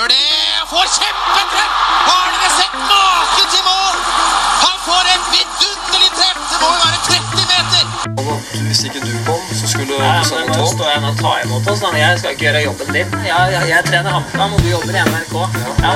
Gjør det! Får kjempetreff! Har dere sett maken til mål? Han får et vidunderlig treff! Det må jo være 30 meter! Hvis ikke du kom, så skulle Nei, ta men sende nå tolv. står jeg nå og tar imot oss. Jeg skal ikke gjøre jobben din. Jeg, jeg, jeg trener HamKam, og du jobber i NRK. Ja,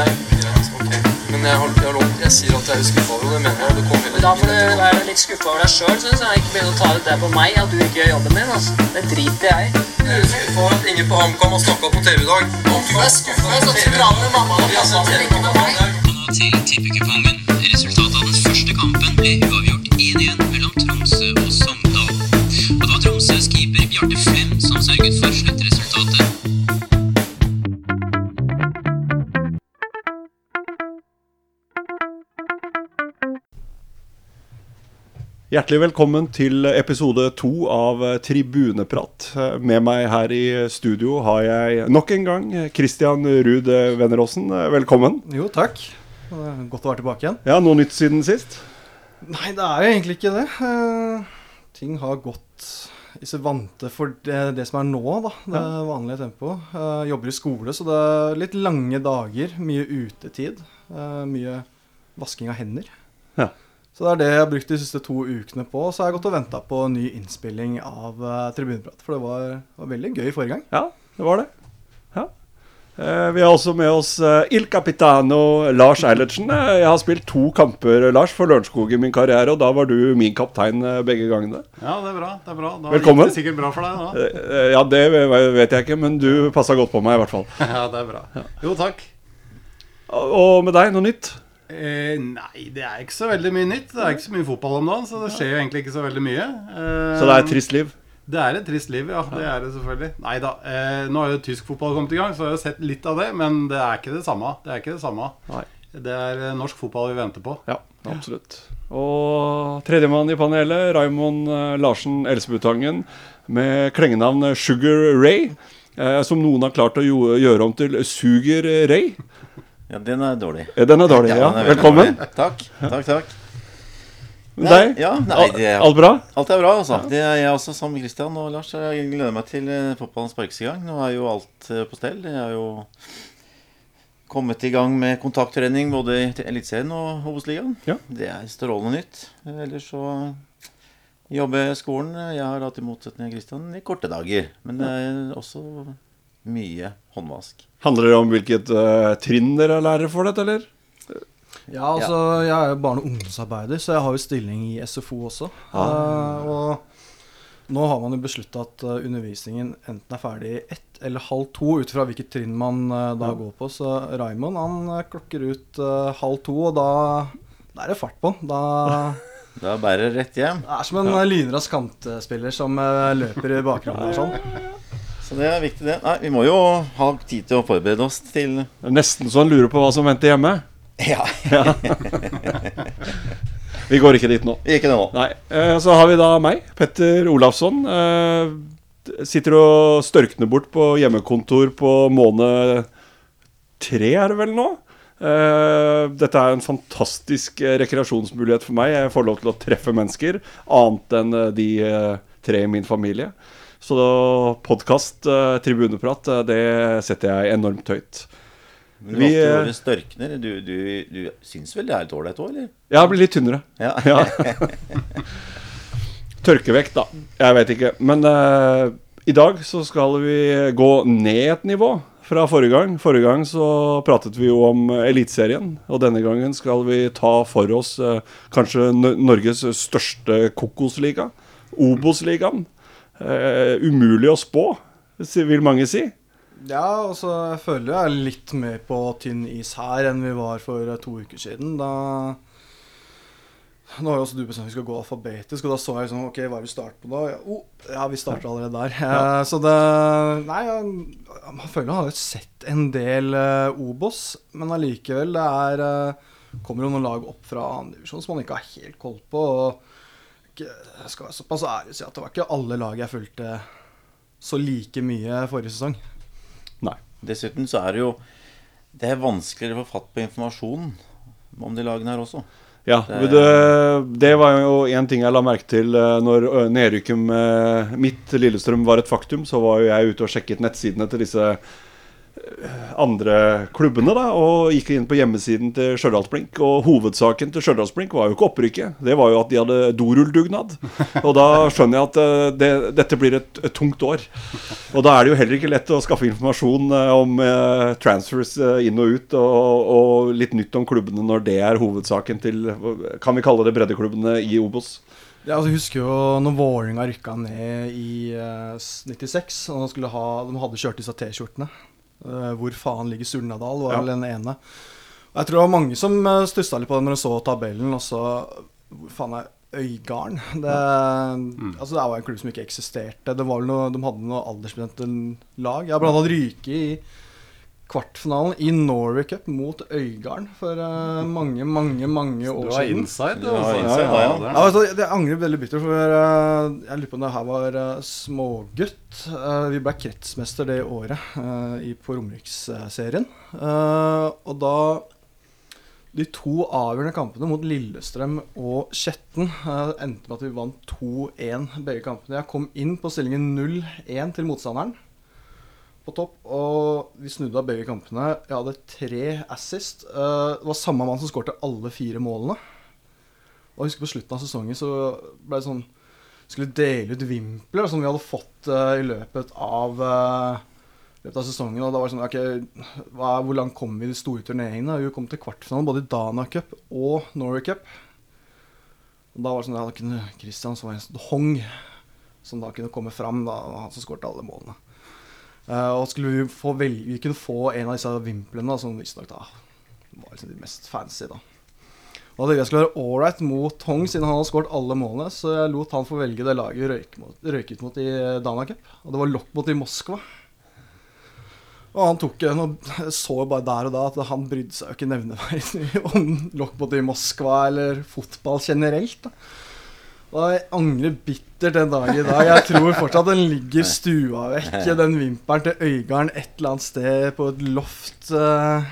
Men jeg, holdt jeg, har jeg sier at jeg er skuffa over det, mener jeg. og Det kom heller da får du være litt skuffa over deg sjøl, syns jeg. Ikke begynne å ta ut det på meg at du ikke gjør jobben din. Altså. Det driter jeg i. Jeg er skuffa over at ingen på HamKam har snakka på TV i dag. Om du er skuffa, så prater med mamma og pappa, men ikke med meg. Til tippekupongen. Hjertelig velkommen til episode to av Tribuneprat. Med meg her i studio har jeg nok en gang Christian Ruud Venneråsen. Velkommen. Jo, takk. Godt å være tilbake igjen. Ja, Noe nytt siden sist? Nei, det er jo egentlig ikke det. Uh, ting har gått i seg vante for det, det som er nå, da. Det vanlige tempoet. Uh, jobber i skole, så det er litt lange dager. Mye utetid. Uh, mye vasking av hender. Ja. Så det er det jeg har brukt de siste to ukene på. Så har jeg gått og venta på ny innspilling av uh, Tribuneprat. For det var, var veldig gøy forrige gang. Ja, det var det. Ja. Uh, Vi har også med oss uh, Il Capitano Lars Eilertsen. Jeg har spilt to kamper Lars, for Lørenskog i min karriere, og da var du min kaptein begge gangene. Ja, det er bra. det er bra Da Velkommen. gikk det sikkert bra for deg da. Ja, det vet jeg ikke, men du passa godt på meg, i hvert fall. Ja, det er bra. Jo, takk. Og med deg, noe nytt? Eh, nei, det er ikke så veldig mye nytt. Det er ikke så mye fotball om dagen, så det skjer jo egentlig ikke så veldig mye. Eh, Så det er et trist liv? Det er et trist liv, ja. Det er det selvfølgelig. Nei da. Eh, nå har jo tysk fotball kommet i gang, så jeg har jo sett litt av det. Men det er ikke det samme. Det er ikke det samme. Nei. Det er eh, norsk fotball vi venter på. Ja, absolutt. Og tredjemann i panelet, Raymond eh, Larsen Elsebutangen, med klengenavn Sugar Ray. Eh, som noen har klart å gjøre om til Suger Ray. Ja, den er dårlig. Eh, Den er dårlig, ja. ja. er Velkommen. dårlig. Takk. takk, takk. Nei, deg? Ja, nei, det, Alt bra? alt er bra, altså. Det er jeg også, som Christian og Lars. Jeg gleder meg til fotballens fotballen sparkes i gang. Nå er jo alt eh, på stell. Jeg har jo kommet i gang med kontakttrening både i Eliteserien og Obos-ligaen. Ja. Det er strålende nytt. Ellers så jobber jeg i skolen. Jeg har hatt i motsetning til Christian i korte dager. Men det er også mye håndvask. Handler det om hvilket uh, trinn dere lærer for dette, eller? Ja, altså, jeg er jo barne- og ungdomsarbeider, så jeg har jo stilling i SFO også. Eh, og nå har man jo beslutta at eh, undervisningen enten er ferdig i ett eller halv to, ut fra hvilket trinn man da går på. Så Raymond han klokker ut halv to, og da, da er det fart på. Da Da bærer det rett hjem. det er som en ja. lynrask kantspiller som løper i bakgrunnen og sånn. Så det er viktig, det. Nei, vi må jo ha tid til å forberede oss til Det er nesten så han lurer på hva som venter hjemme. Ja, Vi går ikke dit nå. ikke nå. Nei. Eh, så har vi da meg, Petter Olafsson. Eh, sitter og størkner bort på hjemmekontor på måned tre, er det vel nå? Eh, dette er en fantastisk rekreasjonsmulighet for meg. Jeg får lov til å treffe mennesker, annet enn de tre i min familie. Så podkast, eh, tribuneprat, eh, det setter jeg enormt høyt. Men Vi, vi, eh, Størkner, du, du, du syns vel det er litt ålreit òg, eller? Ja, Jeg blir litt tynnere. Ja. Ja. Tørkevekt, da. Jeg vet ikke. Men uh, i dag så skal vi gå ned et nivå fra forrige gang. Forrige gang så pratet vi jo om Eliteserien, og denne gangen skal vi ta for oss uh, kanskje Norges største kokosliga, Obos-ligaen. Eh, umulig å spå, vil mange si. Ja, og så føler jeg er litt mer på tynn is her enn vi var for eh, to uker siden. Da Nå har jo også du bestemt at vi skal gå alfabetisk, og da så jeg liksom Ok, hva er vi starter på da? Ja, oh, ja vi starter allerede der. Eh, så det Nei, jeg, man føler man har jo sett en del uh, Obos, men allikevel, det er uh, Kommer jo noen lag opp fra andredivisjon som man ikke har helt koll på. og ikke, jeg skal være såpass ærlig å si at det var ikke alle lag jeg fulgte så like mye forrige sesong. Nei. Dessuten så er det jo Det er vanskeligere å få fatt på informasjon om de lagene her også. Ja, Det- det, det var jo en ting jeg la merke til eh, når nedrykket med mitt Lillestrøm var et faktum. Så var jo jeg ute og sjekket nettsidene til disse andre klubbene, da, og gikk inn på hjemmesiden til Stjørdalsblink. Og hovedsaken til Stjørdalsblink var jo ikke opprykket, det var jo at de hadde dorulldugnad. Og da skjønner jeg at eh, det, dette blir et, et tungt år. Og da er det jo heller ikke lett å skaffe informasjon eh, om eh, transfers eh, inn og ut, og, og litt nytt om klubbene når det er hovedsaken til Kan vi kalle det breddeklubbene i Obos? Ja, altså, jeg husker jo når Vålerenga rykka ned i eh, 96, og de, ha, de hadde kjørt disse T-skjortene. Eh, hvor faen ligger Surnadal, var Ja. vel den ene. Og jeg tror det var mange som uh, stussa litt på det når de så tabellen, og så Hvor faen er Øygarden? Det, altså, det var en klubb som ikke eksisterte. Det var vel noe, de hadde noe aldersbestemte lag. Har blant annet Ryke i kvartfinalen i Norway Cup mot Øygarden for uh, mange, mange, mange år Du har siden. inside, du. var har altså. inside, ja, ja. Ja, Altså, jeg angrer veldig bittert, for uh, jeg lurer på om det her var uh, smågutt. Vi ble kretsmester det året i, på Romeriksserien. Eh, og da De to avgjørende kampene mot Lillestrøm og Skjetten eh, endte med at vi vant 2-1 begge kampene. Jeg kom inn på stillingen 0-1 til motstanderen på topp, og vi snudde av begge kampene. Jeg hadde tre assist. Eh, det var samme mann som skårte alle fire målene. Og jeg husker på slutten av sesongen så ble det sånn Skulle dele ut vimpler som vi hadde fått eh, i løpet av eh, løpet av sesongen. Og da var det sånn okay, hva, hvor langt kom vi i de store turneringene? Vi kom til kvartfinalen både i Dana Cup og Norway Cup. Og da var det sånn Kristian som var en sånn Hong som da kunne komme fram. Da han som skåret alle målene. Eh, og skulle vi få velge Vi kunne få en av disse vimplene, da, som visstnok var liksom de mest fancy, da. Og da jeg skulle være ålreit mot Hong, siden han hadde skåret alle målene. Så jeg lot han få velge det laget vi røyk mot, røyket mot i Dana Cup. Og det var Lockbot i Moskva. Og han tok en og så bare der og da at han brydde seg jo ikke nevneverdig om Lockbot i Moskva eller fotball generelt. da. Og jeg angrer bittert den dag i dag. Jeg tror fortsatt den ligger stua vekk, den vimpelen til Øygarden et eller annet sted på et loft. eh,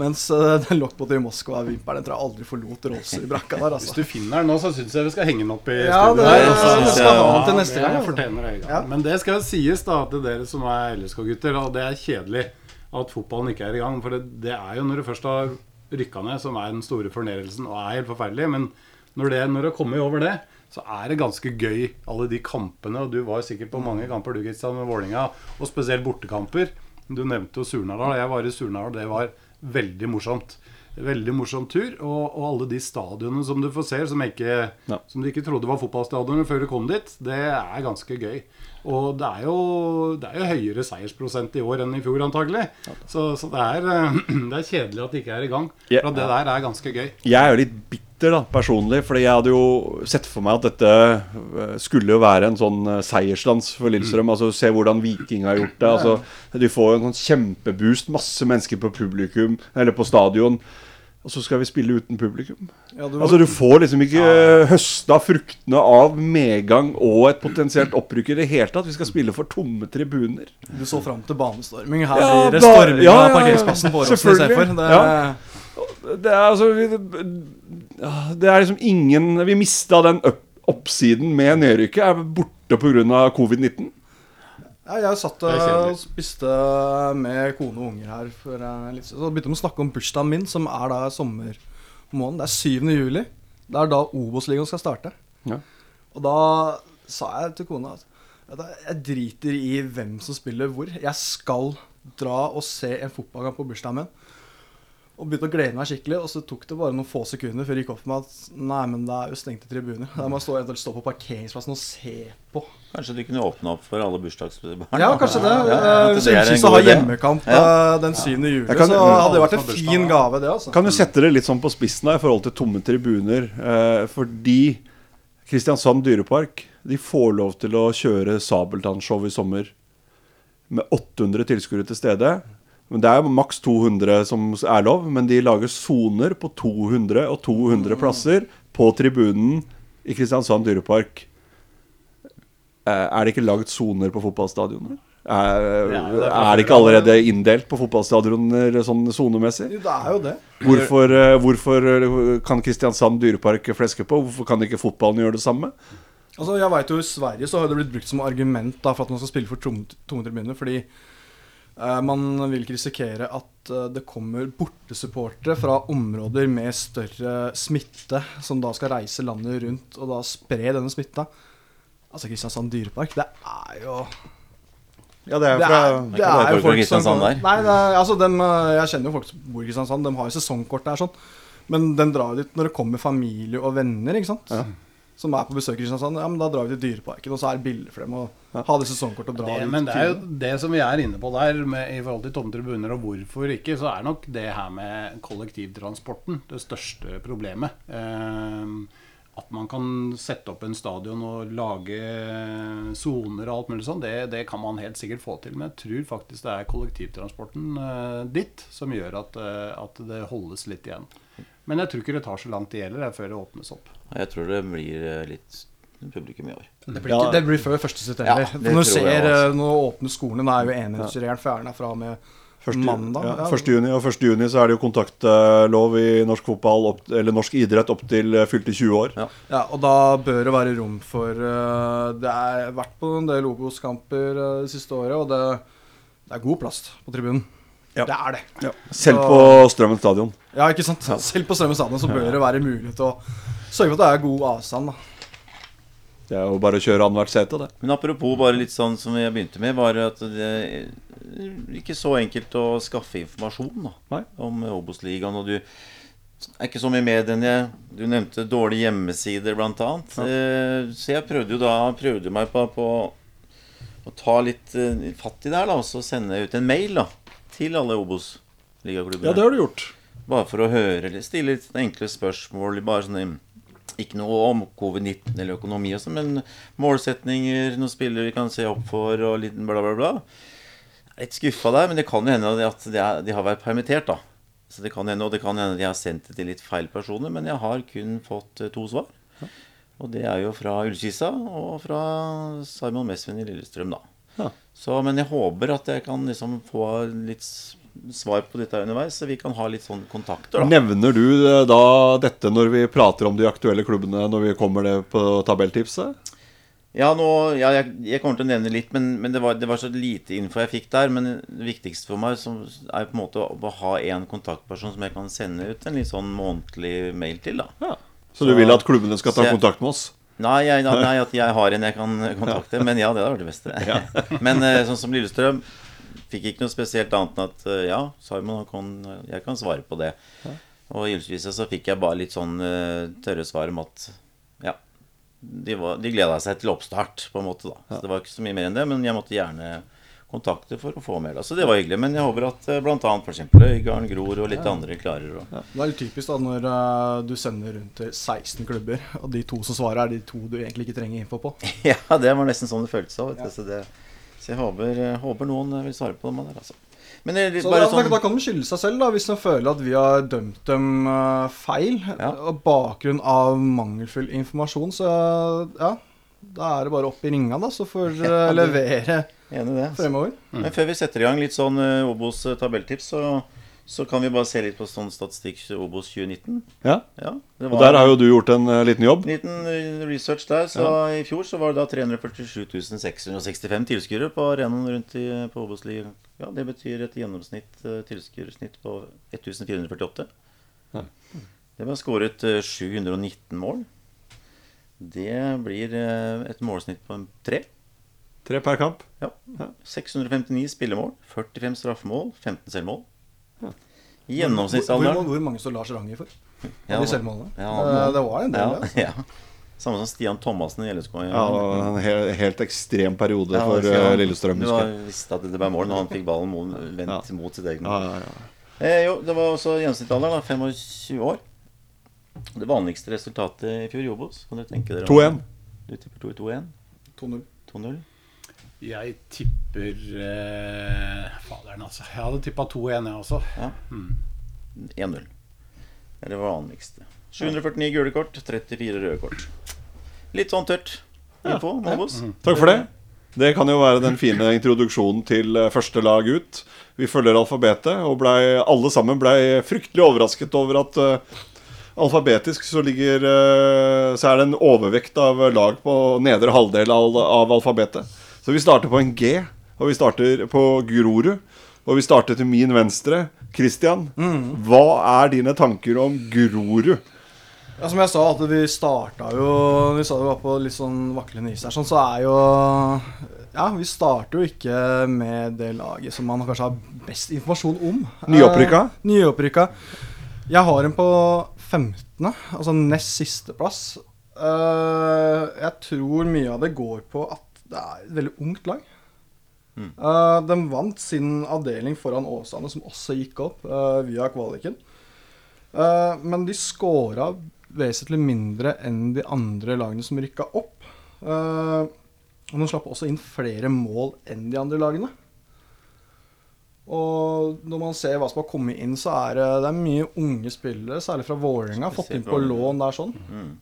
mens uh, den lokkbåten i Moskva-vimpelen den tror jeg aldri forlot Rolls i brakka der. Altså. Hvis altså. du finner den nå, så syns jeg vi skal henge den opp i Ja, studio. det, her, altså. det skal ha den til neste gang. Ja. Men det skal sies da til dere som er LSK-gutter, og det er kjedelig at fotballen ikke er i gang. For det, det er jo når du først har rykka ned, som er den store fornærelsen og er helt forferdelig. Men når det, når det kommer over det, så er det ganske gøy, alle de kampene. Og du var sikkert på mange kamper, du Kristian, med Vålinga, og spesielt bortekamper. Du nevnte jo Surnadal. Jeg var i Surnadal, det var veldig morsomt. Veldig morsom tur. Og, og alle de stadionene som du får se, som, ikke, Ja. som du ikke trodde var fotballstadioner før du kom dit, det er ganske gøy. Og det er jo, det er jo høyere seiersprosent i år enn i fjor, antagelig. Så, så det, er, det er kjedelig at det ikke er i gang. For det der er ganske gøy. Jeg er jo litt bitter da, personlig, fordi jeg hadde jo sett for meg at dette eh, skulle jo være en sånn seierslands seiersdans for Lillestrøm. Altså Se hvordan Viking har gjort det. Altså, de får jo en sånn kjempeboost, masse mennesker på publikum, eller på stadion. Og så skal vi spille uten publikum. Ja, du, Altså Du får liksom ikke ja. høsta fruktene av medgang og et potensielt opprykk i det hele tatt. Vi skal spille for tomme tribuner. du så fram til banestorming. Her Ja, i det ba- storming ja, av parkeringsplassen på Åråsen istedenfor. Det, er altså vi- Det er liksom ingen Vi mista den opp, oppsiden med nedrykket. Er borte pga. covid-19. Ja, jeg satt og spiste med kone og unger her for litt Så begynte de å snakke om bursdagen min, som er da sommermåneden. Det er 7. juli. Det er da Obos-ligaen skal starte. Ja. Og da sa jeg til kona at jeg driter i hvem som spiller hvor. Jeg skal dra og se en fotballkamp på bursdagen min. Og begynte å glede meg skikkelig. Og så tok det bare noen få sekunder før det gikk opp for meg at nei, men det er jo stengte tribuner. Der må jeg stå, eventuelt stå på parkeringsplassen og se på. Kanskje de kunne åpne opp for alle bursdagsbarn? Ja, kanskje det. Ja, Eh, at Hvis en Ullkisa har hjemmekamp Ja. eh, den 7. juli, kan- så hadde det vært en fin gave, det, altså. Kan du sette det litt sånn på spissen da, i forhold til tomme tribuner? Eh, fordi Kristiansand dyrepark De får lov til å kjøre Sabeltann-show i sommer med 800 tilskuere til stede. Men Det er jo maks 200 som er lov, men de lager soner på 200 og 200 plasser på tribunen i Kristiansand dyrepark. Eh, er det ikke lagd soner på fotballstadioner? Er, er det ikke allerede inndelt på fotballstadioner sånn sonemessig? Jo, Det er jo det. Hvorfor, eh, hvorfor eh, kan Kristiansand dyrepark fleske på? Hvorfor kan ikke fotballen gjøre det samme? Altså, jeg vet jo I Sverige så har det blitt brukt som argument da, for at man skal spille for tomme tribuner. Fordi man vil ikke risikere at eh, det kommer bortesupportere fra områder med større smitte, som da skal reise landet rundt og da spre denne smitta. Altså Kristiansand dyrepark, det er jo Ja, det er jo fra er, det er jo folk som der. Nei, er, altså dem, eh, Jeg kjenner jo folk som bor i Kristiansand. De har jo sesongkort der, sånn. Men den drar jo dit når det kommer familie og venner, ikke sant. Som er på besøk i Kristiansand. Ja, men da drar vi til Dyreparken, og så er det bilder for dem å ha det sesongkortet og dra Det, ut. men det er jo det som vi er inne på der, med, i forhold til tomme tribuner og hvorfor ikke, så er nok det her med kollektivtransporten det største problemet. Eh, at man kan sette opp en stadion og lage soner og alt mulig sånn, det, det kan man helt sikkert få til. Men jeg tror faktisk det er kollektivtransporten eh, ditt som gjør at, eh, at det holdes litt igjen. Men jeg tror ikke det tar så lang tid heller, det gjelder før det åpnes opp. Jeg tror det blir eh, litt publikum i år. Det blir, ikke, det blir før 1. september. Ja, når du ser eh, Nå åpner skolene, nå er jo enhetsregelen fjerna fra og med Første, mandag. ja, Ja. 1. juni, og 1. juni så er det jo kontaktlov i norsk fotball opp, eller norsk idrett opp til eh, fylte 20 år. Ja. Ja, og da bør det være rom for eh, Det har vært på en del Obos-kamper det siste året, og det, det er god plass på tribunen. Ja. Det er det. Selv på Strømmen stadion. Ja, ikke sant? Selv på Strømmen stadion så bør det være mulig til å sørge for at det er god avstand. da. Det er jo bare å kjøre annethvert sete, det. Men apropos bare litt sånn som jeg begynte med, var at det er ikke så enkelt å skaffe informasjon da, Nei. om Obos-ligaen. Og du er ikke så mye i jeg Du nevnte dårlige hjemmesider, blant annet. Eh, så jeg prøvde jo da prøvde meg på, på å ta litt eh, fatt i det her, da, og så sende ut en mail da, til alle Obos-ligaklubbene. Ja, det har du gjort. Bare for å høre eller stille litt enkle spørsmål. Bare sånne Ikke noe om covid-19 eller økonomi og sånn, men målsetninger, noen spillere vi kan se opp for, og litt bla, bla, bla. Jeg er litt skuffa der, men det kan jo hende at de, de har vært permittert, da. Så det kan hende, og det kan hende de har sendt det til litt feil personer, men jeg har kun fått eh, to svar. Og det er jo fra Ullkisa og fra Simon Mesvin i Lillestrøm, da. Ja. Så, men jeg håper at jeg kan liksom få litt svar på dette underveis, så vi kan ha litt sånn kontakter, da. Nevner du eh, da dette når vi prater om de aktuelle klubbene, når vi kommer det på tabelltipset? Ja, nå, ja jeg, jeg kommer til å nevne litt, men, men det, var, det var så lite info jeg fikk der. Men det viktigste for meg som, er på en måte å ha en kontaktperson som jeg kan sende ut en litt sånn månedlig mail til. da. Så du vil at klubbene skal ta jeg- kontakt med oss? Nei, jeg, nei, at jeg har en jeg kan kontakte. Men ja, det hadde vært det beste. Men eh, sånn som Lillestrøm fikk ikke noe spesielt annet enn at eh, ja, Simon, jeg kan svare på det. Og i Gylsvisa så fikk jeg bare litt sånn eh, tørre svar om at ja, de, var, de gleda seg til oppstart, på en måte. da Så det var ikke så mye mer enn det, men jeg måtte gjerne kontakte for å få mer. da Så det var hyggelig. Men jeg håper at eh, annet f.eks. Øygarden, Gror og litt andre klarer å Det er litt typisk da når uh, du sender rundt til 16 klubber, og de to som svarer, er de to du egentlig ikke trenger info på. Ja, det var nesten sånn det føltes òg. vet du. Så, det, så jeg håper, eh, håper noen vil svare på dem der, altså. Men det litt Så da, sånn da kan de skylde seg selv da, hvis de føler at vi har dømt dem eh, feil. Ja. Og bakgrunn av mangelfull informasjon, så ja, da er det bare opp i ringa, da, så får dere Ja, levere det. altså. fremover. Men før vi setter i gang litt sånn eh, Obos eh, tabelltips, så, så kan vi bare se litt på sånn statistikk Obos 2019. Ja. Ja, Og der har jo du gjort en uh, liten jobb. liten eh, research der. Så i fjor så var det da 347 665 tilskuere på arenaen rundt i, på Obos-ligaen. Ja, det betyr et gjennomsnitt uh, tilskuersnitt på 1448. Ja. Det var skåret uh, 719 mål. Det blir eh, et målsnitt på en tre. Tre per kamp. Ja. 659 spillemål, 45 straffemål, 15 selvmål. Hvor, Gjennomsnittsalderen hvor, hvor mange står Lars Ranger for? Ja, de selvmålene? ja, Eh, det var en del, ja, Altså. ja. Samme som Stian Thomassen i LSK. Ja, det en helt, helt ekstrem periode Ja, for det- eh, Lillestrøm. Du har visst visste at det var mål når han fikk ballen mot, vendt Ja. mot sitt eget Ja, mål. ja, ja. Eh, jo, det var også gjennomsnittsalder, 25 år. Det vanligste resultatet i fjor i Obos. Kan dere tenke dere 2-1. Du tipper 2-1? 2-0. 2-0? Jeg tipper eh, Faderen, altså. Jeg hadde tippa 2-1, jeg også. Ja. 1-0. Det er det vanligste. 749 gule kort, 34 røde kort. Litt sånn tørt info Ja. Ja. Mm. Takk for det. Det kan jo være den fine introduksjonen til eh, første lag ut. Vi følger alfabetet, og ble, alle sammen blei fryktelig overrasket over at uh, alfabetisk så ligger uh, Så er det en overvekt av lag på nedre halvdel av, av alfabetet. Så vi starter på en G, og vi starter på Grorud. Og vi starter til min venstre. Christian, Mm. hva er dine tanker om Grorud? Ja, som jeg sa, at vi starta jo Vi sa det var på litt sånn vaklende is her, sånn, så er jo Ja, vi starter jo ikke med det laget som man kanskje har best informasjon om. Nyopprykka? Eh, nyopprykka. Jeg har en på 15., altså nest sisteplass. Eh, jeg tror mye av det går på at det er et veldig ungt lag. Eh, de vant sin avdeling foran Åsane, som også gikk opp uh, via kvaliken. Uh, men de scora vesentlig mindre enn de andre lagene som rykka opp. Og de slapp også inn flere mål enn de andre lagene. Og når man ser hva som har kommet inn, så er det, det er mye unge spillere, særlig fra Vålerenga. Fått inn på lån der sånn. Mm.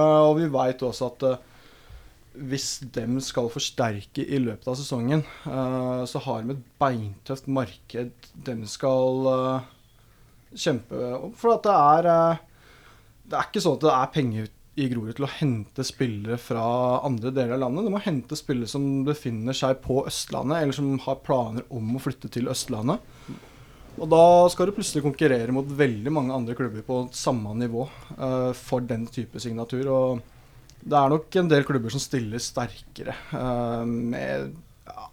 Og vi veit også at hvis dem skal forsterke i løpet av sesongen, uh, så har de et beintøft marked dem skal uh, kjempe. For at det er uh, Det er ikke sånn at det er penger i Grorud til å hente spillere fra andre deler av landet. De må hente spillere som befinner seg på Østlandet, eller som har planer om å flytte til Østlandet. Og da skal du plutselig konkurrere mot veldig mange andre klubber på samme nivå for den type signatur. Og det er nok en del klubber som stiller sterkere Uh, med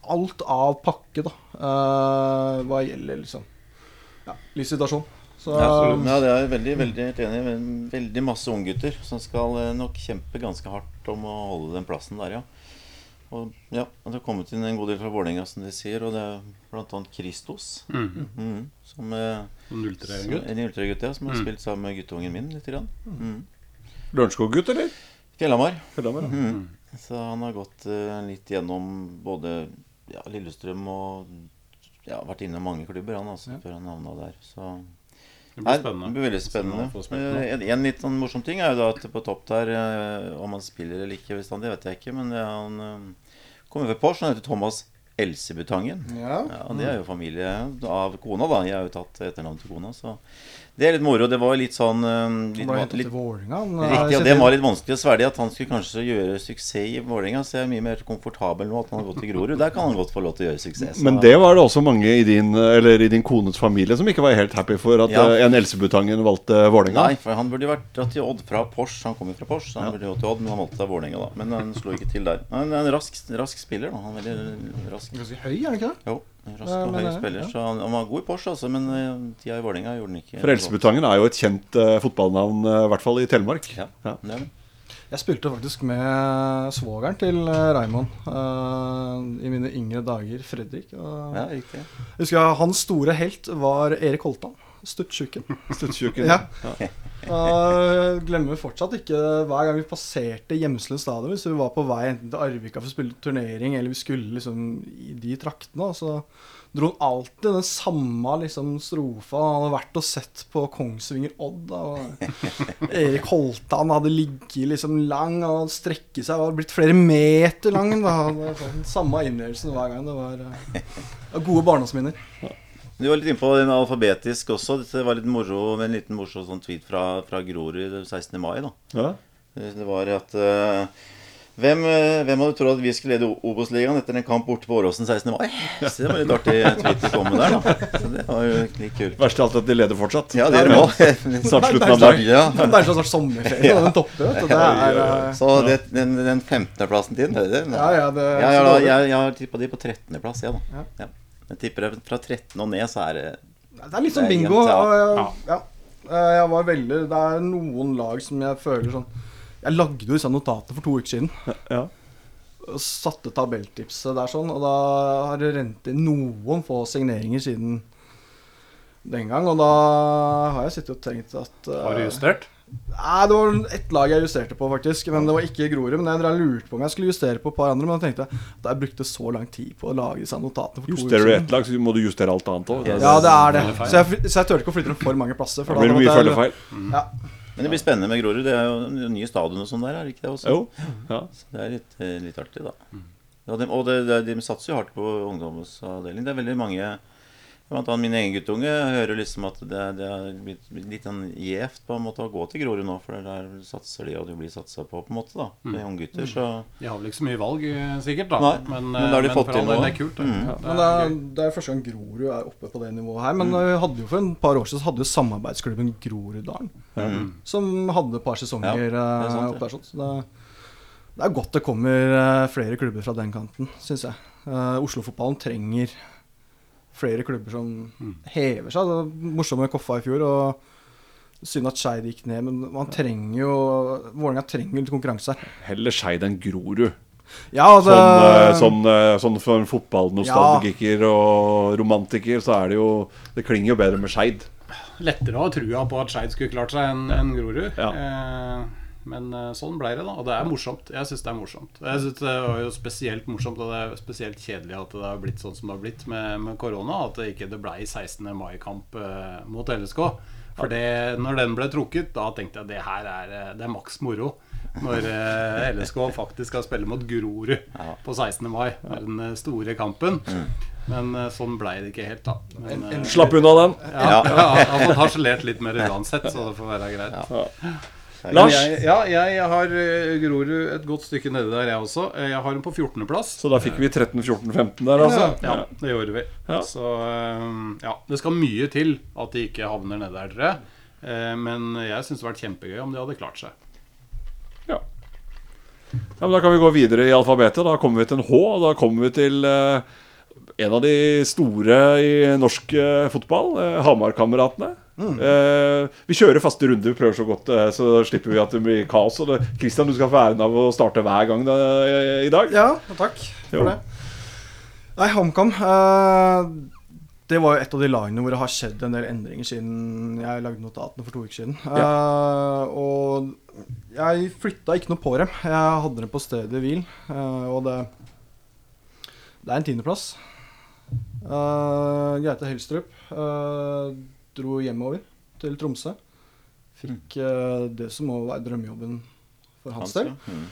alt av pakke, da. Uh, hva gjelder liksom ja, livssituasjon. Så Ja, ja, det er jeg veldig, veldig helt enig i. Veldig masse unggutter som skal eh, nok kjempe ganske hardt om å holde den plassen der, ja. Og ja, det har kommet inn en god del fra Vålerenga, som de sier, og det er bl.a. Kristos. Mm. -hmm. Mm eh, Som 03-gutt. En 03-gutt, ja. Som har Mm. spilt sammen med guttungen min litt. Grann. Mhm. Lørenskog-gutt, eller? Fjellhamar. Fjellhamar, ja. Mhm. Så han har gått uh, litt gjennom både ja, Lillestrøm og ja, vært innom mange klubber han altså, før han havna der. Så Det blir spennende. Det blir veldig spennende. Eh, En, en litt sånn morsom ting er jo da at på topp der uh, Om han spiller eller ikke bestandig, vet jeg ikke. Men det er han kommer fra Porsch. Han heter Thomas Elsebutangen. Ja. og Det er jo familie av kona, da. Jeg har jo tatt etternavnet til kona. Så det er litt moro. Det var litt sånn eh, Han litt, ble hentet litt, til Vålerenga. eh, Riktig, og det var litt vanskelig å svelge. At han skulle kanskje gjøre suksess i Vålerenga. Så jeg er mye mer komfortabel nå at han har gått til Grorud. Der kan han godt få lov til å gjøre suksess. Men det var det også mange i din, eller i din kones familie som ikke var helt happy for at Ja. eh, en Elsebutangen valgte Vålerenga. Nei, for han burde jo vært dratt til Odd fra Pors Han kommer jo fra Pors, så han burde jo til Odd, men han valgte da Vålerenga, da. Men han slo ikke til der. Han er en rask, rask spiller, da. Han er veldig rask. Ganske høy, er han ikke det? Jo, rask og høy spiller. ja. Så han, han var god i Porsche, altså, men eh, tida i Vålerenga gjorde han ikke For Elsebutangen er jo et kjent uh, fotballnavn, eh, i hvert fall i Telemark. Ja, Ja. det er det. Jeg spilte faktisk med svogeren til Raymond uh, i mine yngre dager, Fredrik. Og Ja, riktig. jeg husker Hans store helt var Erik Holtan. Stuttsjuken. Stuttsjuken. Ja. ja. Uh, glemmer fortsatt ikke hver gang vi passerte Gjemsle stadion, hvis vi var på vei enten til Arvika for å spille turnering, eller vi skulle liksom i de traktene, så dro han alltid den samme liksom strofa. Han hadde vært og sett på Kongsvinger Odd. Da, og Erik Holtan hadde ligget liksom lang og strekket seg og blitt flere meter lang. Da. Det var sånn, samme innlevelsen hver gang. Det var uh, det var gode barndomsminner. Du var litt inne på den alfabetisk også. Det var litt moro med en liten morsom sånn tweet fra, fra Grorud den 16. mai. da. Ja. Det var at uh, hvem, eh, hvem hadde trodd at vi skulle lede Obos-ligaen etter en kamp borte på Åråsen 16. mai? Så det var litt artig tweet å komme der, da. Så det var jo litt kult. Verst av alt at de leder fortsatt. Ja, det er det nå. Snart slutten av mai. Ja. Det er sånn snart sommerferie, og den topper. du. Det er, eh, Så det, den, den 15.-plassen din, er det, det, Ja, ja, det jeg, jeg, jeg, jeg, har tippa de på 13.-plass, jeg, da. Ja. Jeg tipper det fra 13 og ned, så er det Det er litt som bingo. ja. ja. Eh, Jeg var veldig Det er noen lag som jeg føler sånn Jeg lagde jo disse notatene for to uker siden. Ja. Og satte tabelltipset der sånn, og da har det rent inn noen få signeringer siden den gang. Og da har jeg sittet og tenkt at eh, Har du justert? Nei, det var ett lag jeg justerte på, faktisk. Men det var ikke Grorud. Men jeg lurte på om jeg skulle justere på et par andre. Men da tenkte jeg at jeg brukte så lang tid på å lage disse notatene for to Justerer du ett lag, så må du justere alt annet òg. Ja, det er det. Så jeg, så jeg turte ikke å flytte dem for mange plasser. Da For blir det da mye måtte jeg- feil. Ja. Men det blir spennende med Grorud. Det er jo nye stadion og sånn der, er det ikke det også? Jo. Ja. Så det er litt, eh, litt artig, da. Ja, de, og det, det, de satser jo hardt på ungdomsavdeling. Det er veldig mange Blant annet min egen guttunge hører liksom at det, det er blitt litt sånn gjevt på en måte å gå til Grorud nå, for der satser de, og du blir satsa på, på en måte, da. Med unggutter, så De har vel ikke så mye valg, eh, sikkert, da. Nei, men, men eh, da har de fått til noe. Det er kult. Det. Mm. Det Men det er, er det er første gang Grorud er oppe på det nivået her. Men vi hadde jo for en par år siden så hadde jo samarbeidsklubben Groruddalen, mm. som hadde et par sesonger Ja, er eh, sant, opp der. Sånn. Så det, det er godt det kommer eh, flere klubber fra den kanten, syns jeg. Uh, Oslo-fotballen trenger flere klubber som Mm. hever seg. Det var morsomt med Koffa i fjor. og Synd at Skeid gikk ned, men man trenger jo Vålerenga trenger litt konkurranse her. Heller Skeid enn Grorud. Ja, altså, Sånn, eh, sånn, eh, sånn for fotballnostalgiker ja. og romantiker, så er det jo Det klinger jo bedre med Skeid. lettere å ha trua på at Skeid skulle klart seg enn en Grorud. Ja. Eh, men eh, sånn ble det, da. Og det er morsomt. Jeg syns det er morsomt. Jeg synes Det var jo spesielt morsomt, og det er spesielt kjedelig at det har blitt sånn som det har blitt med, med korona. At det ikke det ble 16. mai-kamp eh, mot LSK. For det, når den ble trukket, da tenkte jeg det her er, eh, det er maks moro. Når LSK faktisk skal spille mot Grorud på 16. mai. Den store kampen. Men eh, sånn ble det ikke helt, da. Men, eh, Slapp unna den. ja, ja. jeg har fått harselert litt mer uansett, så det får være greit. Men Lars, jeg, ja, jeg har eh, Grorud et godt stykke nedi der, jeg også. Eh, Jeg har den på 14.-plass. så da fikk vi 13, 14, 15 der, altså. Ja, det gjorde vi. Ja. Så eh, ja, det skal mye til at de ikke havner nede der, dere. Men jeg syns det hadde vært kjempegøy om de hadde klart seg. Ja. ja, men Da kan vi gå videre i alfabetet. Da kommer vi til en H. Og da kommer vi til en av de store i norsk fotball. Eh, Eh, vi kjører faste runder, vi prøver så godt, uh, så slipper vi at det blir kaos. Og det, Christian, du skal få æren av å starte hver gang da, i, i dag. Ja, takk Jo. for det. Nei, HamKam uh, Det var jo et av de lagene hvor det har skjedd en del endringer siden jeg lagde notatene for to uker siden. Eh, og jeg flytta ikke noe på dem. Jeg hadde dem på stedet hvil. eh, og det Det er en tiendeplass. Uh, Gaute Helstrup eh, dro hjemover til Tromsø. Fikk uh, det som må være drømmejobben for hans del. Mm.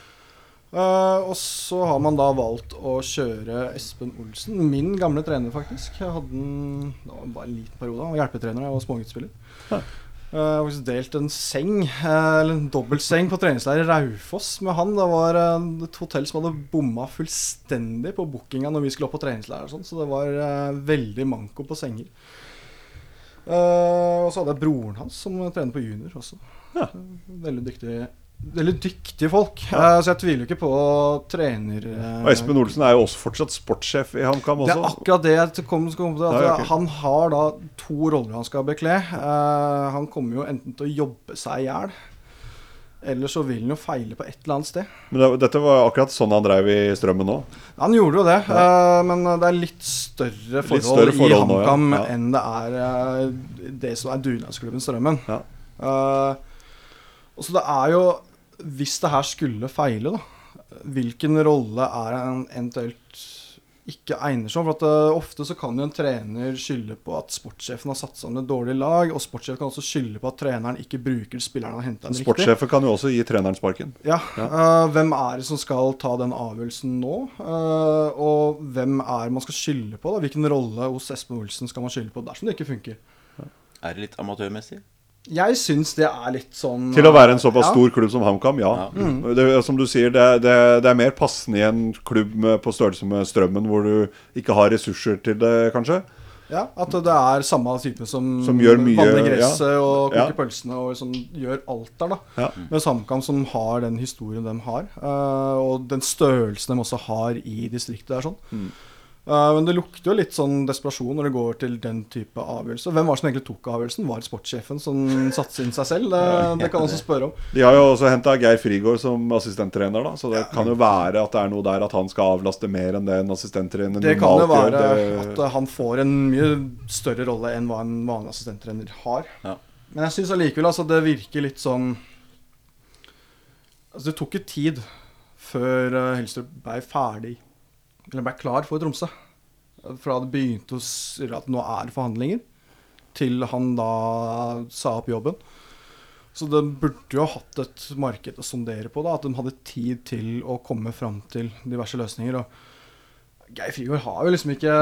Uh, og så har man da valgt å kjøre Espen Olsen, min gamle trener, faktisk. Jeg hadde den det var bare en liten periode. Han var hjelpetrener var småguttspiller. Ja. Eh, Jeg har faktisk delt en seng, eller en dobbeltseng, på treningsleir i Raufoss med han. Det var et hotell som hadde bomma fullstendig på bookinga når vi skulle opp på treningsleir og sånt, så det var veldig manko på senger. Eh, og så hadde jeg broren hans som trener på junior også. Ja. Veldig dyktig Veldig dyktige folk. Eh, så jeg tviler ikke på trener... eh, Og Espen Olsen er jo også fortsatt sportssjef i HamKam det er akkurat det jeg kom, kom til. At Ja, ok. Han har da to roller han skal bekle. Han kommer jo enten til å jobbe seg i hjel, eller så vil han jo feile på et eller annet sted. Men det, dette var akkurat sånn han drev i Strømmen nå. Han gjorde jo det, eh, men det er litt større forhold, større forhold i HamKam ja. Ja. enn det er uh, det som er dugnadsklubben Strømmen. Ja. Eh, og så det er jo Hvis det her skulle feile, da, hvilken rolle er han eventuelt ikke egner seg? For at uh, Ofte så kan jo en trener skylde på at sportssjefen har satt sammen et dårlig lag, og sportssjefen kan også skylde på at treneren ikke bruker spilleren han har henta. Sportssjefen kan jo også gi treneren sparken. Ja, eh, Hvem er det som skal ta den avgjørelsen nå? Uh, og hvem er man skal skylde på? da? Hvilken rolle hos Espen Olsen skal man skylde på dersom det ikke funker? Er det litt amatørmessig? Jeg syns det er litt sånn Til å være en såpass ja. stor klubb som HamKam, ja. Det, som du sier, det, det, det er mer passende i en klubb med, på størrelse med Strømmen, hvor du ikke har ressurser til det, kanskje. Ja, At det er samme type som, Som gjør mye, vanner gresset og koker Ja. pølsene og som gjør alt der. da Ja. Mens HamKam som har den historien de har, eh, og den størrelsen de også har i distriktet. der sånn Mm. Eh, men det lukter jo litt sånn desperasjon når det går til den type avgjørelse. Hvem var det som egentlig tok avgjørelsen? Var det sportssjefen som satte inn seg selv? Det, det kan man også spørre om. De har jo også henta Geir Frigård som assistenttrener, da, så det kan jo være at det er noe der at han skal avlaste mer enn det en assistenttrener Det kan jo være. Det- at eh, han får en mye større rolle enn hva en vanlig assistenttrener har. Ja. Men jeg syns allikevel altså, det virker litt sånn Altså Det tok jo tid før uh, Helstrup ble ferdig Eller ble klar for Tromsø. Fra det begynte å si at nå er forhandlinger, til han da sa opp jobben. Så det burde jo ha hatt et marked å sondere på. da, At de hadde tid til å komme fram til diverse løsninger. og Geir Frigård har jo liksom ikke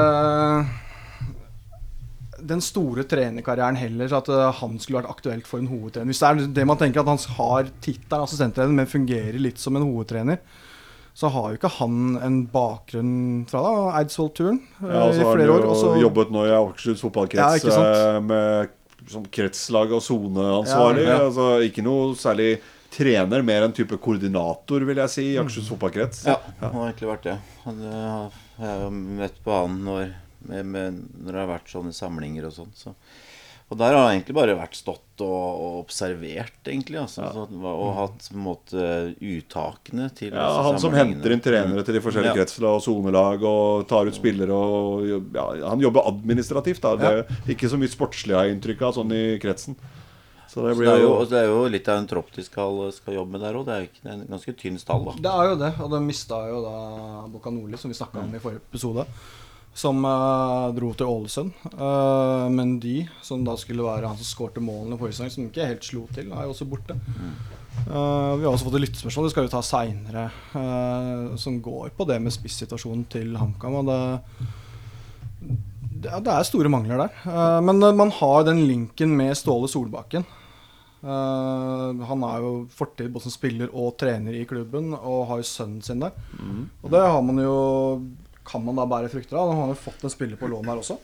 den store trenerkarrieren heller, så at eh, han skulle vært aktuelt for en hovedtrener. Hvis det er det man tenker at han har tittelen assistenttrener, men fungerer litt som en hovedtrener, så har jo ikke han en bakgrunn fra da, Eidsvoll-turen eh, Ja, og så i har han flere jo år. jobbet nå i Akershus fotballkrets ja, eh, med som kretslag og soneansvarlig. Ja, ja. Altså, ikke noe særlig trener, mer en type koordinator, vil jeg si, i Akershus fotballkrets. Ja, han har egentlig vært det. Han, eh, Jeg har møtt på han når, med, med, når det har vært sånne samlinger og sånn. Så. Og der har han egentlig bare vært stått og, og observert, egentlig. Altså, så, og hatt på en måte uttakene til Ja, Han som henter inn trenere til de forskjellige Ja. kretslag og sonelag og tar ut spillere og ja, Han jobber administrativt, da. Det er ikke så mye sportslig, har jeg inntrykk av, sånn i kretsen. Så det Så det, er jo, det er jo litt av en tropp de skal, skal jobbe med der òg. Det er ikke det er en ganske tynn stall, da. Det er jo det, og de mista jo da Bocanoli, som vi snakka om i forrige episode. Som uh, dro til Ålesund. Uh, men de, som da skulle være han som skårte målene forrige sesong, som ikke helt slo til, er jo også borte. Uh, vi har også fått et lyttespørsmål, det skal vi ta seinere, som går på det med spissituasjonen til HamKam. Og det, det, det er store mangler der. Men man har den linken med Ståle Solbakken. Uh, han er jo fortid både som spiller og trener i klubben, og har jo sønnen sin der. Og det har man jo kan man da bære frukter av. Nå har han jo fått en spiller på lån her også.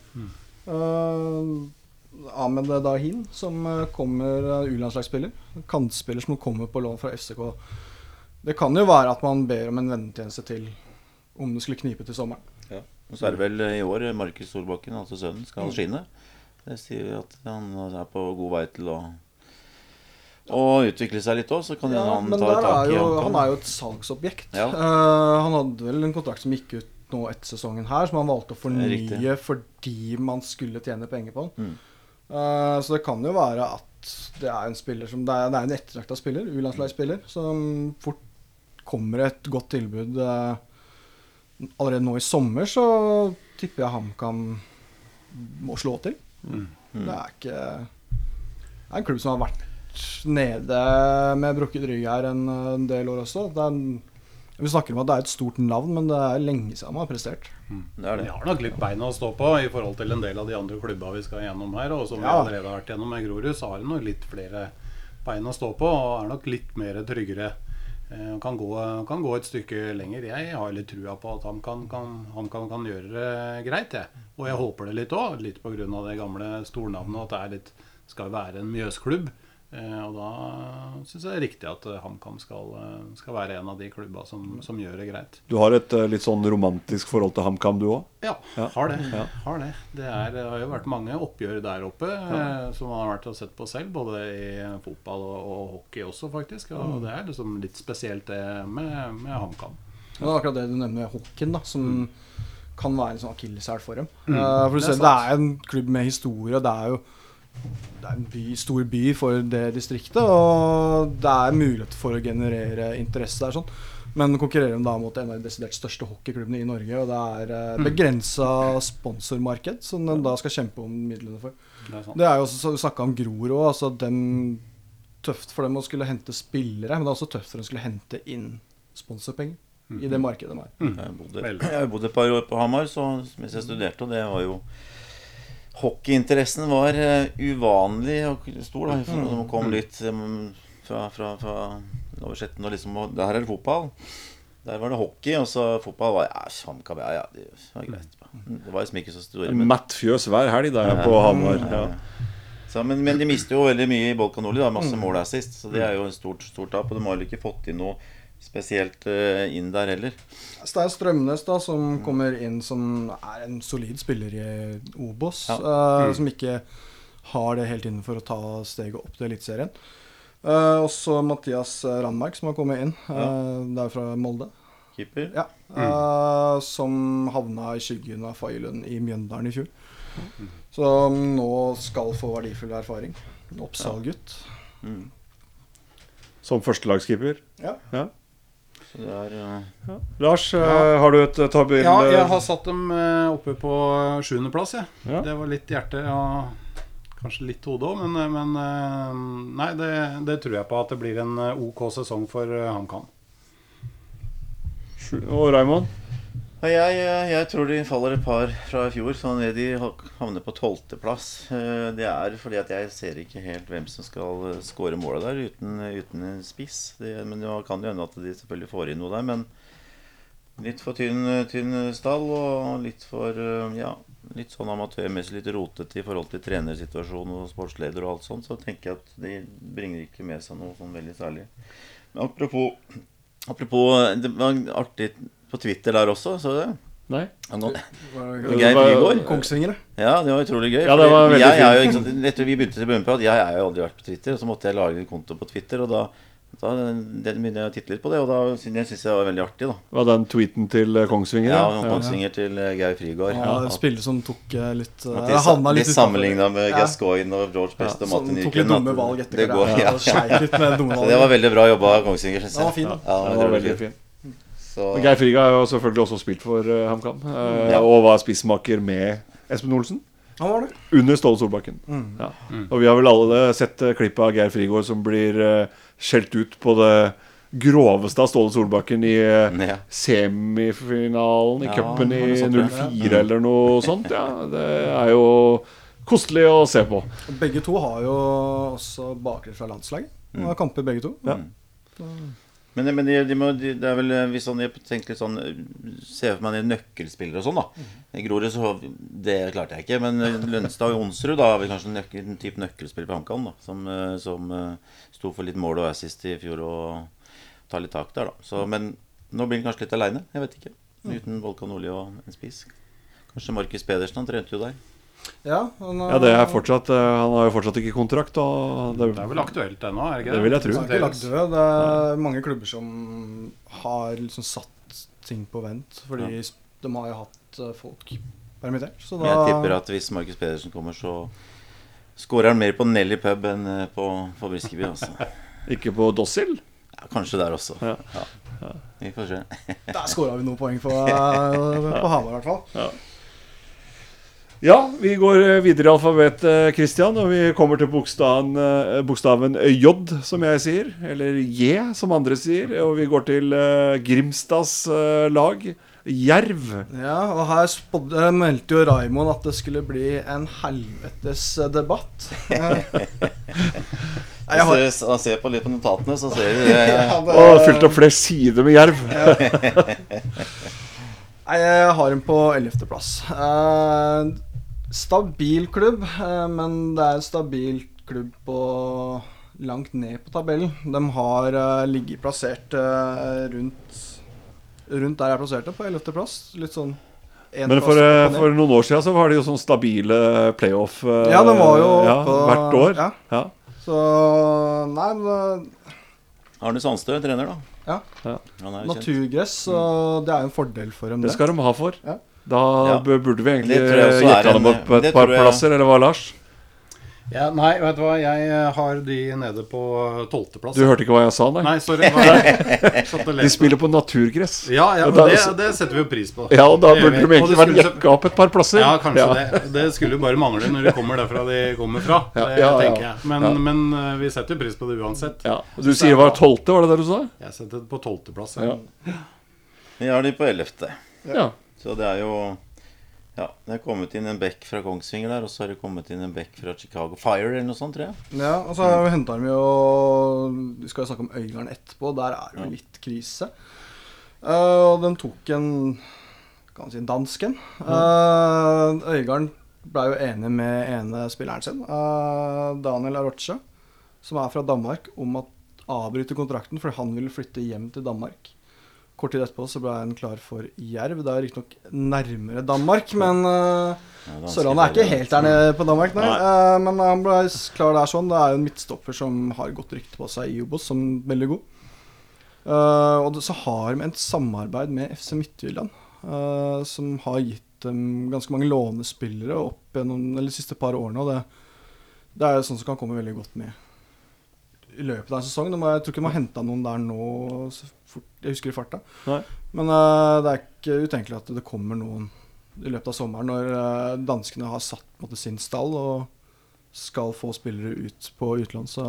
Uh, Ahmed Dahin, som eh, kommer uh, U-landslagsspiller. Kantspiller som kommer på lån fra FCK. Det kan jo være at man ber om en vennetjeneste til om det skulle knipe til sommeren. Ja. Og så er det vel eh, i år Markus Solbakken, altså sønnen, skal Mm. skinne. Det sier at han er på god vei til å og utvikle seg litt òg, så kan Ja, han ta tak i jo, han er jo et salgsobjekt. Ja. Uh, han hadde vel en kontrakt som gikk ut nå etter sesongen her, som han valgte å fornye fordi man skulle tjene penger på den. Mm. Uh, så det kan jo være at det er en spiller som Det er, det er en ettertrakta spiller, U-landslagsspiller, som fort kommer et godt tilbud Uh, allerede nå i sommer, så tipper jeg HamKam må slå til. Mm. Det er ikke Det er en klubb som har vært nede med brukket rygg her en, en del år også. Det er, en- vi snakker om at det er et stort navn, men det er lenge siden man har prestert. Det er Vi har nok litt bein å stå på i forhold til en del av de andre klubba vi skal gjennom her. Og som vi allerede har vært gjennom med Grorud, så har det nok litt flere bein å stå på. Og er nok litt mer tryggere. Eh, Kan gå, kan gå et stykke lenger. Jeg har litt trua på at han kan, kan, han kan, kan gjøre det greit, jeg. Og jeg håper det litt òg, litt pga. det gamle stornavnet. At det er litt, skal være en Mjøsklubb. Og da syns jeg det er riktig at eh, HamKam skal, eh, skal være en av de klubba som, som gjør det greit. Du har et eh, litt sånn romantisk forhold til HamKam, du òg? Ja, Ja. har det. Ja. Har det. Det, er, det har jo vært mange oppgjør der oppe ja. som man har vært og sett på selv, både i fotball og, og hockey også, faktisk. Og det er liksom litt spesielt det med, med HamKam. Det er akkurat det du nevner med hockeyen, da, som kan være en sånn akilleshæl for dem. Mm, Eh, for du det er ser, det er en klubb med historie, det er jo det er en by, stor by for det distriktet, og det er mulighet for å generere interesse der. sånn. Men konkurrerer de da mot en av de desidert største hockeyklubbene i Norge, og det er eh, Mm. begrensa sponsormarked som de da skal kjempe om midlene for. Det er jo også snakka om Grorud òg. Altså dem, tøft for dem å skulle hente spillere, men det er også tøft for dem å skulle hente inn sponsorpenger i det markedet de er. Jeg bodde, jeg bodde et par år på Hamar så, mens jeg studerte, og det var jo Hockeyinteressen var eh, uvanlig stor. da for Når man kom litt um, fra, fra, fra oversetten og liksom og, Der er det fotball. Der var det hockey, og så fotball var ja, ja, det var greit. Det var liksom ikke så store. men- Matt fjøs hver helg da jeg er på Hamar. Ja. Så, men, men de mister jo veldig mye i Balkan Nordli. Masse mål her sist. Så det er jo en stort, stort tap. Og de har vel ikke fått inn noe spesielt eh, inn der heller. Så det er Strømnes da som kommer inn som er en solid spiller i Obos. Ja. eh, Som ikke har det helt innenfor å ta steget opp til Eliteserien. Uh, også Mathias Randmark som har kommet inn. Uh, det er fra Molde. Keeper. Ja. eh, som havna i skyggen av Failund i Mjøndalen i fjor. Så um, nå skal få verdifull erfaring. Oppsalgutt. Mm. Som førstelagskeeper. Ja. Ja. Er ja. Lars, ja. har du et tabu? Ja, jeg har satt dem eh, oppe på sjuendeplass, Ja. Ja. Det var litt hjerte og kanskje litt hode òg, men, men eh, Nei, det, det tror jeg på at det blir en eh, OK sesong for eh, HamKam. Og Raymond? Jeg, eh, jeg tror de faller et par fra i fjor, så de havner på tolvteplass. Eh, Det er fordi at jeg ser ikke helt hvem som skal eh, skåre målet der uten, uten en spiss. Det, men det kan jo hende at de selvfølgelig får inn noe der, men litt for tynn, tynn stall og litt for ja, litt sånn amatørmessig litt rotete i forhold til trenersituasjon og sportsleder og alt sånt, så tenker jeg at de bringer ikke med seg noe sånn veldig særlig. Men apropos, apropos Det var artig på Twitter der også, så det? Nei? Ja, nå- Var- Geir Frigård. Kongsvinger, Ja, det var utrolig gøy. Ja, det var veldig jeg ikke sant, etter vi begynte til jeg har jo aldri vært på Twitter, og så måtte jeg lage en konto på Twitter, og da, da begynner begynte jeg å titte litt på det, og da syn- jeg syns jeg det var veldig artig, da. Var den tweeten til eh, Kongsvinger? Ja, ja? Kongsvinger til eh, Geir Frigård. Ja, at, Spillet som tok eh, litt at de, de sammenligna med Ja. Gascoigne og George Best og Martin tok Nyken. litt dumme valg etter det går, ja. Så det var veldig bra jobba av Kongsvinger, syns Den var fin, da. Ja, det var veldig, veldig fint. fin. Så, Geir Friga har jo selvfølgelig også spilt for uh, HamKam. uh, Ja. Og var spissmaker med Espen Olsen. Han var det. Under Ståle Solbakken. Ja. Og vi har vel alle sett uh, klippet av Geir Frigård som blir uh, skjelt ut på det groveste av Ståle Solbakken i uh, ja. semifinalen i Ja, cupen i var noe sånt, ja. 04 eller noe sånt. Ja, det er jo kostelig å se på. Begge to har jo også bakgrunn fra landslaget. De har kamper begge to. Ja. Men, men de, de må, de, det er vel eh, hvis sånn, jeg tenker litt sånn eh, Ser for meg de nøkkelspillere og sånn, da. I Grorud så Det klarte jeg ikke. Men eh, Lønstad og Onsrud da har vi kanskje en, nøkkel, en type nøkkelspiller på HamKam. Som, som sto for litt mål og assist i fjor og tar litt tak der, da. Så, men nå blir han kanskje litt aleine. Jeg vet ikke. Uten Volkan Nordli og en spiss. Kanskje Markus Pedersen. Han trente jo der. Ja, han, Ja, det er fortsatt uh, Han har jo fortsatt ikke kontrakt. Og det, Det er vel aktuelt ennå, er det ikke Det vil jeg tro. Det er ikke død. Det er mange klubber som har liksom satt ting på vent. Fordi de har jo hatt eh, folk permittert. Så da Jeg tipper at hvis Markus Pedersen kommer, så skårer han mer på Nelly pub enn eh, på, Fabriskeby. Altså. Ikke på Dossil? Ja, kanskje der også. Ja. Ja. Vi får se. Der scora vi noen poeng på, eh, på Hamar, i hvert fall. Ja, vi går eh, videre i alfabetet, Christian, og vi kommer til bokstaven, eh, bokstaven J, som jeg sier. Eller J, som andre sier. Og vi går til eh, Grimstads eh, lag. Jerv. Ja, og her eh, meldte jo Raimond at det skulle bli en helvetes eh, debatt. Jeg har, Hvis du ser på litt på notatene, så ser du det. ja, det, Og fylt opp flere sider med jerv. Nei, jeg har en på 11.-plass. Eh, stabil klubb, eh, men det er en stabil klubb på langt ned på tabellen. De har eh, ligget plassert eh, rundt Rundt der jeg plasserte, på 11.-plass. Litt sånn en Men for, for noen år siden så var det jo sånn stabile playoff Ja, de var jo ja, på hvert år. Ja, Ja. så Nei, men Arne Sandstø trener, da. Ja. Naturgress, Og det er jo en fordel for dem, Det det. skal de ha for. Ja. Da Ja. burde vi egentlig gitt han opp et par jeg- plasser, eller hva, Lars? Ja, nei, vet du hva, jeg eh, har de nede på tolvteplass. Du hørte ikke hva jeg sa, nei? Nei, sorry. De spiller på naturgress. Ja, ja, men da- det, det setter vi jo pris på. Ja, og da Det burde vi. de egentlig vært jekka opp et par plasser. Ja, kanskje Ja. det. Det skulle jo bare mangle når de kommer derfra de kommer fra. Det ja, ja. tenker jeg. Men, Ja. men eh, vi setter jo pris på det uansett. Ja. Du sier det var tolvte, var det det du sa? Jeg setter det på tolvteplass. Ja. Vi har de på ellevte. Ja. Så det er jo Ja, det er kommet inn en back fra Kongsvinger der, og så har det kommet inn en back fra Chicago Fire eller noe sånt, tror jeg. Ja, og så mm. henta de jo Vi skal jo snakke om Øygarden etterpå. Der er det jo litt krise. Uh, og den tok en Kan man si dansken. Uh, Øygarden ble jo enig med ene spilleren sin, uh, Daniel Arocha, som er fra Danmark, om at avbryte kontrakten fordi han ville flytte hjem til Danmark. Kort tid etterpå så ble han klar for Jerv. Det er riktignok nærmere Danmark, men uh, Ja, Sørlandet er ikke helt der nede på Danmark, nei. Eh, men han ble klar der sånn. Det er jo en midtstopper som har godt rykte på seg i Obos, som veldig god. Uh, og så har de et samarbeid med FC Midtjylland, uh, som har gitt dem ganske mange lånespillere opp gjennom de siste par årene. Og det, det er jo sånn som kan komme veldig godt med i løpet av en sesong. Jeg tror ikke de har henta noen der nå, så fort jeg husker i farta. Nei. Men uh, det er ikke utenkelig at det kommer noen i løpet av sommeren, når uh, danskene har satt måte, sin stall og skal få spillere ut på utlån. Så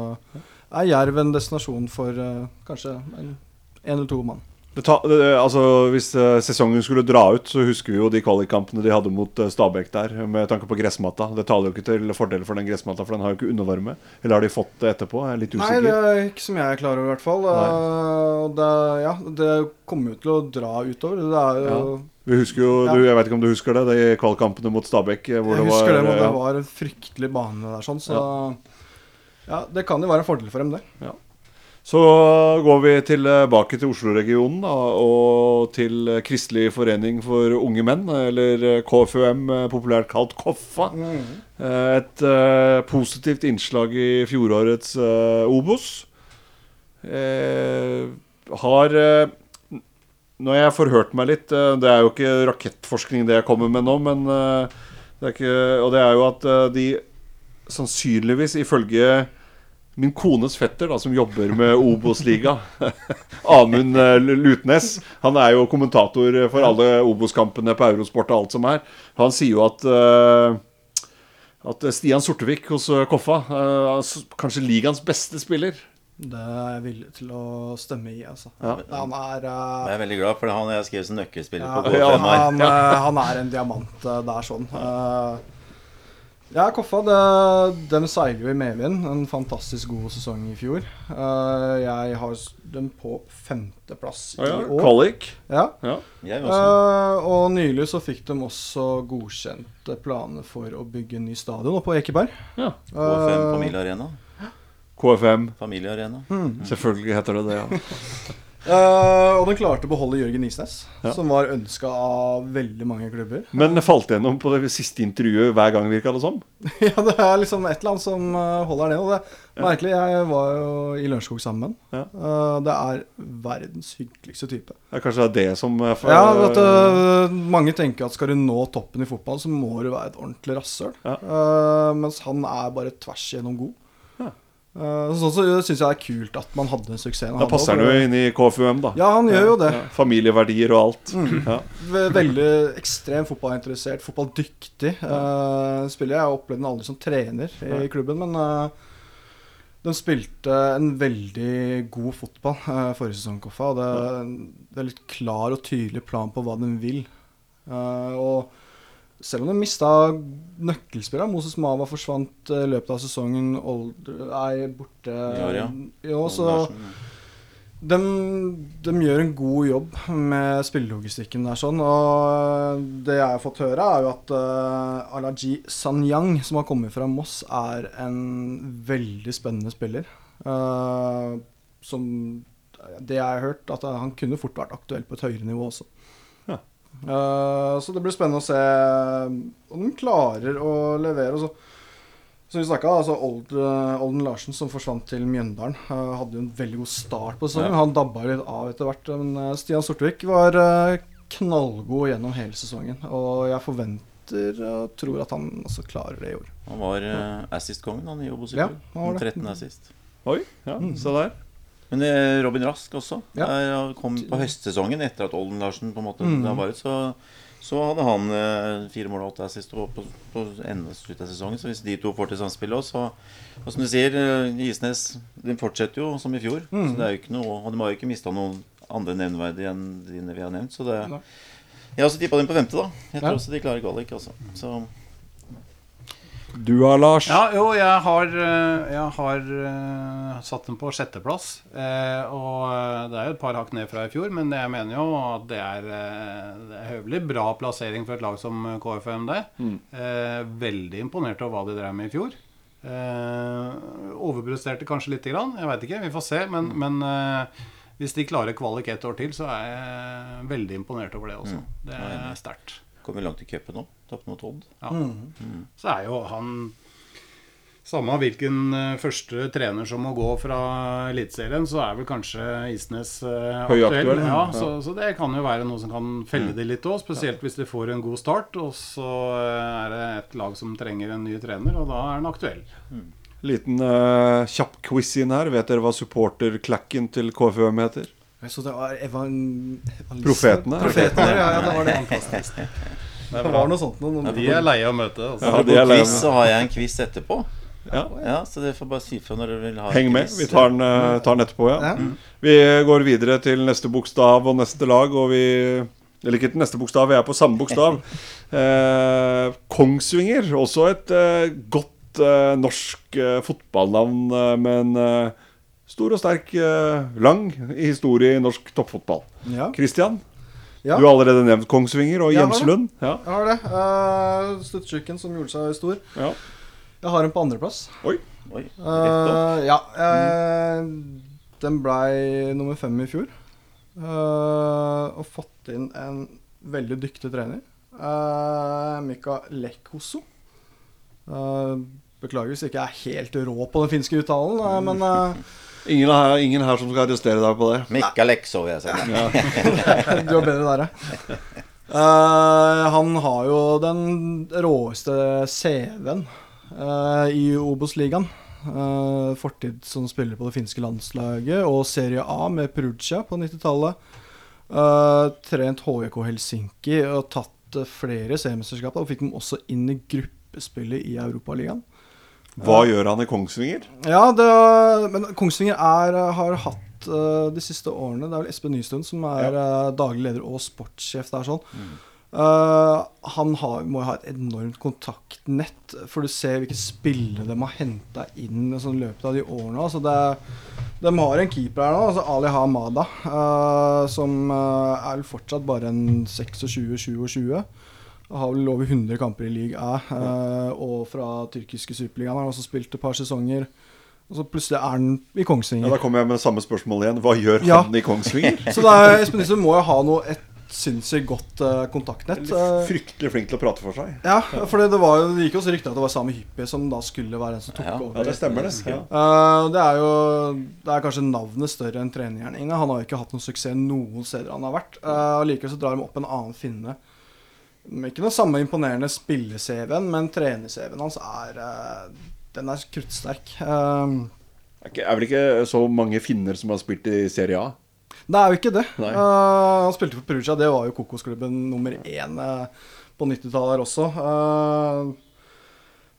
er Jerv en destinasjon for uh, kanskje en, en eller to mann. Det ta, altså, hvis eh, sesongen skulle dra ut, så husker vi jo de kvalikkampene de hadde mot eh, Stabæk der, med tanke på gressmatta. Det taler jo ikke til fordel for den gressmatta, for den har jo ikke undervarme. Eller har de fått det etterpå? Jeg er litt Nei, det er ikke som jeg er klar over, i hvert fall. Eh, det, ja, det kommer jo til å dra utover. Det er jo Vi husker jo, Ja. du, Jeg vet ikke om du husker det, de kvalikkampene mot Stabæk. Hvor Jeg det husker var, det, men ja. det var en fryktelig bane der, sånn, så ja. Det kan jo være en fordel for dem, det. Så går vi tilbake til Oslo-regionen og til Kristelig forening for unge menn, eller KFUM, populært kalt Koffa. Eh, Et eh, positivt innslag i fjorårets eh, Obos. Har Når jeg får hørt meg litt Det er jo ikke rakettforskning det jeg kommer med nå, men det er ikke, Og det er jo at de sannsynligvis, ifølge min kones fetter, da, som jobber med Obos-liga, Amund eh, Lutnes Han er jo kommentator for alle Obos-kampene på Eurosport og alt som er. Han sier jo at uh, at Stian Sortevik hos eh, Koffa er kanskje ligaens beste spiller. Det er jeg villig til å stemme i, altså. Ja. Han er uh, Jeg er veldig glad, for han har skrevet som nøkkelspiller ja, på ja, han, eh, han er en diamant Det der, sånn. Eh, ja, Koffa, det, dem seiler jo i medvind. En fantastisk god sesong i fjor. Uh, jeg har den dem på femteplass oh, ja, i år. Kvalik. Ja. Ja. Uh. Eh, og nylig så fikk de også godkjent eh, planer for å bygge en ny stadion oppe på Ekeberg. ja. KFM Eh, Familiearena. KFM. Familiearena. Selvfølgelig heter det det, ja. eh, og den klarte å beholde Jørgen Isnes, Ja. som var ønska av veldig mange klubber. Men det falt gjennom på det siste intervjuet hver gang, virka det som. ja, det er liksom et eller annet som eh, holder ned. Og det er merkelig. Jeg var jo i Lørenskog sammen. Ja. Uh, det er verdens hyggeligste type. Det er kanskje det som for- Ja, at eh, Mange tenker at skal du nå toppen i fotball, så må du være et ordentlig rasshøl. Ja. Uh, mens han er bare tvers igjennom god. Uh, sånn så syns jeg det er kult at man hadde suksessen. Da passer han jo inn i KFUM, da. Ja, han gjør jo det. Familieverdier og alt. Ja. Veldig ekstremt fotballinteressert, fotballdyktig uh, spiller. Jeg har opplevd den aldri som trener i klubben, men uh, de spilte en veldig god fotball uh, forrige sesong, Koffa. Og det, det er litt klar og tydelig plan på hva de vil. Og selv om de mista nøkkelspillere Moses Mava forsvant uh, i løpet av sesongen. Older, er borte Ja, ja. Jo, så de, de gjør en god jobb med spillelogistikken der sånn, og det jeg har fått høre er jo at uh, Alaji Sanyang, som har kommet fra Moss, er en veldig spennende spiller. Uh, som det jeg har hørt, at han kunne fort vært aktuell på et høyere nivå også. Uh, så det blir spennende å se om de klarer å levere. Og så som vi snakket, altså Old, eh, Olden Larsen, som forsvant til Mjøndalen, uh, hadde jo en veldig god start på sesongen. Ja. Han dabba litt av etter hvert. Men eh, Stian Sortevik var eh, knallgod gjennom hele sesongen. Og jeg forventer og tror at han også klarer det i år. Han var uh, assist-kongen han i Obos. i Ja, fjor. han var det. 13 assist. Oi, ja, se der. Men eh, Robin Rask også. Ja. Der, kom på høstsesongen etter at Olden Larsen på en måte Mm. var ut, så, så hadde han eh, fire mål og åtte assist på, på enden slutt av sesongen. Så hvis de to får til samspill òg, så Og som du sier, eh, Isnes den fortsetter jo som i fjor. Mm. Så det er jo ikke noe Og de har jo ikke mista noen andre nevneverdige enn de vi har nevnt. Så det. Jeg har også tippa dem på femte, da. Jeg tror Ja. også de klarer kvalik, Også. Så Du har Lars. Ja, jo, jeg har, eh, jeg har eh, satt den på sjetteplass. Eh, og det er jo et par hakk ned fra i fjor, men jeg mener jo at det er, det er høvelig bra plassering for et lag som KFM der. Mm. veldig imponert over hva de drev med i fjor. Overpresterte kanskje lite grann, jeg veit ikke, vi får se. Men, men eh, hvis de klarer kvalik ett år til, så er jeg veldig imponert over det også. Det er sterkt. Kommer langt i cupen nå. Tapt mot Odd. Ja. Så er jo han Samme hvilken eh, første trener som må gå fra Eliteserien, så er vel kanskje Isnes uh, aktuell. ja. Ja, så, så det kan jo være noe som kan felle det litt òg, spesielt hvis de får en god start. Og så eh, er det et lag som trenger en ny trener, og da er han aktuell. Liten uh, kjapp quiz inn her. Vet dere hva supporterklakken til KFUM heter? Så det var evan... evangelistene. Profetene. Profetene, ja, ja, det var det. Det var noe sånt noe. De er leie av møtet. Altså. Ja, de er lei quiz, meg. så har jeg en quiz etterpå. Ja. Ja, så dere får bare si fra når dere vil ha Heng med. Vi tar den, eh, tar den etterpå, ja. Ja. Vi går videre til neste bokstav og neste lag, og vi Eller ikke til neste bokstav, vi er på samme bokstav. Eh, Kongsvinger, også et eh, godt eh, norsk eh, fotballnavn, eh, men eh, stor og sterk, eh, lang historie i norsk toppfotball. Ja. Christian, Ja. du har allerede nevnt Kongsvinger og Ja. Jenslund. Ja. Jeg har det. Uh, Stuttsyken som gjorde seg stor. Ja. Jeg har en på andreplass. Oi. Oi. Uh, ja. eh, den blei nummer fem i fjor. Uh, og fått inn en veldig dyktig trener. Uh, Mika Lekhoso. Uh, beklager hvis jeg ikke er helt rå på den finske uttalen, eh, men eh, Ingen, her, ingen her som skal arrestere deg på det. Mikkel vil jeg sier. du er bedre der, ja. Uh, han har jo den råeste CV-en uh, i Obos-ligaen. Uh, fortid som spiller på det finske landslaget og Serie A med Perugia på 90-tallet. Eh, trent HJK Helsinki og tatt eh, flere seriemesterskap Og fikk dem også inn i gruppespillet i Europaligaen. Hva gjør han i Kongsvinger? Ja, det, men Kongsvinger er, har hatt uh, de siste årene Det er vel Espen Nystuen som er eh, daglig leder og sportssjef der. sånn. Eh, han har, må jo ha et enormt kontaktnett, for du ser hvilke spillere de har henta inn i sånn løpet av de årene. Altså det, de har en keeper her nå, altså Ali Hamada, som er vel fortsatt bare en 26-27. Har vel over 100 kamper i league A. eh, og fra tyrkiske superligaen har også spilt et par sesonger. Og så plutselig er han i Kongsvinger. Ja, Da kommer jeg med samme spørsmål igjen. Hva gjør Ja. han i Kongsvinger? Så da, Espen Nilsen må jo ha noe, et sinnssykt godt eh, kontaktnett. Eh, Fryktelig flink til å prate for seg. ja, for det, var jo, det gikk jo også rykter at det var Sami Hyppie som da skulle være den som tok Ja, over. Ja, det stemmer, det. Ja. Eh, det er jo Det er kanskje navnet større enn trenergjerninga. Han har jo ikke hatt noen suksess noen steder han har vært. Uh, og Likevel så drar de opp en annen finne. Ikke noe samme imponerende spille-CV-en, men trener-CV-en hans er eh, Den er kruttsterk. Uh, Det er er vel ikke så mange finner som har spilt i Serie A? det er jo ikke det. Eh, han spilte for Perugia, det var jo Kokosklubben nummer én uh, på 90-tallet her også. Uh,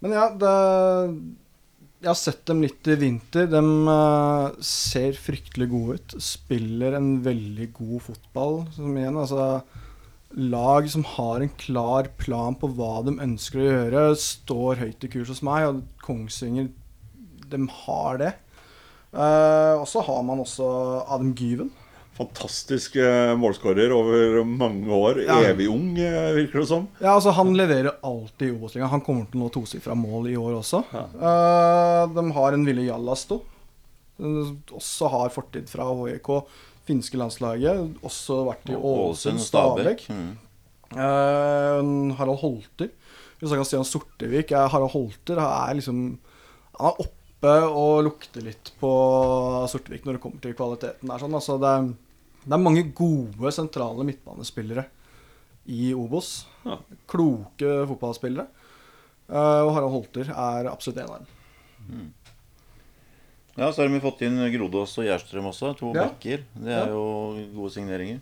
men ja, det Jeg har sett dem litt i vinter. De ser fryktelig gode ut. Spiller en veldig god fotball. Som igjen, altså Lag som har en klar plan på hva de ønsker å gjøre, står høyt i kurs hos meg. Og Kongsvinger, de har det. Eh, og så har man også Adam Gyven. Fantastisk eh, målskårer over mange år. Ja. Evig ung, eh, virker det som. Ja, altså Han leverer alltid i Obos-ligaen. Han kommer til å nå tosifra mål i år også. Eh, de har en Ville Jallasto, som også har fortid fra HJK. Finske landslaget. Også vært i Ålesund, Stabæk. Mm. Uh, Harald Holter. Hvis jeg kan si han Sortevik er Harald Holter er liksom Han er oppe og lukter litt på Sortevik når det kommer til kvaliteten. Der, sånn. altså, det, er, det er mange gode sentrale midtbanespillere i Obos. Ja. Kloke fotballspillere. Uh, og Harald Holter er absolutt en av dem. Ja, så har vi fått inn Grodås og Gjerstrøm også. To Ja. backer. Det er jo gode signeringer.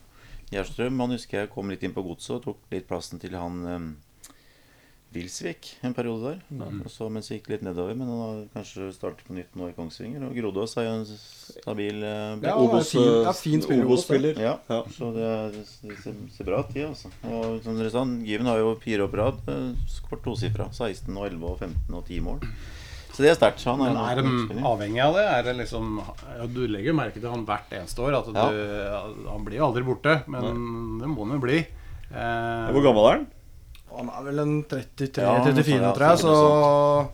Gjerstrøm han husker jeg kom litt inn på godset og tok litt plassen til han um, Wilsvik en periode der. Og så mens det gikk litt nedover, men han har kanskje startet på nytt nå i Kongsvinger. Og Grodås er jo en stabil uh, Ja, er ja, det. Obos-spiller. Ja, Ja. så det, er, det ser, ser bra ut, de, altså. Og som dere sa, Given har jo fire år på rad uh, skåret tosifra. 16 og 11 og 15 og 10 mål. Så det er sterkt. Han er, er de avhengig av det? Er det liksom, ja, du legger jo merke til han hvert eneste år. At du, Han blir jo aldri borte, men det må han jo bli. Eh, Hvor gammel er han? Han er vel en 33-34, Ja, ja, tror jeg. Så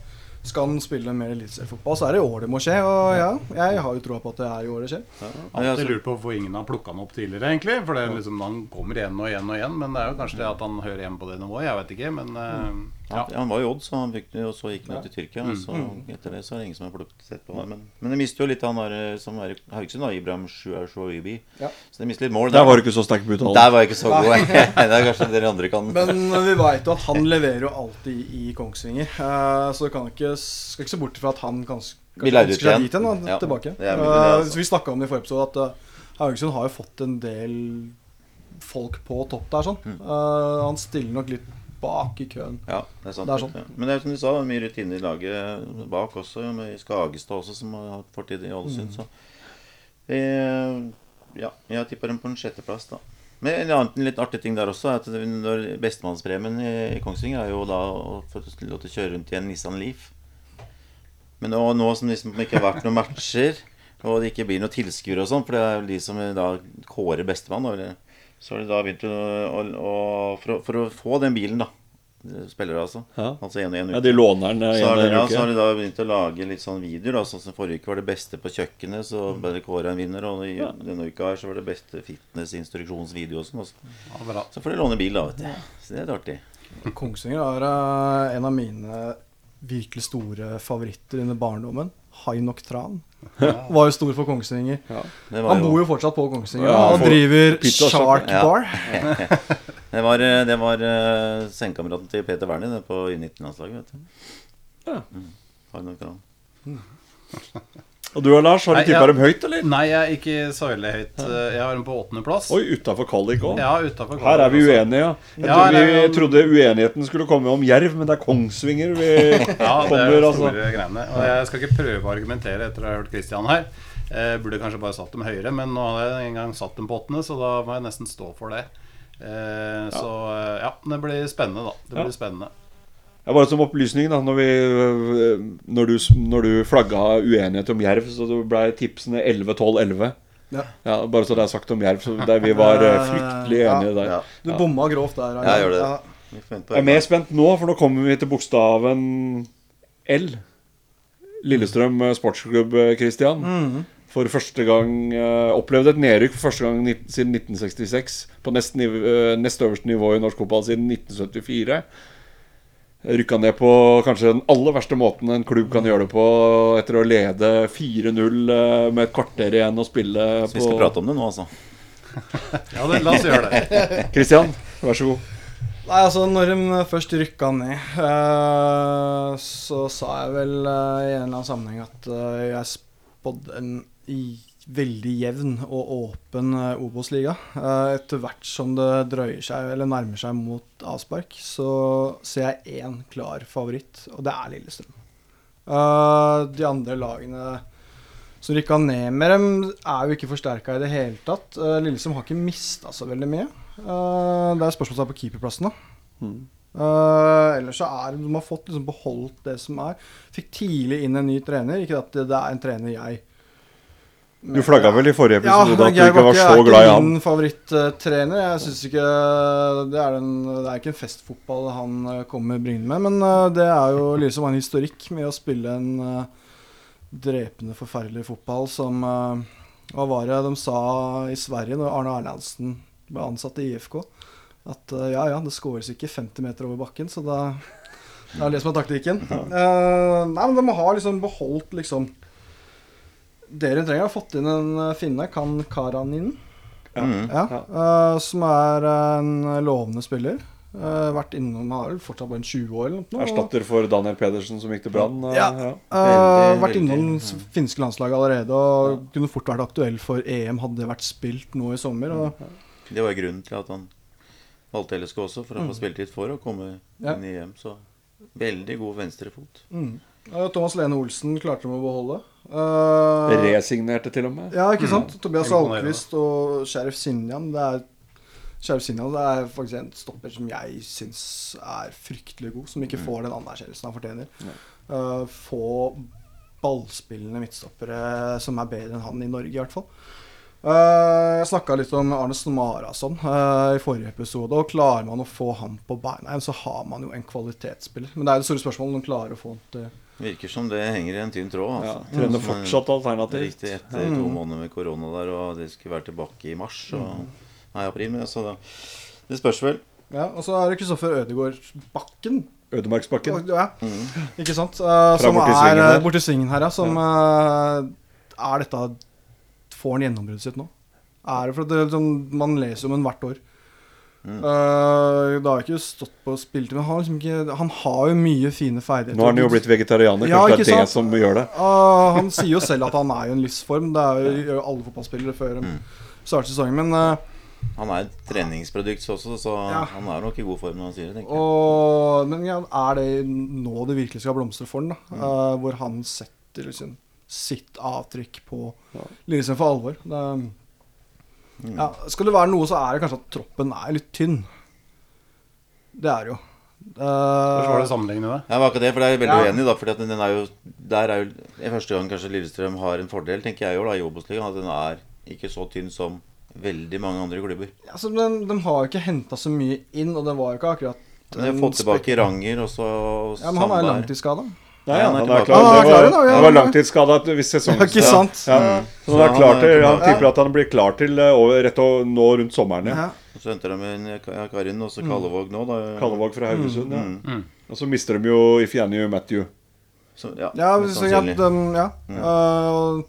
skal han spille mer eliteseriefotball, så er det i år det må skje. Og ja, jeg har jo troa på at det er i år det skjer. Ja, Alltid altså, lurt på hvorfor ingen har plukka han opp tidligere, egentlig. For det er liksom, han kommer igjen og igjen og igjen. Men det er jo kanskje det at han hører hjemme på det nivået. Jeg vet ikke, men eh, ja. Ja, han var jo Odd, så han fikk, og så gikk han til Tyrkia. Og så etter det så er det ingen som har plukket sett på ham. Men, men de mister jo litt han der eh, som er i Haugesund, da, Ibrahim Shuaibi. Ja. Så de mister litt mål. Der var du ikke så sterk på uttalen. Der var jeg ikke så god. det er kanskje dere andre kan Men vi veit jo at han leverer jo alltid i Kongsvinger. Eh, så kan ikke, skal ikke se bort fra at han kanskje, ut ønsker seg igjen. dit igjen. da, Ja, tilbake. det det, Eh, altså. så vi snakka om det i forrige episode, at Haugesund har jo fått en del folk på topp der. sånn. Mm. Eh, han stiller nok litt bak i køen. Ja, det er sant. Det er sånn. Men det er som du sa, det er mye rutine i laget bak også. Med Skagestad også, som har hatt fortid i Ålesund. Så eh, ja, jeg tipper dem på en sjetteplass, da. Men en annen litt artig ting der også, er at bestemannspremien i, Kongsvinger er jo da å få lov til å kjøre rundt i en Nissan Leaf. Men nå, nå som det liksom ikke har vært noen matcher, og det ikke blir noen tilskuere og sånn, for det er jo de som da kårer bestemann, eller- så har de da begynt å, å, å for, for å få den bilen, da. Spillere, altså. Ja. Altså en, en Ja, de låner den så har, en de, ja, uke. så har de da begynt å lage litt sånn videoer. Da, sånn som Forrige uke var det beste på kjøkkenet, så ble det kåra en vinner. Og i, denne uka her så var det beste fitnessinstruksjonsvideo og sånn. også. Ja. Så får de låne bil, da, vet du. Så det er litt artig. Kongsvinger er eh, en av mine virkelig store favoritter under barndommen. Hainok Noktran. Var jo stor for Kongsvinger. Det Han bor jo fortsatt på Kongsvinger. Ja, og driver Shark ja. Bar. Det var, eh, det var uh, sengekameraten til Peter Wernie på U19-landslaget, vet du. Ja. Mm. Og du Lars, har du tippa dem høyt, eller? Nei, jeg er ikke så veldig høyt. Jeg har dem på åttendeplass. Oi, utafor Kallik òg. Ja, utenfor Her er vi uenige, ja. Jeg Ja, trodde, vi er- trodde uenigheten skulle komme om Jerv, men det er Kongsvinger vi Ja, det er kommer, altså. store greiene. Og jeg skal ikke prøve å argumentere etter å ha hørt Christian her. Jeg burde kanskje bare satt dem høyere, men nå har jeg en gang satt dem på åttende, så da må jeg nesten stå for det. Eh, Så eh, ja, det blir spennende, da. Det blir spennende. Ja, bare som opplysning, da. Når, vi, øh, når, du, når du flagga uenighet om Jerv, så ble tipsene 11-12-11. Ja. bare så det er sagt om Jerv. Så der vi var øh, fryktelig Ja. enige der. Ja. Du bomma grovt der. Ja, jeg gjør det. Ja. På Jeg er mer spent nå, for nå kommer vi til bokstaven L. Lillestrøm øh, sportsklubb, Christian. Mhm. For første gang Opplevde et nedrykk for første gang siden 1966. På nest, niv øh, nest øverste nivå i norsk fotball siden 1974. Rykka ned på kanskje den aller verste måten en klubb kan gjøre det på, etter å lede 4-0 øh, med et kvarter igjen å spille Så vi skal prate om det nå, altså. Ja, det, la oss gjøre det. Kristian, vær så god. Nei, altså Når de først rykka ned, eh, så sa jeg vel eh, i en eller annen sammenheng at eh, jeg spådde en i, veldig jevn og åpen uh, Obos-liga. Eh, etter hvert som det drøyer seg eller nærmer seg mot avspark, så ser jeg én klar favoritt, og det er Lillestrøm. Eh, de andre lagene som rykka ned med dem, er jo ikke forsterka i det hele tatt. Eh, Lillestrøm har ikke mista så veldig mye. Eh, det er spørsmålstegn på keeperplassen, da. Eh, ellers så er De har fått liksom beholdt det som er. Fikk tidlig inn en ny trener. Ikke at det, det er en trener jeg Du flagga vel i forrige ja, episode at du ikke var så er glad i ikke min favorittrener. Jeg synes ikke det er, den, det er ikke en festfotball han eh, kommer bringende med. Men eh, det er jo liksom en historikk med å spille en eh, drepende, forferdelig fotball som Hva var det de sa i Sverige når Arne Erlandsen ble ansatt i IFK? At ja, ja, det skåres ikke 50 meter over bakken, så da det er det som er taktikken. Eh, nei, men de har liksom beholdt liksom Dere trenger har fått inn en eh, finne, Kan Karanin. Mm. Ja, uh, som er en lovende spiller. Uh, vært innom vel fortsatt bare en 20 år eller noe. Erstatter for Daniel Pedersen som gikk til Brann. Uh, Ja. ja. Eh, vært innom det s- finske landslaget allerede og kunne fort vært aktuell for EM hadde det vært spilt nå i sommer. Og, Det var grunnen til at han valgte LSK også, for å få spilletid for å komme Ja. inn i EM. Så veldig god venstrefot. mm. Thomas Lene Olsen klarte de å beholde. Eh, Resignerte til og med. Ja, ikke sant? Tobias Imponerende. Alquist og Sheriff Sinjan. Det er Sheriff Sinjan det er faktisk en stopper som jeg syns er fryktelig god. Som ikke får den anerkjennelsen han fortjener. Uh, få ballspillende midtstoppere som er bedre enn han i Norge, i hvert fall. Uh, jeg snakka litt om Arne Smarason uh, i forrige episode. Og klarer man å få ham på beina igjen, så har man jo en kvalitetsspiller. Men det er det store spørsmålet om de klarer å få han til Virker som det henger i en tynn tråd. Ja, Altså. trener Mm. fortsatt alternativt. Riktig etter to måneder med korona der, og de skulle være tilbake i mars. Og nei, april, men så da Det spørs vel. Ja, Og så er det Kristoffer Ødegårdsbakken. Ødemarksbakken. Ja, ikke sant? Uh, som borti er der. borti svingen her, ja. Som uh, er dette Får han gjennombruddet sitt nå? Er det for at det, sånn, Man leser om ham hvert år. Uh, det har ikke stått på spilletid, men han har, liksom ikke, han har jo mye fine ferdigheter. Nå har han jo blitt vegetarianer. Ja, Kanskje det er det som gjør det. Uh, han sier jo selv at han er i en livsform. Det er jo alle fotballspillere før mm. starter sesongen. Men uh, Han er et treningsprodukt også, så Ja. han er nok i god form når han sier det. tenker jeg. Og, men ja, er det nå det virkelig skal blomstre for han? Mm. Eh, hvor han setter liksom sitt avtrykk på Lillestrøm for alvor. Det, Mm. Ja, skal det være noe, så er det kanskje at troppen er litt tynn. Det er det jo. Hvordan var det sammenligne det? Jeg var ikke det, for det er jeg veldig Ja. uenig i. For den er jo, Der er jo første gang kanskje Lillestrøm har en fordel, tenker jeg jo, da, i Obos-ligaen. At den er ikke så tynn som veldig mange andre klubber. altså, den, de har jo ikke henta så mye inn, og det var jo ikke akkurat Men de har fått tilbake Ranger, og så Ja, Men han er jo langtidsskada. Nei, han er han er klar. Ah, han er Det var, da, ja, han var langtidsskada hvis Ja, sesongen ikke sant? Ja. Ja. Så han er klar til, han tipper at han blir klar til eh, over, rett og, nå rundt sommeren. Ja. Ja. Og så henter de inn ja, Karin og så Mm. Kallevåg nå, da. Kallevåg fra Haugesund. Ja. Mm. Og så mister de jo Ifeanyi Matthew. Så, ja, Ja, så sannsynlig. de, ja. Uh,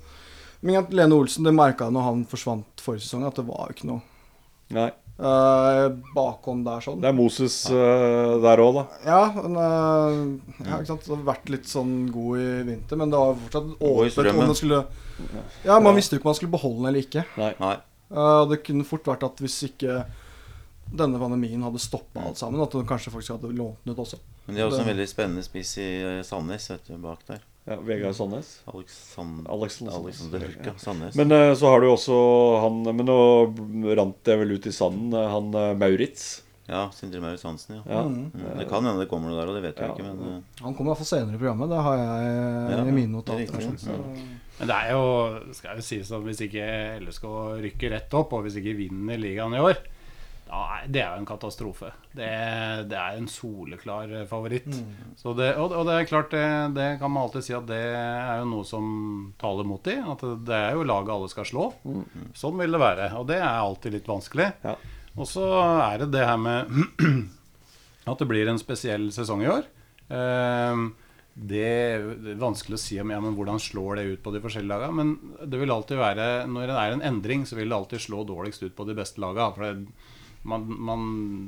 men Lene Olsen, det merka når han forsvant forrige sesong, at det var jo ikke noe Nei, uh, bakhånd der sånn. det er Moses uh, der òg, da. Ja, men, uh, ja, ikke sant. Det har vært litt sånn god i vinter, men det var fortsatt åpent om det skulle Ja, man visste jo ikke om man skulle beholde den eller ikke. Nei. Uh, det kunne fort vært at hvis ikke denne pandemien hadde stoppa alt sammen, at de kanskje faktisk hadde lånt den ut også. Men de har også en veldig spennende spiss i eh, Sandnes, vet du, bak der. Ja, Vegard Sandnes. Alex Alexander Alexander Sandnes. Men eh, så har du også han Men nå rant det vel ut i sanden, eh, han eh, Maurits. Ja, Sindre Maurits Hansen, ja. Ja. Mm. Det kan hende det kommer noe der, og det vet vi Ja. ikke, men Han kommer i hvert fall senere i programmet. Det har jeg Ja, i mine det er notater. så- Men det er jo, skal jo sies at hvis ikke LSK rykker rett opp, og hvis ikke vinner ligaen i år, er, det er jo en katastrofe. Det, det er en soleklar eh, favoritt. Så det, og, og det er klart, det, det kan man alltid si at det er jo noe som taler mot de. At det, er jo laget alle skal slå. Sånn vil det være. Og det er alltid litt vanskelig. Ja. Og så er det det her med at det blir en spesiell sesong i år. Ehm, det, det er vanskelig å si om ja, men hvordan slår det ut på de forskjellige lagene. Men det vil alltid være når det er en endring, så vil det alltid slå dårligst ut på de beste lagene. For det, man, man,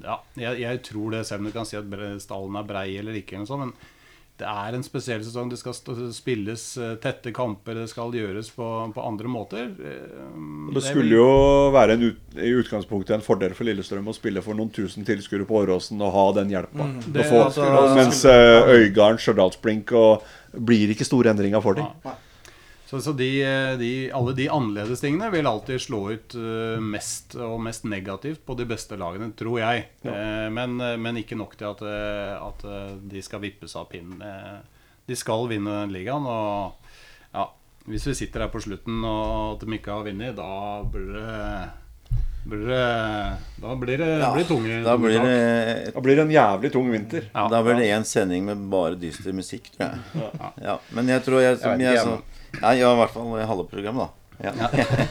ja, jeg, jeg tror det, selv om du kan si at stallen er brei eller ikke, eller sånt, men det er en spesiell sesong. Det skal spilles eh, tette kamper, det skal gjøres på, på andre måter. Ehm, Det skulle jo være en ut, i utgangspunktet en fordel for Lillestrøm å spille for noen tusen tilskuere på Åråsen og ha den hjelpa. Det Å få- skulle- mens uh, Øygarden, Stjørdalsblink og blir ikke store endringer for dem. Så, så de, eh, de, alle de annerledes tingene vil alltid slå ut eh, mest og mest negativt på de beste lagene, tror jeg. Eh, men, men ikke nok til at, at de skal vippes av pinnen. De skal vinne den ligaen, og ja, hvis vi sitter her på slutten og at de ikke har vunnet, da blir det blir det, da blir det, blir det tunge da blir det det Da blir det en jævlig tung vinter. Ja. Da blir det én sending med bare dyster musikk, tror jeg. Ja. Men jeg tror jeg, som vet jeg, ikke, så, ja, ja, i hvert fall halve programmet, da. Ja.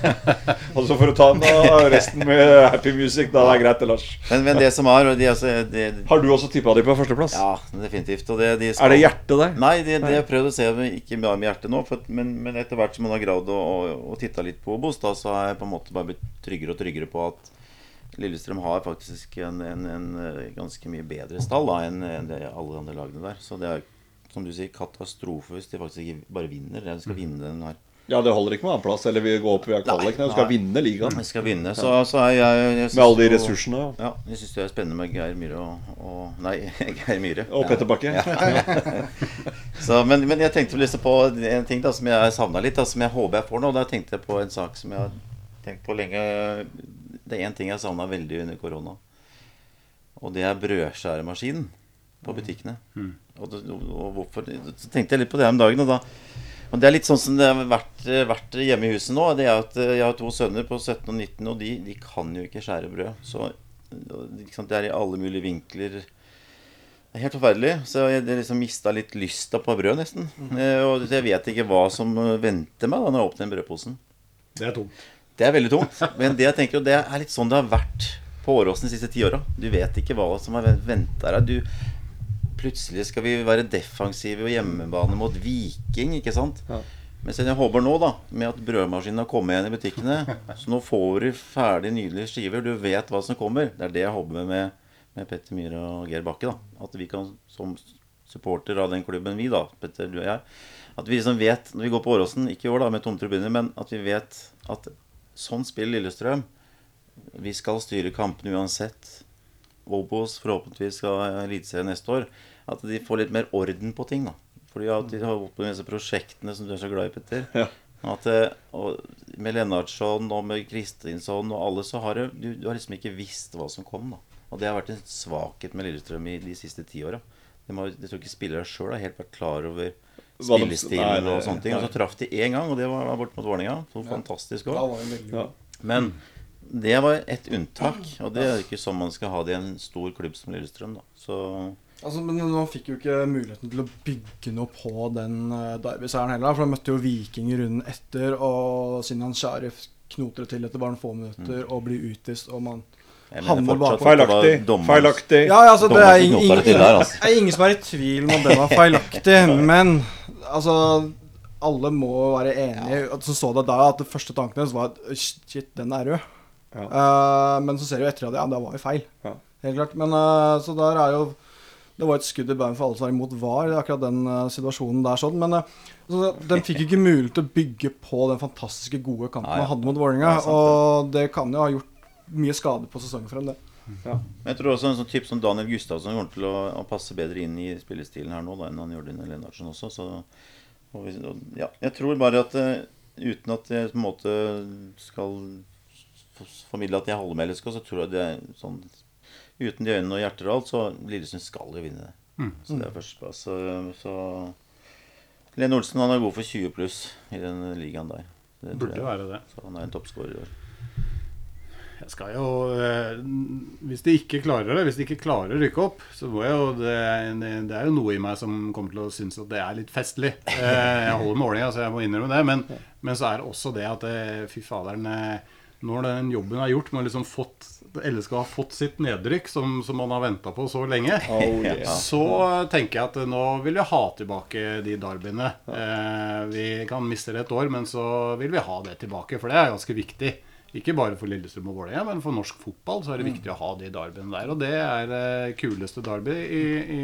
Og så for å ta den, da, resten med happy music, da er det greit, det, Lars. Men, men det som er de, altså, de, Har du også tippa de på førsteplass? Ja, definitivt. Og det, de skal, Er det hjertet der? Nei, det, det har jeg prøvd å se ikke bare med hjertet nå. For, men, men etter hvert som man har gravd og, og, og titta litt på Obos, da, så har jeg på en måte bare blitt tryggere og tryggere på at Lillestrøm har faktisk en, en, en eh, ganske mye bedre stall da, enn enn alle andre lagene der. Så det er, som du sier, katastrofe hvis de faktisk ikke bare vinner. De skal vinne den her. Ja, det holder ikke med annenplass, eller vi går opp via kvalik. Du skal vinne ligaen. De skal vinne. Så, så er jeg, jeg Med alle de ressursene. ja. Ja, jeg syns det er spennende med Geir Myhre og, og Nei, Geir Myhre. Og Petter Bakke. Så, men, men jeg tenkte liksom på en ting da som jeg savna litt, da, som jeg håper jeg får nå. Da tenkte jeg på en sak som jeg har tenkt på lenge. Det er én ting jeg savna veldig under korona. Og det er brødskjæremaskinen på butikkene. Og, og hvorfor Så tenkte jeg litt på det her om dagen. Og, da, og det er litt sånn som det har vært, vært hjemme i huset nå. Det er at eh, Jeg har to sønner på 17 og 19, og de, de kan jo ikke skjære brød. Så liksom, det er i alle mulige vinkler. Det er helt forferdelig. Så jeg jeg liksom mista litt lysta på brød, nesten. Eh, Og jeg vet ikke hva som eh, venter meg da når jeg åpner brødposen. Det er tungt. Det er veldig tungt. Men det jeg tenker, det er litt sånn det har vært på Åråsen de siste ti åra. Du vet ikke hva som har venta deg. Du, plutselig skal vi være defensive og hjemmebane mot Viking, ikke sant? Ja. Men jeg håper nå, da, med at brødmaskinen har kommet igjen i butikkene, så nå får du ferdig nydelige skiver. Du vet hva som kommer. Det er det jeg håper med, med, Petter Myhre og Geir Bakke. da At vi kan, som supporter av den klubben, vi, da, Petter, du og jeg At vi liksom vet, når vi går på Åråsen, ikke i år da med tomme tribuner, men at vi vet at sånn spiller Lillestrøm. vi skal styre kampene uansett. Obos forhåpentligvis skal ha eliteserie neste år. At de får litt mer orden på ting, da. Fordi at de har holdt på med disse prosjektene som du er så glad i, Petter. Ja. At, eh, og med Lennartson og med Kristinsson og alle, så har du, du, du har liksom ikke visst hva som kom, da. Og det har vært en svakhet med Lillestrøm i de siste ti åra. De Jeg tror ikke spillere sjøl har helt vært klar over spillestilen og sånne ting. Og så traff de én gang, og det var bort mot Vålerenga. Så fantastisk òg. Men det var et unntak, og det er ikke sånn man skal ha det i en stor klubb som Lillestrøm. da Så Altså, men Man fikk jo ikke muligheten til å bygge noe på den uh, derbyseieren heller. For da møtte jo Viking i runden etter, og Sinjan Sharif knoter det til etter bare noen få minutter og blir utvist. Og man fortsatt Feilaktig. Feilaktig. Ja, ja, altså, det er ingen, ing- nota det til der, altså. er ingen som er i tvil om at den var feilaktig. men altså Alle må være enige. At Så så det da at det første tanken hennes var at shit, den er rød. Ja. Eh, men så ser du etter at ja, det var jo feil. Ja. Helt klart. Men uh, så der er jo Det var et skudd i baugen for alle som var imot VAR, akkurat den uh, situasjonen der. sånn, Men uh, så den fikk ikke mulighet til å bygge på den fantastiske gode kampen man ja. hadde mot Vålerenga. Ja, og det kan jo ha gjort mye skade på sesongen for dem, det. Men jeg tror også en sånn type som Daniel Gustavsson kommer til å, å passe bedre inn i spillestilen her nå da, enn han gjorde under Lennartsen også. Så, og vi, og, ja, jeg tror bare at uh, uten at jeg på en måte skal formidle at jeg holder med LSK, så tror jeg det er sånn Uten de øynene og hjerter og alt, så Lillesund skal jo vinne det. Så det er førsteplass. Så, så Lene Olsen han er god for 20 pluss i den ligaen der. Det Burde være det. Så han er en toppskårer i år. Jeg skal jo eh, Hvis de ikke klarer det, hvis de ikke klarer å rykke opp, så må jeg jo det, det er jo noe i meg som kommer til å synes at det er litt festlig. Eh, Jeg holder målinga, så jeg må innrømme det. Men, men så er det også det at det, fy faderen eh, Når den jobben er gjort man liksom fått eller skal ha fått sitt nedrykk, som, som man har venta på så lenge, Oh, yeah. så tenker jeg at nå vil vi ha tilbake de derbyene. Eh, vi kan miste det et år, men så vil vi ha det tilbake, for det er ganske viktig. Ikke bare for Lillestrøm og Vålerenga, men for norsk fotball så er det viktig å ha de derbyene der. Og det er det kuleste derby i, i,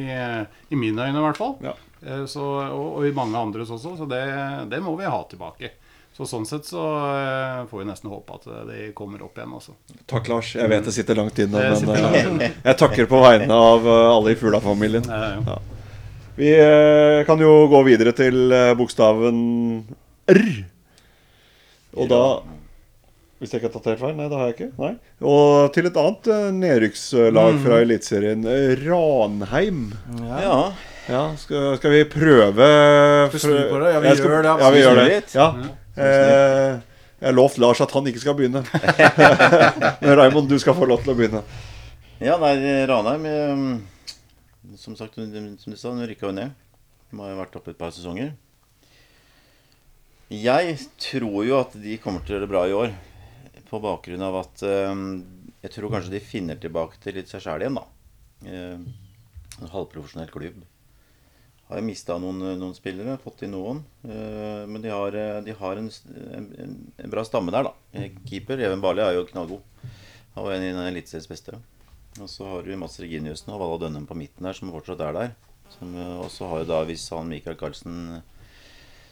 i mine øyne, i hvert fall. Ja. Eh, så, og, og i mange andres også, så det, det må vi ha tilbake. Så sånn sett så eh, får vi nesten håpe at de kommer opp igjen, Også. Takk, Lars. Jeg vet det sitter langt inne, men eh, langt jeg takker på vegne av eh, alle i Fugla-familien. Eh, Ja. Vi eh, kan jo gå videre til eh, bokstaven R. Og da Hvis jeg ikke har tatt helt feil? Nei, det har jeg ikke. Nei. Og til et annet eh, nedrykkslag fra Eliteserien. eh, Ranheim. Ja. Ja, skal, skal vi prøve Skal vi snu på det? Ja, vi skal- gjør det, Ja, vi gjør det. Ja. Eh, jeg har lovt Lars at han ikke skal begynne. Men Raymond, du skal få lov til å begynne. Ja, nei, Ranheim eh, Som sagt, som du sa, hun rykka jo ned. De har jo vært oppe et par sesonger. Jeg tror jo at de kommer til å gjøre det bra i år. På bakgrunn av at eh, Jeg tror kanskje de finner tilbake til litt seg sjæl igjen, da. Eh, en halvprofesjonell klubb. Har mista noen, noen spillere, fått inn noen. Eh, men de har, eh, de har en, en, en bra stamme der, da. Eh, Keeper Even Barli er jo knallgod. Han var en av Eliteseriens beste. Og så har du Mats Reginiussen og Valla Dønnem på midten der, som fortsatt er der. Eh, Og så har jo da, hvis han Michael Carlsen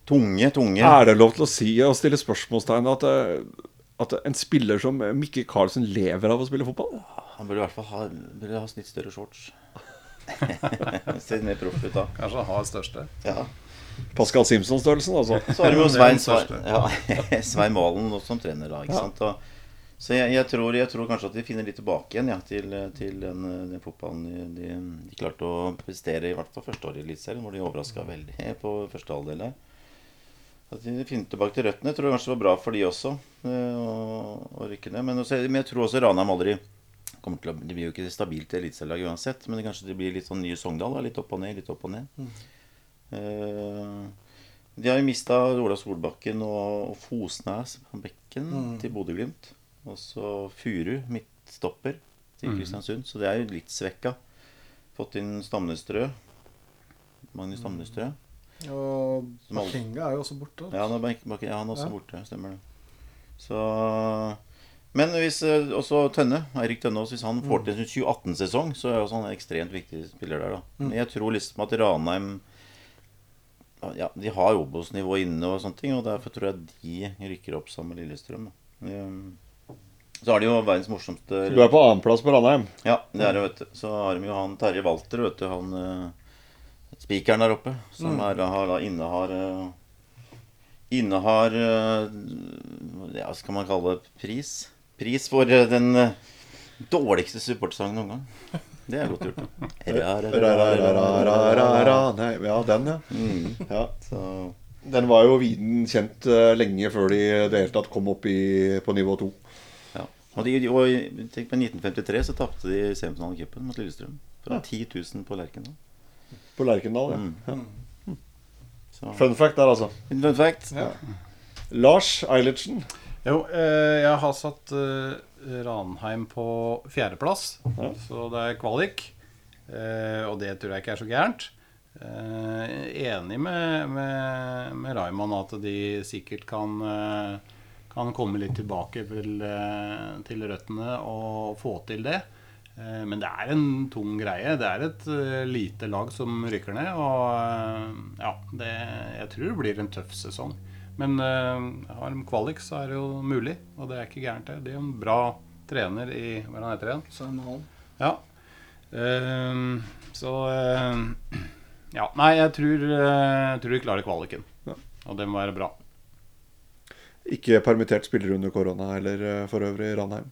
Tunge, tunge Er det lov til å si og stille spørsmålstegn at, eh, at en spiller som Mikke Carlsen lever av å spille fotball? Han burde i hvert fall ha, burde ha litt større shorts. Ser mer proff ut da. Kanskje ha største. Ja. Pascal Simpson-størrelsen, altså. Så har vi jo Svein, ja, Svein Valen også som trener da, ikke sant? Og, så jeg, jeg, tror, jeg tror kanskje at de finner litt tilbake igjen ja, til, til den, den fotballen de, de, klarte å prestere i hvert fall første året i Eliteserien, hvor de overraska veldig på første halvdel der. At de finner tilbake til røttene tror jeg kanskje det var bra for de også, eh, å, å rykke ned. Men, også, men jeg tror også Ranheim aldri kommer å Det blir jo ikke stabilt eliteserielag uansett, men det kanskje det blir litt sånn nye Sogndal. Da, litt opp og ned, litt opp og ned. Eh, de har jo mista Ola Solbakken og, og Fosnæs på bekken til Bodø-Glimt. Og så Furu, midtstopper, til Kristiansund. Så det er jo litt svekka. Fått inn Stamnestrø. Magnus Stamnestrø. Og Bakenga er jo også borte. Ja, han er, også borte. Stemmer det. Så Men hvis eh, også Tønne, Eirik Tønnås, hvis han får til sin 2018-sesong, så er også han en ekstremt viktig spiller der, da. Men jeg tror liksom at Ranheim ja, De har Obos-nivå inne og sånne ting, og derfor tror jeg de rykker opp sammen med Lillestrøm. Da. Um, Så har de jo verdens morsomste Du er på annenplass på Ranheim. Ja, det er det, vet du. Så har de jo han Terje Walter, vet du. Han eh, spikeren der oppe. Som er, har, da innehar eh, Innehar eh, Ja, hva skal man kalle det? Pris? pris for eh, den eh, dårligste supportersangen noen gang. Det er godt gjort. Ja, den, ja. Mm. ja. Den var jo viden kjent eh, lenge før de i det hele tatt kom opp i, på nivå to. Ja. Og, og tenk på 1953 så tapte de semifinalen i cupen mot Lillestrøm. Fra 10 000 på Lerkendal. På Lerkendal, ja. Mm. Fun fact der, altså. Fun fact. Lars Eilertsen. Jo, eh, jeg har satt eh, Ranheim på fjerdeplass, Ja. så det er kvalik. Eh, og det tror jeg ikke er så gærent. Eh, enig med, med, med Raymond at de sikkert kan, kan komme litt tilbake til, til røttene og få til det. Eh, men det er en tung greie. Det er et lite lag som rykker ned. Og ja, det, jeg tror det blir en tøff sesong. Men uh, har de kvalik, så er det jo mulig. Og det er ikke gærent, det. De er en bra trener i Hva han heter igjen? Så en halv. Ja. Uh, så uh, Ja. Nei, jeg tror, uh, tror de klarer kvaliken. Ja. Og det må være bra. Ikke permittert spiller under korona eller for øvrig i Ranheim.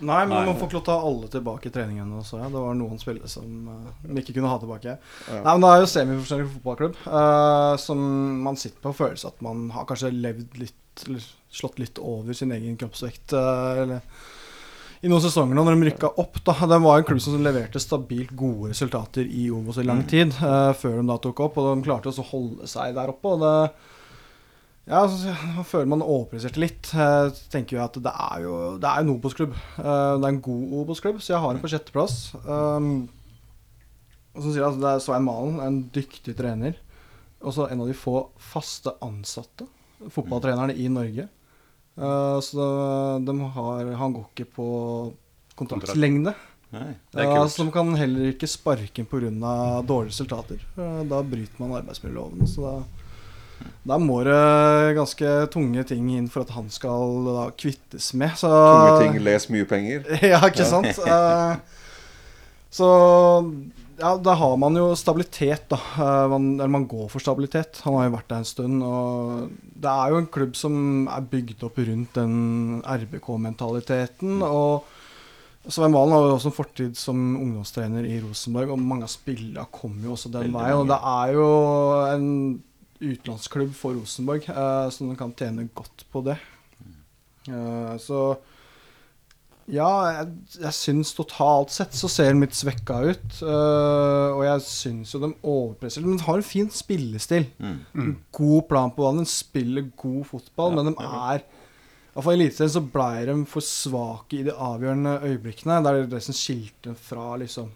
Nei, men Nei. man får ikke lov til å ta alle tilbake i treningen også. Ja. Det var noen spillere som uh, ikke kunne ha tilbake. Ja. Nei, men Det er jo semiprofesjonell fotballklubb uh, som man sitter på og føler at man har kanskje levd litt Eller slått litt over sin egen kroppsvekt. Uh, eller i noen sesonger nå, når de rykka opp. da, Det var en klubb som leverte stabilt gode resultater i Obos i lang tid, uh, før de da tok opp. Og de klarte å holde seg der oppe. og det ja, altså, jeg føler man overpresterte litt. Jeg tenker jo at det er jo Det er en Obos-klubb. Eh, det er en god Obos-klubb, så jeg har den på sjetteplass. Um, og så sier jeg at det er Svein Malen, en dyktig trener. Og så en av de få faste ansatte fotballtrenerne i Norge. Eh, så de har, han går ikke på kontraktslengde. Så de kan heller ikke sparke pga. dårlige resultater. Eh, Da bryter man arbeidsmiljøloven. Så da, da må det ganske tunge ting inn for at han skal da kvittes med. Så, Tunge ting, les mye penger. ja, ikke sant? Eh, så ja, da har man jo stabilitet, da. Eh, man, eller man går for stabilitet. Han har jo vært der en stund. Og det er jo en klubb som er bygd opp rundt den RBK-mentaliteten. Og Svein Valen har jo også en fortid som ungdomstrener i Rosenborg, og mange av spillene kommer jo også den veien. Og det er jo en utenlandsklubb for Rosenborg, eh, så den kan tjene godt på det. Eh, så ja, jeg, jeg syns totalt sett så ser den litt svekka ut. Uh, og jeg syns jo de overpresser. Men de har en fin spillestil. Mm. God plan på banen. De spiller god fotball, Ja, men de er i hvert fall i Eliteserien så blei de for svake i de avgjørende øyeblikkene. Det er det som skilte dem fra liksom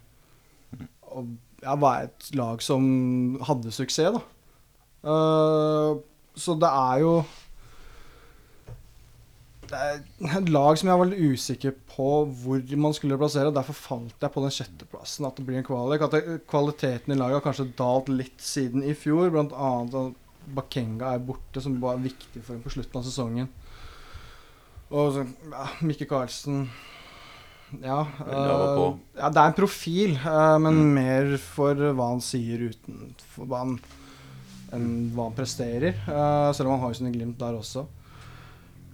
å ja, være et lag som hadde suksess, da. Eh, så det er jo det er et lag som jeg var litt usikker på hvor man skulle plassere. Derfor falt jeg på den sjetteplassen. At det blir en kvalik. At det, kvaliteten i laget har kanskje dalt litt siden i fjor. Blant annet at Bakenga er borte, som var viktig for dem på slutten av sesongen. Og så, ja, Mikke Karlsen Ja. Eh, ja, det er en profil, uh, men mer for hva han sier utenfor banen enn hva han presterer. Uh, selv om han har jo sine glimt der også.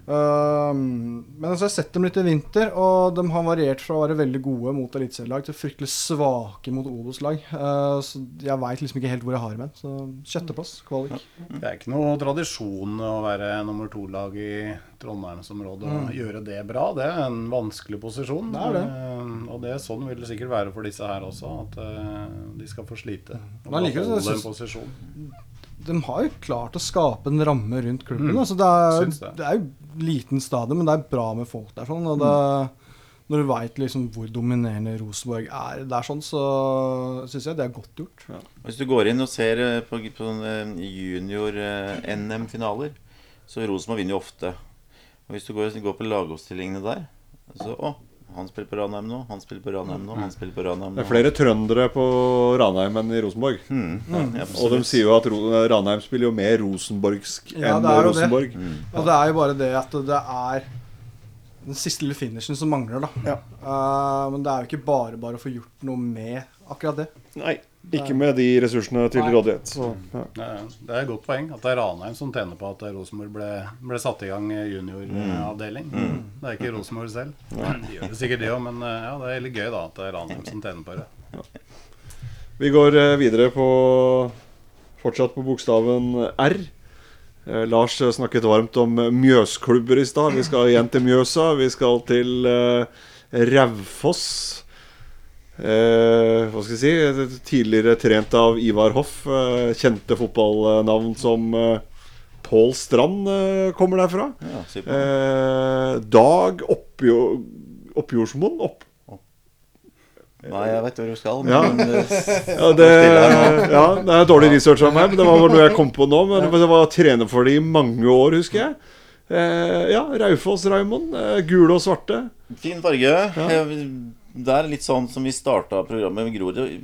Uh, men altså, jeg har sett dem litt i vinter, og de har variert fra å være veldig gode mot eliteserielag til fryktelig svake mot Obos-lag. Uh, så jeg veit liksom ikke helt hvor jeg har dem. Så sjetteplass, kvalik. Det er ikke noe tradisjon å være nummer to-lag i Trondheimsområdet og gjøre det bra. Det er en vanskelig posisjon. Det det. Uh, og det er sånn vil det sikkert være for disse her også, at eh, de skal få slite. Og Men likevel holde en posisjon. De har jo klart å skape en ramme rundt klubben. Mm. Altså, det, er, det. det er jo liten stadion, men det er bra med folk der. Sånn, og det, når du veit liksom hvor dominerende Rosenborg er der, sånn, så syns jeg det er godt gjort. Hvis du går inn og ser eh, på, på junior-NM-finaler, så Rosenborg vinner jo ofte. Og hvis du går, går på lagoppstillingene der, så Å, han spiller på Ranheim nå, han spiller på Ranheim nå, han spiller på Ranheim nå. Det er flere trøndere på Ranheim enn i Rosenborg. Mm, ja, Og de sier jo at Ranheim spiller jo mer rosenborgsk Ja, enn det er jo det. Rosenborg. Mm. Og det er jo bare det at det er den siste lille finishen som mangler, da. Ja. Uh, men det er jo ikke bare bare å få gjort noe med akkurat det. Nei, ikke med de ressursene til rådighet. Ja. Det er et godt poeng at det er Ranheim som tjener på at Rosenborg ble, ble satt i gang junioravdeling. Det er ikke Rosenborg selv. De gjør det sikkert det òg, men eh, ja, det er litt gøy da at det er Ranheim som tjener på det. Vi går eh, videre på Fortsatt på bokstaven R. Eh, Lars eh, snakket varmt om eh, Mjøsklubber i stad. Vi skal igjen til Mjøsa. Vi skal til eh, Raufoss. Eh, hva skal jeg si? Tidligere trent av Ivar Hoff. Eh, kjente fotballnavn som eh, Pål Strand kommer derfra. Ja. Eh, Dag Oppjå, Oppjordsmoen. Opp, Nei, jeg vet hvor du skal, Ja. men eh, Ja, det, ja, det er dårlig research av meg, men det var noe jeg kom på nå. Men det var trener for det i mange år, husker jeg. Eh, ja, Raufoss Raymond. Eh, gule og svarte. Fin farge. Ja. Det er litt sånn som vi starta programmet med Grorud. Jeg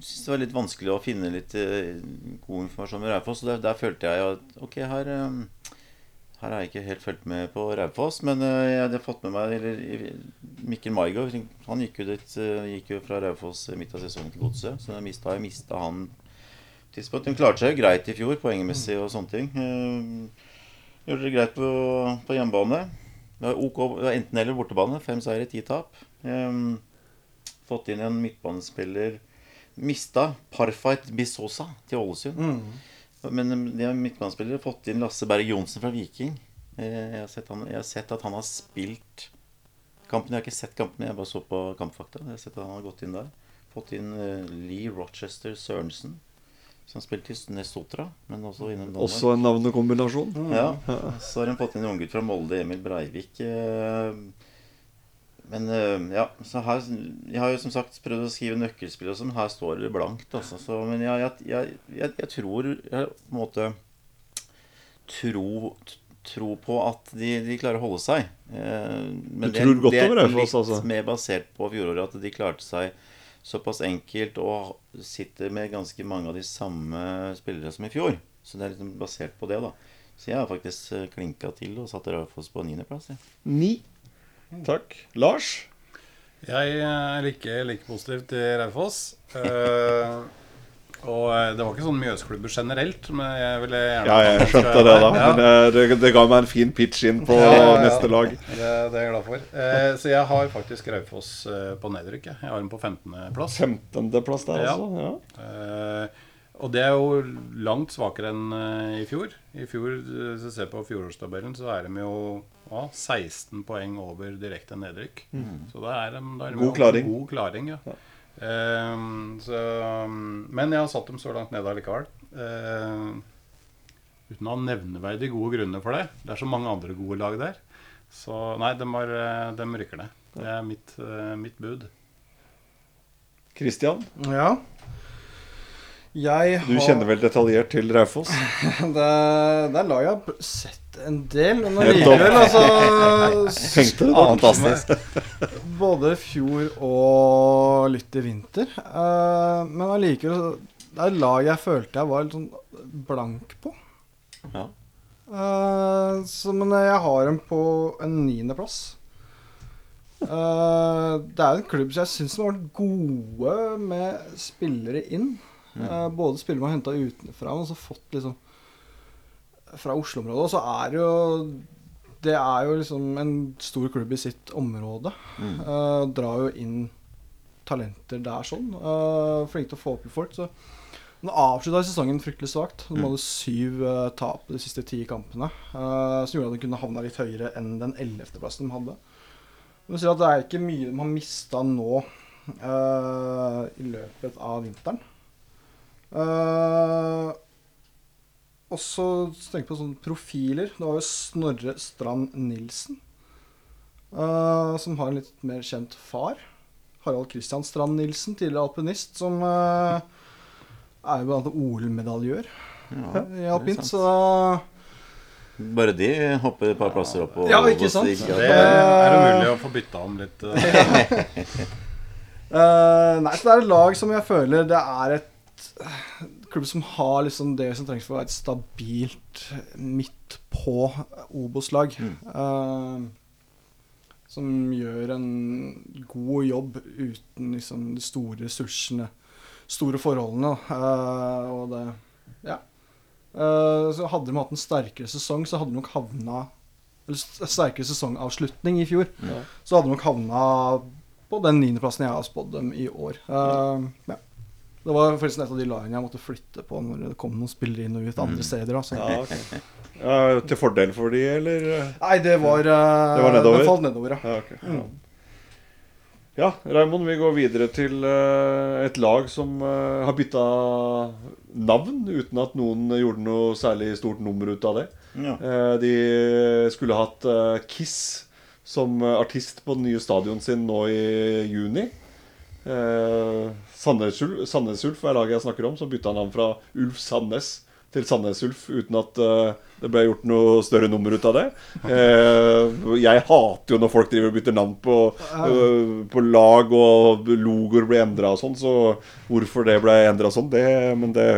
det var litt vanskelig å finne litt eh, god informasjon med Raufoss. Og der, der følte jeg at ok, her, eh, her har jeg ikke helt fulgt med på Raufoss. Men eh, jeg hadde fått med meg eller, Mikkel Maigard. Han gikk jo, dit, eh, gikk jo fra Raufoss midt av sesongen til Godset. Så jeg mista, jeg mista han tidspunkt. Hun klarte seg jo greit i fjor, poengmessig og sånne ting. Eh, Gjorde det greit på, på hjemmebane. Det var OK enten eller bortebane. Fem seire, ti tap. Ehm, fått inn en midtbanespiller Mista Parfight Bissosa til Ålesund. Men um, de har midtbanespillere fått inn Lasse Berg Johnsen fra Viking. Eh, Jeg har, sett han, jeg har sett at han har spilt kampen. Jeg har ikke sett kampen, jeg bare så på kampfakta. Jeg har sett at han har gått inn der. Fått inn eh, Lee Rochester Sørensen, som spilte i Nesotra, men også innom Danmark. Også en navnekombinasjon. Ja. Så har de fått inn en unggutt fra Molde, Emil Breivik. eh, Men eh, ja, så her Jeg har jo som sagt prøvd å skrive nøkkelspill og sånn. Her står det blankt, altså. Så, men jeg, jeg, jeg, jeg, tror Jeg på en måte tro, tro på at de, de klarer å holde seg. Eh, Men Du tror godt det er er Raufoss, litt altså? mer basert på fjoråret at de klarte seg såpass enkelt og sitter med ganske mange av de samme spillere som i fjor. Så det er litt basert på det, da. Så jeg har faktisk eh, klinka til og satt Raufoss på niendeplass. Ni. Takk. Lars? Jeg er like, like positiv til Raufoss. Uh, og eh, det var ikke sånn Mjøsklubber generelt, men jeg ville gjerne Ja, jeg skjønte det, da. Ja. Men eh, det, det ga meg en fin pitch inn på Ja, ja, neste lag. Det, det er jeg glad for. Eh, så jeg har faktisk Raufoss eh, på nedrykk. jeg. Har den på 15.-plass. 15.-plass der, Ja. altså. Ja. Eh, og det er jo langt svakere enn eh, i fjor. I fjor, eh, Hvis du ser på fjorårstabellen, så er de jo ja, 16 poeng over direkte nedrykk. Så da er de, da er de God jo- klaring. God klaring, ja. Eh, så, men jeg har satt dem så langt nede allikevel. Uh, uten å ha nevneverdig gode grunner for det. Det er så mange andre gode lag der. Så nei, de, har, de rykker ned. Det er mitt, eh, mitt bud. Christian, Ja. Jeg du kjenner vel detaljert til Raufoss? Det, det er lag jeg har sett en del, men allikevel, altså? Fantastisk. Både fjor og litt i vinter. Uh, men allikevel Det er lag jeg følte jeg var litt sånn blank på. Ja. Uh, så, men jeg har dem på en niendeplass. Uh, det er en klubb som jeg syns har vært gode med spillere inn. Eh, både spillere man har henta utenfra, men også fått liksom fra Oslo-området. Og så er det jo Det er jo liksom en stor klubb i sitt område. Mm. Uh, drar jo inn talenter der sånn. Uh, flink til å få opp folk. Så nå avslutta sesongen fryktelig svakt. De hadde syv uh, tap de siste ti kampene. Uh, som gjorde at de kunne havna litt høyere enn den ellevteplassen de hadde. Men at det er ikke mye de har mista nå uh, i løpet av vinteren. Eh, og så tenker jeg på sånne profiler. Det var jo Snorre Strand Nilsen. Uh, som har en litt mer kjent far. Harald Christian Strand Nilsen, tidligere alpinist, som uh, er jo blant annet OL-medaljør Ja, i alpint. Så Så Bare de hopper et par plasser opp. Og, Ja, ikke sant? og stiger. Det er umulig å få bytta om litt. eh, Eh, nei, så det er et lag som jeg føler det er et klubb som har liksom det som trengs for å være et stabilt midt på Obos-lag. Mm. Uh, som gjør en god jobb uten liksom de store ressursene, store forholdene. Uh, og det Ja. Uh, så hadde de hatt en sterkere sesong, så hadde de nok havna Eller sterkere sesongavslutning i fjor, så hadde de nok havna på den niendeplassen jeg har spådd dem i år. Ja. Det var faktisk et av de lagene jeg måtte flytte på når det kom noen spillere inn og ut andre steder. Altså. Ja, okay. ja, til fordel for de, eller? Nei, det var, eh, Det var nedover? Det falt nedover, ja. Ja, okay. Ja. Ja, Raymond, vi går videre til eh, et lag som eh, har bytta navn uten at noen gjorde noe særlig stort nummer ut av det. Ja. Eh, de skulle hatt Kiss som artist på den nye stadion sin nå i juni. Eh, Sandnes Ulf, Sandnes Ulf er laget jeg snakker om, Så bytta navn fra Ulf Sandnes til Sandnes Ulf uten at eh, det ble gjort noe større nummer ut av det. Eh, jeg hater jo når folk driver og bytter navn på, eh, på lag og logoer blir endra og sånn, så hvorfor det ble endra sånn, det Men det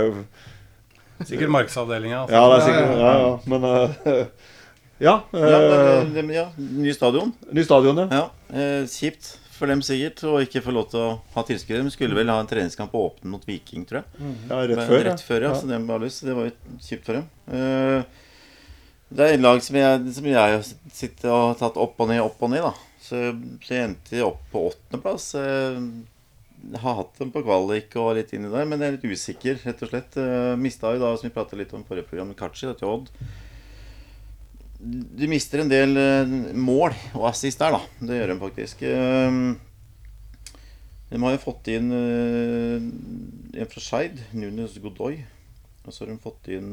Sikkert markedsavdelinga. Altså. Ja, det er sikkert Ja, ja. Men uh, Ja. Ja, eh, det, det, ja, ny stadion. ny stadion, ja. Ja, eh, Kjipt for dem sikkert å ikke få lov til å ha tilskuere. De skulle vel ha en treningskamp åpen mot Viking, tror jeg. ja rett før. Rett før, ja. Ja. Så det var, lyst. Det var jo kjipt for dem. Eh, det er et lag som jeg, som jeg har og har tatt opp og ned, opp og ned, da. Så, så jeg endte opp på åttendeplass. Jeg har hatt dem på kvalik og litt inni der, men jeg er litt usikker, rett og slett. Uh, Mista jo da, som vi pratet litt om i forrige program, Kachi til Odd. Du mister en del eh, mål og assist der, da. Det gjør de faktisk. Eh, de har jo fått inn eh, en fra Skeid, Nunes Godoy. Og så har de fått inn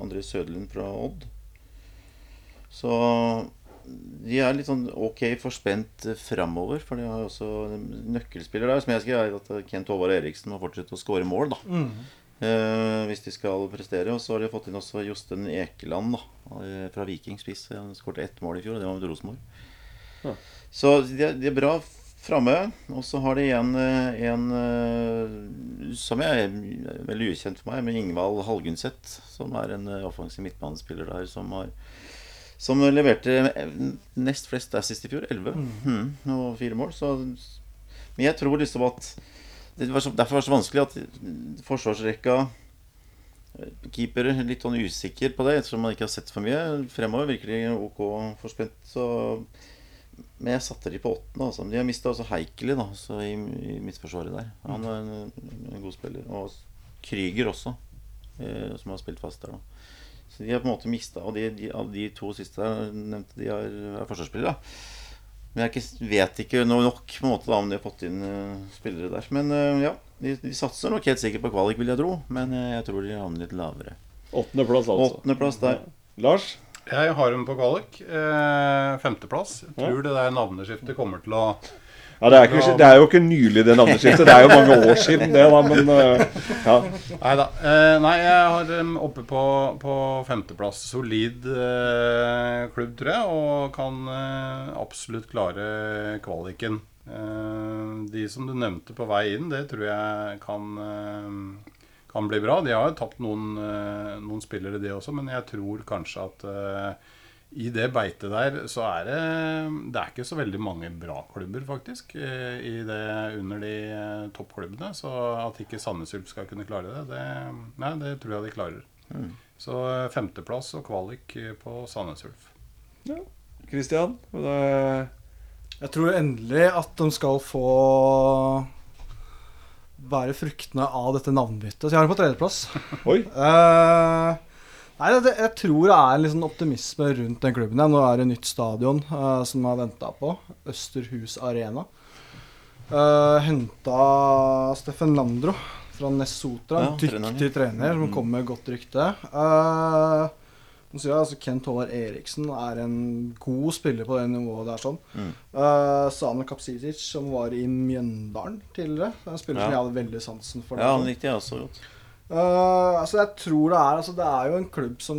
André Søderlund fra Odd. Så de er litt sånn ok forspent framover. For de har jo også nøkkelspiller der. Som jeg gjøre at Kent Håvard Eriksen må fortsette å skåre mål, da. Eh, hvis de skal prestere. Og så har de fått inn også Josten Ekeland da, eh, fra Viking spiss. Han skåret ett mål i fjor, og det var mot Rosenborg. Ja. Så de er, de er bra framme. Og så har de en, eh, en som er veldig ukjent for meg, men Ingvald Halgunset. Som er en offensiv midtbanespiller der som har som leverte nest flest assist i fjor. 11. Mm, og fire mål. Så, men jeg tror liksom at det var så, Derfor var det så vanskelig at forsvarsrekka eh, Keepere litt sånn usikker på det, ettersom man ikke har sett for mye. Fremover virker de ok forspent. Så men jeg satte de på åttende. Altså. De har mista også Heikeli da, så i, i midtforsvaret der. Han er en, en god spiller. Og Krüger også, eh, som har spilt fast der. da Så de har på en måte mista Og de, de, de to siste der nevnte de er, er forsvarsspillere. Men jeg vet ikke noe nok på en måte da om de har fått inn eh, spillere der. Men eh, ja, de, de satser nok helt sikkert på kvalik, vil jeg tro. Men eh, jeg tror de havner litt lavere. Åttendeplass, altså. Åttendeplass der. Lars? Jeg har dem på kvalik. Eh, femteplass. Jeg tror det der navneskiftet kommer til å Ja, det er, ikke, det er jo ikke nylig det navneskiftet. Det er jo mange år siden, det, da. Men eh, ja. Neida. Eh, nei, jeg har dem oppe på, på femteplass. Solid eh, klubb, tror jeg, og kan eh, absolutt klare kvaliken. Eh, de som du nevnte på vei inn, det tror jeg kan, eh, kan bli bra. De har jo tapt noen, eh, noen spillere, de også, men jeg tror kanskje at i det beitet der så er det Det er ikke så veldig mange bra klubber, faktisk, eh, i det under de eh, toppklubbene. Så at ikke Sandnes Ulf skal kunne klare det, det, nei, det tror jeg de klarer. Så eh, femteplass og kvalik på Sandnes Ulf. Christian? Det, Jeg tror endelig at de skal få være fruktene av dette navnbyttet. Så jeg har dem på tredjeplass. oi. Eh, nei, det, jeg tror det er en liksom optimisme rundt den klubben. Nå er det nytt stadion uh, som er har venta på. Østerhus Arena. Uh, Henta Steffen Landro fra Nessotra. Ja, en trener, ja. trener som kommer med godt rykte. Uh, jeg, altså Kent Håvard Eriksen er en god spiller på det nivået der. sånn. Mm. Uh, Sane Kapsitic, som var i Mjøndalen tidligere. En spiller som jeg hadde veldig sansen for. Ja, han likte jeg også godt. Uh, altså jeg tror det er altså Det er jo en klubb som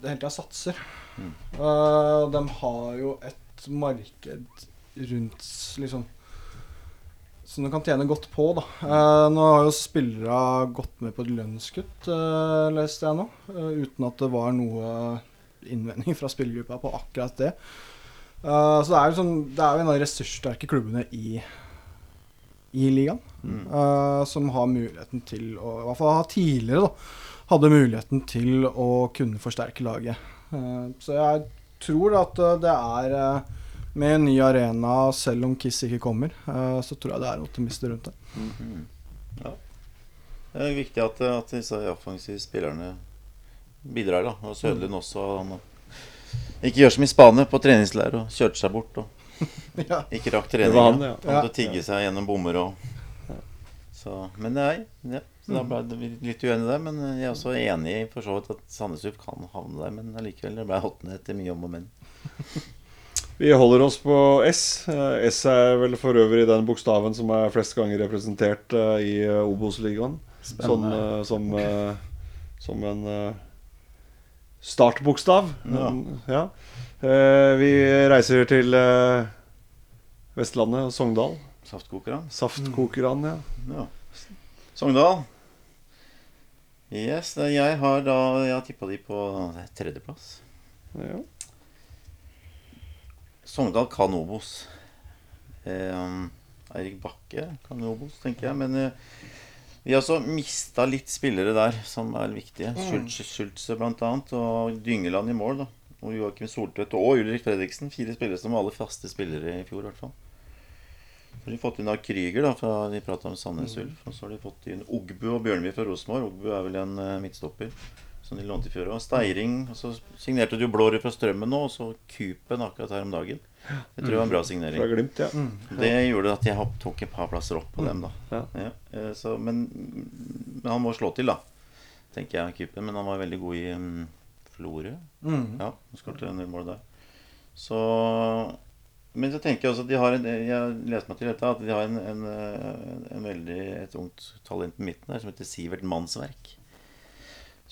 hele tida satser. Mm. Uh, de har jo et marked rundt liksom Som de kan tjene godt på. da uh, Nå har jo spillere gått med på et lønnskutt, leste jeg nå. uten at det var noe innvending fra spillergruppa på akkurat det. Eh, så det er jo sånn Det er jo en av de ressurssterke klubbene i, i ligaen. eh, som har muligheten til å I hvert fall tidligere da hadde muligheten til å kunne forsterke laget. Uh, så jeg tror at eh, det er uh, med en ny arena, selv om Kiss ikke kommer, så tror jeg det er optimister rundt det. Ja Det er viktig at, at disse offensive spillerne bidrar. da Og Sødlund også. Han ikke gjør som i Spania, på treningsleir og kjørte seg bort. Og Ja. ikke rakk Det var han, ja. Han måtte tigge seg gjennom bommer og så, Men nei. Ja, så da ble vi litt uenige der. Men jeg er også enig i for så vidt at Sandnes Ulf kan havne der. Men allikevel, det ble åttende etter mye om og men. Vi holder oss på S. Eh, S er vel for øvrig den bokstaven som er flest ganger representert eh, i eh, Obos-ligaen. Sånn som, som en startbokstav. Ja. Ja. Eh, vi reiser til eh, Vestlandet og Sogndal. Saftkokerne. Saftkokerne, ja. Ja. Sogndal. Yes, jeg har da Jeg har tippa de på tredjeplass. ja. Sogndal kan Obos. Eh, Eirik Bakke kan Obos, tenker jeg. Men eh, vi har også mista litt spillere der som er viktige. Mm. Schultze annet, og Dyngeland i mål. da Og Joakim Soltvedt og Ulrik Fredriksen. Fire spillere som var alle faste spillere i fjor, i hvert fall. Så har de fått inn da Krüger, da, fra de prata om Sandnes Ulf. Og så har de fått inn Ogbu og Bjørnvi fra Rosenborg. Ogbu er vel en eh, midtstopper som de lånte i fjor. Og Steiring. Og så signerte du Blårud fra Strømmen nå, og så Kupen akkurat her om dagen. Det tror jeg var en bra signering. Fra Glimt, ja. Det gjorde at jeg tok et par plasser opp på dem, da. Ja. Ja, eh, så, men, men han må slå til, da. Tenker jeg, Kupen. Men han var veldig god i um, Florø. Mm. Ja, han skåret en del mål der. Så Men så tenker jeg også at de har en Jeg leste meg til dette at de har en, en, en, en veldig et ungt talent på midten der som heter Sivert Mannsverk.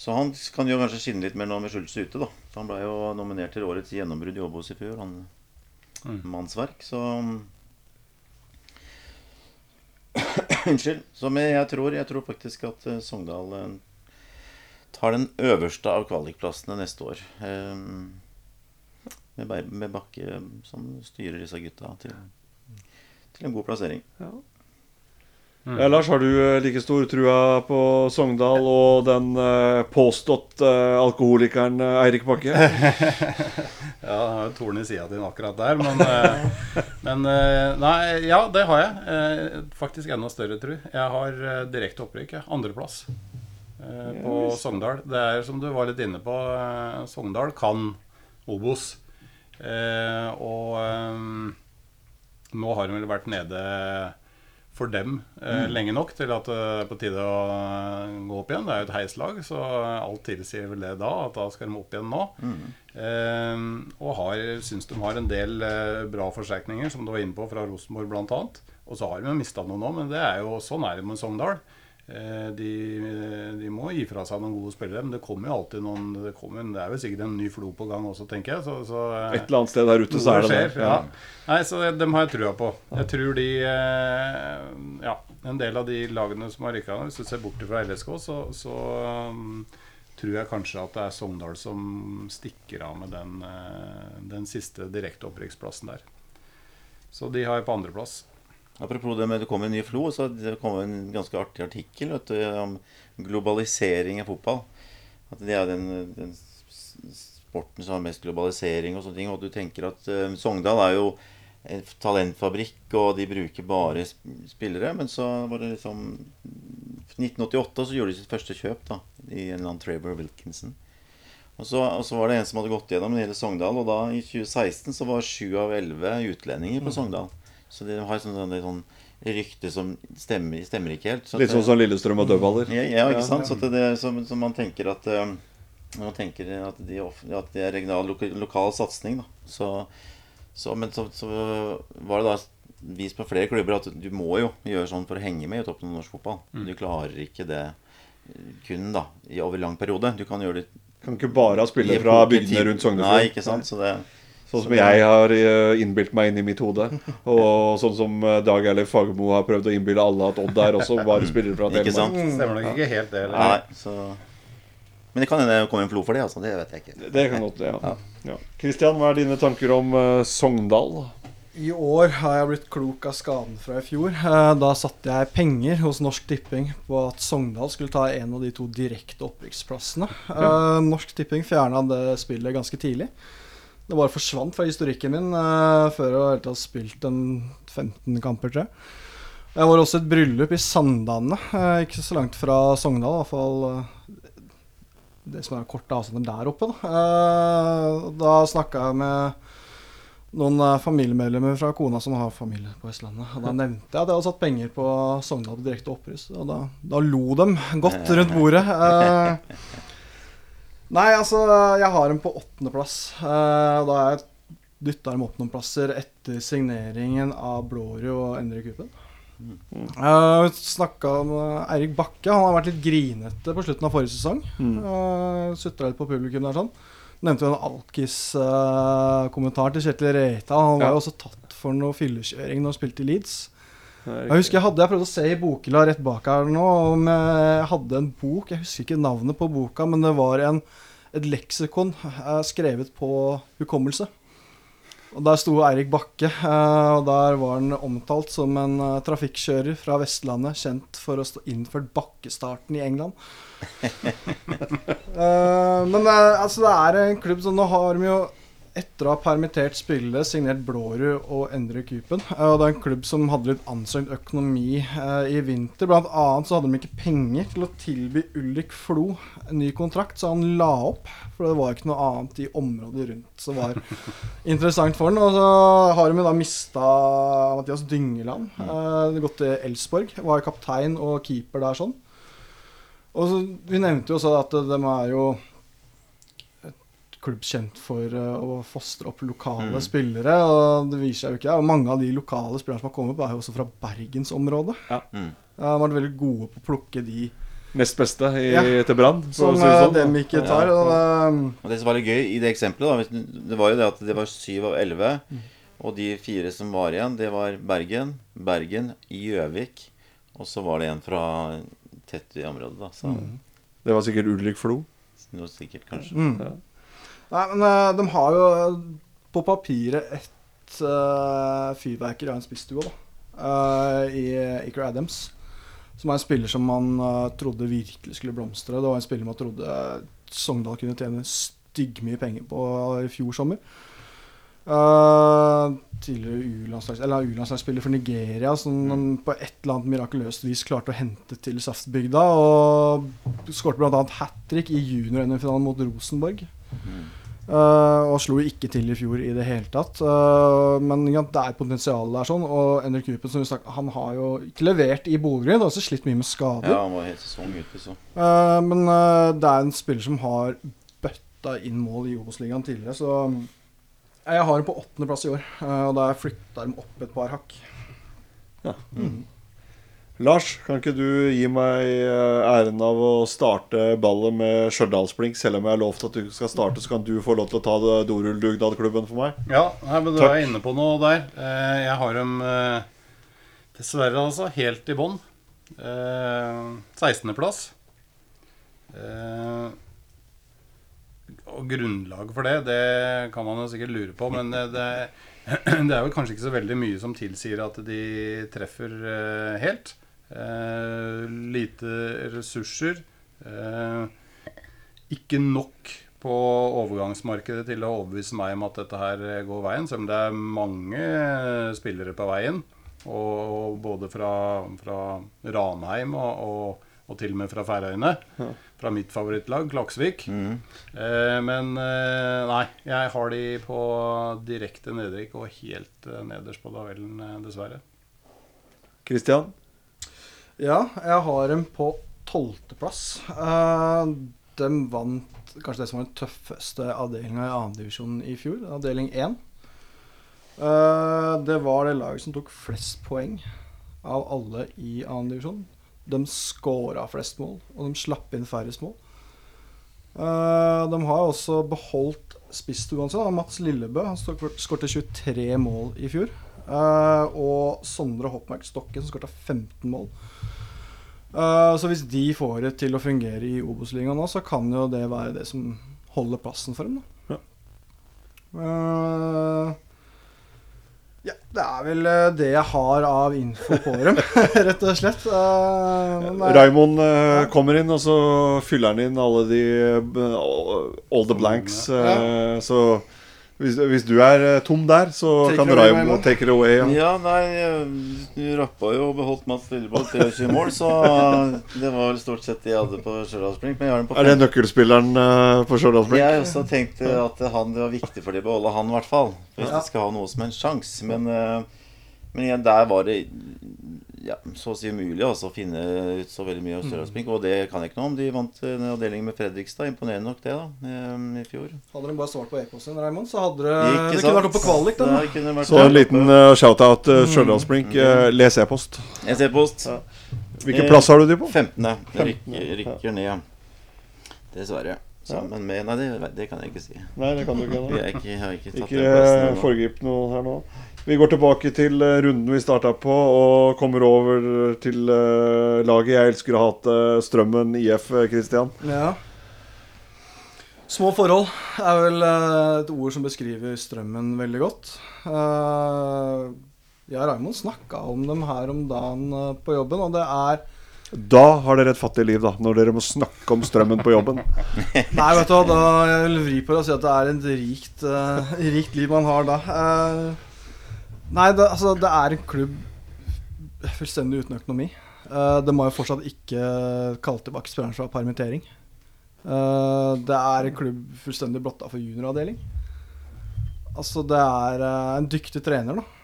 Så han kan jo kanskje skinne litt mer nå med Schultz ute, da. Så han ble jo nominert til årets gjennombrudd i Åbos i fjor. Han Mannsverk, så Unnskyld. Så jeg tror, jeg tror faktisk at eh, Sogndal eh, tar den øverste av kvalikplassene neste år. Eh, med, med Bakke som styrer disse gutta til, til en god plassering. Ja, Lars, har du eh, like stor trua på Sogndal og den eh, påstått eh, alkoholikeren Eirik Bakke? Ja, det har jo torn i sida din akkurat der, men, eh, men eh, Nei, ja, det har jeg. Eh, Faktisk enda større, tru. Jeg har eh, direkte opprykk. jeg. Andreplass eh, på Sogndal. Det er som du var litt inne på, eh, Sogndal kan Obos. Eh, Og eh, nå har de vel vært nede for dem eh, lenge nok til at det er på tide å eh, gå opp igjen. Det er jo et heislag, så alt tilsier vel det da, at da skal de opp igjen nå. Eh, og har, syns de har en del eh, bra forsterkninger, som du var inne på, fra Rosenborg bl.a. Og så har de jo mista noen nå, men det er jo sånn er det med Sogndal. Eh, de, de må gi fra seg noen gode spillere, men det kommer jo alltid noen Det, kommer, det er jo sikkert en ny flo på gang også, tenker jeg. Så, så, eh, Et eller annet sted der ute så er det skjer, det. ja. Nei, så dem har jeg trua på. Jeg tror de eh, Ja, en del av de lagene som har rykka ned, hvis du ser bort fra LSK, så, så um, tror jeg kanskje at det er Sogndal som stikker av med den, eh, den siste direkte opprykksplassen der. Så de har jeg på andreplass. Apropos det med det kom en ny flo, så det kom en ganske artig artikkel du, om globalisering av fotball. At det er den, den sporten som har mest globalisering og sånne ting. Og du tenker at uh, Sogndal er jo en talentfabrikk, og de bruker bare spillere. Men så var det liksom 1988 så gjorde de sitt første kjøp da, i en eller annen Traver Wilkinson. Og så, og så var det en som hadde gått gjennom hele Sogndal, og da i 2016 så var sju av elleve utlendinger på Sogndal. Så de har sånn, sånn, sånn rykte som stemmer, stemmer ikke helt. Så Litt sånn som Lillestrøm og dødballer. ja, ja, ikke sant? Så, det, så, så man tenker at eh, Man tenker at, de, at det er regional, loka, lokal satsing, da. Så, så, men så, så var det da vist på flere klubber at du må jo gjøre sånn for å henge med i toppen av norsk fotball. Du klarer ikke det kun da, i over lang periode. Du kan gjøre det Kan ikke bare ha spillere fra bygdene rundt Nei, ikke sant. Så det, Sånn som jeg har eh, innbilt meg inn i mitt hode. Og sånn som eh, Dag Eilif Fagermo har prøvd å innbille alle at Odd er også bare spillere fra Ikke sant? Telemark. Stemmer nok ikke helt det. Eller? nei, så Men det kan hende det kommer en flo for det. altså, Det vet jeg ikke. Det kan godt ja. ja. Kristian, hva er dine tanker om uh, Sogndal? I år har jeg blitt klok av skaden fra i fjor. Da satte jeg penger hos Norsk Tipping på at Sogndal skulle ta en av de to direkte opprykksplassene. Eh, Norsk Tipping fjerna det spillet ganske tidlig. Det bare forsvant fra historikken min uh, før jeg hadde spilt en 15 kamper, tror jeg. Jeg var også et bryllup i Sandane, uh, ikke så langt fra Sogndal. I hvert fall uh, det som er korte avstander der oppe. Da, da snakka jeg med noen familiemedlemmer fra kona som har familie på Vestlandet. Og da nevnte jeg at jeg hadde satt penger på Sogndal på direkte opprus. Og da, da lo de godt rundt bordet. Eh, nei, altså, jeg har dem på åttendeplass. Uh, da har jeg dytta dem opp noen plasser etter signeringen av Blårud og Endre Kupen. Uh, Snakka om Eirik Bakke. Han har vært litt grinete på slutten av forrige sesong. Uh, Sutra litt på publikum der sånn. Nevnte jo en alkis-kommentar til Kjetil Reita. Han var Ja. jo også tatt for noe fyllekjøring når han spilte i Leeds. Jeg husker jeg hadde jeg prøvde å se i bokhylla rett bak her nå om jeg hadde en bok. Jeg husker ikke navnet på boka, men det var en, et leksikon eh, skrevet på hukommelse. Og Der sto Eirik Bakke, eh, og der var han omtalt som en eh, trafikkjører fra Vestlandet, kjent for å ha innført bakkestarten i England. Eh, men altså, det er en klubb som nå har de jo etter å ha permittert spillere, signert Blårud og Endre Kupen. Eh, og det er en klubb som hadde litt anstrengt økonomi eh, i vinter. Blant annet så hadde de ikke penger til å tilby Ulrik Flo en ny kontrakt, så han la opp. For det var ikke noe annet i området rundt som var interessant for han. Og så har de da mista Mathias Dyngeland. Eh, det gått til Elsborg. Var kaptein og keeper der sånn. Og så, Vi nevnte jo også at de er jo klubb kjent for eh, å fostre opp lokale Mm. spillere. Og det viser seg jo ikke. Og mange av de lokale spillerne som har kommet er jo også fra bergensområdet. Ja. Mm. De har vært veldig gode på å plukke de Nest beste i, Ja. til Brann? for å som si det eh, sånn, dem ikke tar. Og, eh, Og Det som var litt gøy i det eksempelet, da, det var jo det at det var syv av elleve. Mm. Og de fire som var igjen, det var Bergen, Bergen, Gjøvik. Og så var det en fra tett i området, da. Så Mm. Det var sikkert Ulrik Flo. noe sikkert, kanskje. Mm. Ja. Nei, men eh, de har jo eh, på papiret et uh, fyrverkeri av en spisstue, da. eh, I Iker Adams. Som er en spiller som man uh, trodde virkelig skulle blomstre. Det var en spiller man trodde Sogndal kunne tjene styggmye penger på i fjor sommer. Uh, tidligere U-landslagsspiller for Nigeria som mm. på et eller annet mirakuløst vis klarte å hente til Saftbygda. Og skåret bl.a. hat trick i junior-NM-finalen mot Rosenborg. Eh, og slo ikke til i fjor i det hele tatt. Uh, men ja, det er potensial der sånn. Og Henrik Kupen som vi snakket, han har jo ikke levert i Bodø. Har også slitt mye med skader. Ja, han var helt sesong ute, så. Uh, men det er en spiller som har bøtta inn mål i Obos-ligaen tidligere, så mm, jeg har ham på åttendeplass i år. og da har jeg flytta dem opp et par hakk. Lars, kan ikke du gi meg eh, æren av å starte ballet med Stjørdalsblink? Selv om jeg har lovt at du skal starte, så kan du få lov til å ta det dorulldugnadklubben for meg. Ja, men du Takk. er inne på noe der. Eh, Jeg har dem eh, dessverre altså helt i bånn. Eh, 16.-plass. Eh, og grunnlaget for det, det kan man jo sikkert lure på, men det, det, er vel kanskje ikke så veldig mye som tilsier at de treffer helt. Eh, lite ressurser. Eh, ikke nok på overgangsmarkedet til å overbevise meg om at dette her går veien, selv om det er mange spillere på veien. Og, både fra, fra Ranheim og, og, og til og med fra Færøyene. Fra mitt favorittlag, Klaksvik. Eh, men eh, nei, jeg har de på direkte nedrykk og helt nederst på tabellen, dessverre. Kristian? Ja, jeg har dem på tolvteplass. Uh, de vant kanskje det som var den tøffeste avdelinga i annendivisjon i fjor, avdeling 1. Uh, det var det laget som tok flest poeng av alle i andredivisjon. De scora flest mål, og de slapp inn færrest mål. Uh, de har også beholdt spisstuene sine. Mats Lillebø han skårte 23 mål i fjor. Uh, og Sondre Hoppmark Stokken som skårte 15 mål. Eh, så hvis de får det til å fungere i Obos-ligaen nå, så kan jo det være det som holder plassen for dem. Da. Eh, ja, det er vel eh, det jeg har av info på dem, rett og slett. Uh, Raymond uh, kommer inn, og så fyller han inn alle de All the blanks. så hvis, hvis du er eh, tom der, så Take kan Raymond. take it away. Ja. Ja, nei, eh, du rappa jo og beholdt Mats Lilleboll til 23 mål, så det var vel stort sett det jeg hadde på Stjørdalsblink. Men jeg har den på Er det nøkkelspilleren eh, på Stjørdalsblink? Jeg også tenkte at han, det var viktig for de å beholde han, i hvert fall. Hvis Ja. de skal ha noe som en sjanse. Men, eh, men igjen, der var det ja, så å si umulig altså, å finne ut så veldig mye av Stjørdalsblink. Og det kan jeg ikke noe om. De vant en avdeling med Fredrikstad. Imponerende nok, det, da, i fjor. Hadde de bare svart på e-posten, Raymond, så hadde det, Ikke det kunne vært oppe på kvalik. Da. Vært Så en liten uh, shout-out til Stjørdalsblink. Eh, les e-post. Les e-post. Hvilken Eh, plass har du de på? 15. Rykker, rykker ned. Dessverre. Sammen med Nei, det, det kan jeg ikke si. Nei, det kan du ikke. Jeg, er ikke, jeg har ikke tatt Ikke ennå. foregrip noe her nå. Vi går tilbake til eh, runden vi starta på, og kommer over til eh, laget jeg elsker å hate, Strømmen IF, Kristian. Christian. Ja. Små forhold er vel eh, et ord som beskriver strømmen veldig godt. Eh, jeg og Raymond snakka om dem her om dagen eh, på jobben, og det er Da har dere et fattig liv, da, når dere må snakke om Strømmen på jobben. Nei, vet du hva, da jeg vil vri på det og si at det er et rikt, eh, rikt liv man har da. Eh, nei, det, altså, det er en klubb fullstendig uten økonomi. Uh, det må jo fortsatt ikke kalle tilbake spilleren fra permittering. Uh, det er en klubb fullstendig blotta for junioravdeling. Altså, det er uh, en dyktig trener, da.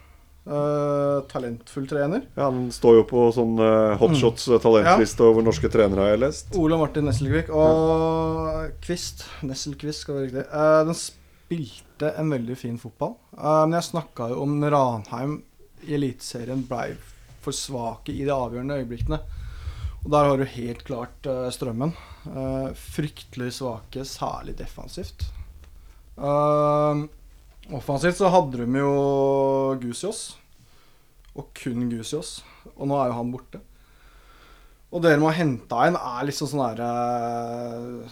Talentfull trener. Ja, han står jo på sånn hotshots mm. talentliste over norske trenere, har jeg lest. Ole Martin Nesselkvist og Kvist. Nesselquist skal være riktig. Den spilte en veldig fin fotball. Eh, men jeg snakka jo om Ranheim i Eliteserien blei for svake i de avgjørende øyeblikkene. Og der har du helt klart eh, strømmen. Eh, fryktelig svake, særlig defensivt. Offensivt så hadde de jo Gusiås. Og kun Gusiås. Og nå er jo han borte. Og dere må ha henta inn er liksom sånn derre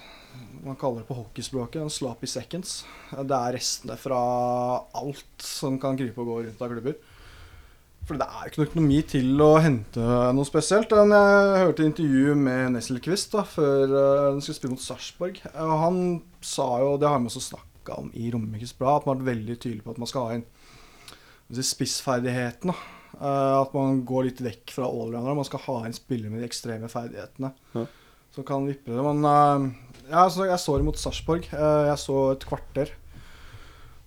Man kaller det på hockeyspråket en sloppy seconds. Det er restene fra alt som kan krype og gå rundt av klubber. For det er ikke noe økonomi til å hente noe spesielt. Men Jeg hørte intervju med Nesselquist da, før den de skulle spille mot Sarpsborg. Og han sa jo, det har vi også snakka om i Romerikes Blad, at man har vært veldig tydelig på at man skal ha inn hva skal jeg si, spissferdigheten. da. Eh, at man går litt vekk fra allroundere. Man skal ha en spiller med de ekstreme ferdighetene. Ja. Så kan vippe det. Men eh, ja, så jeg så det mot Sarpsborg. Eh, jeg så et kvarter.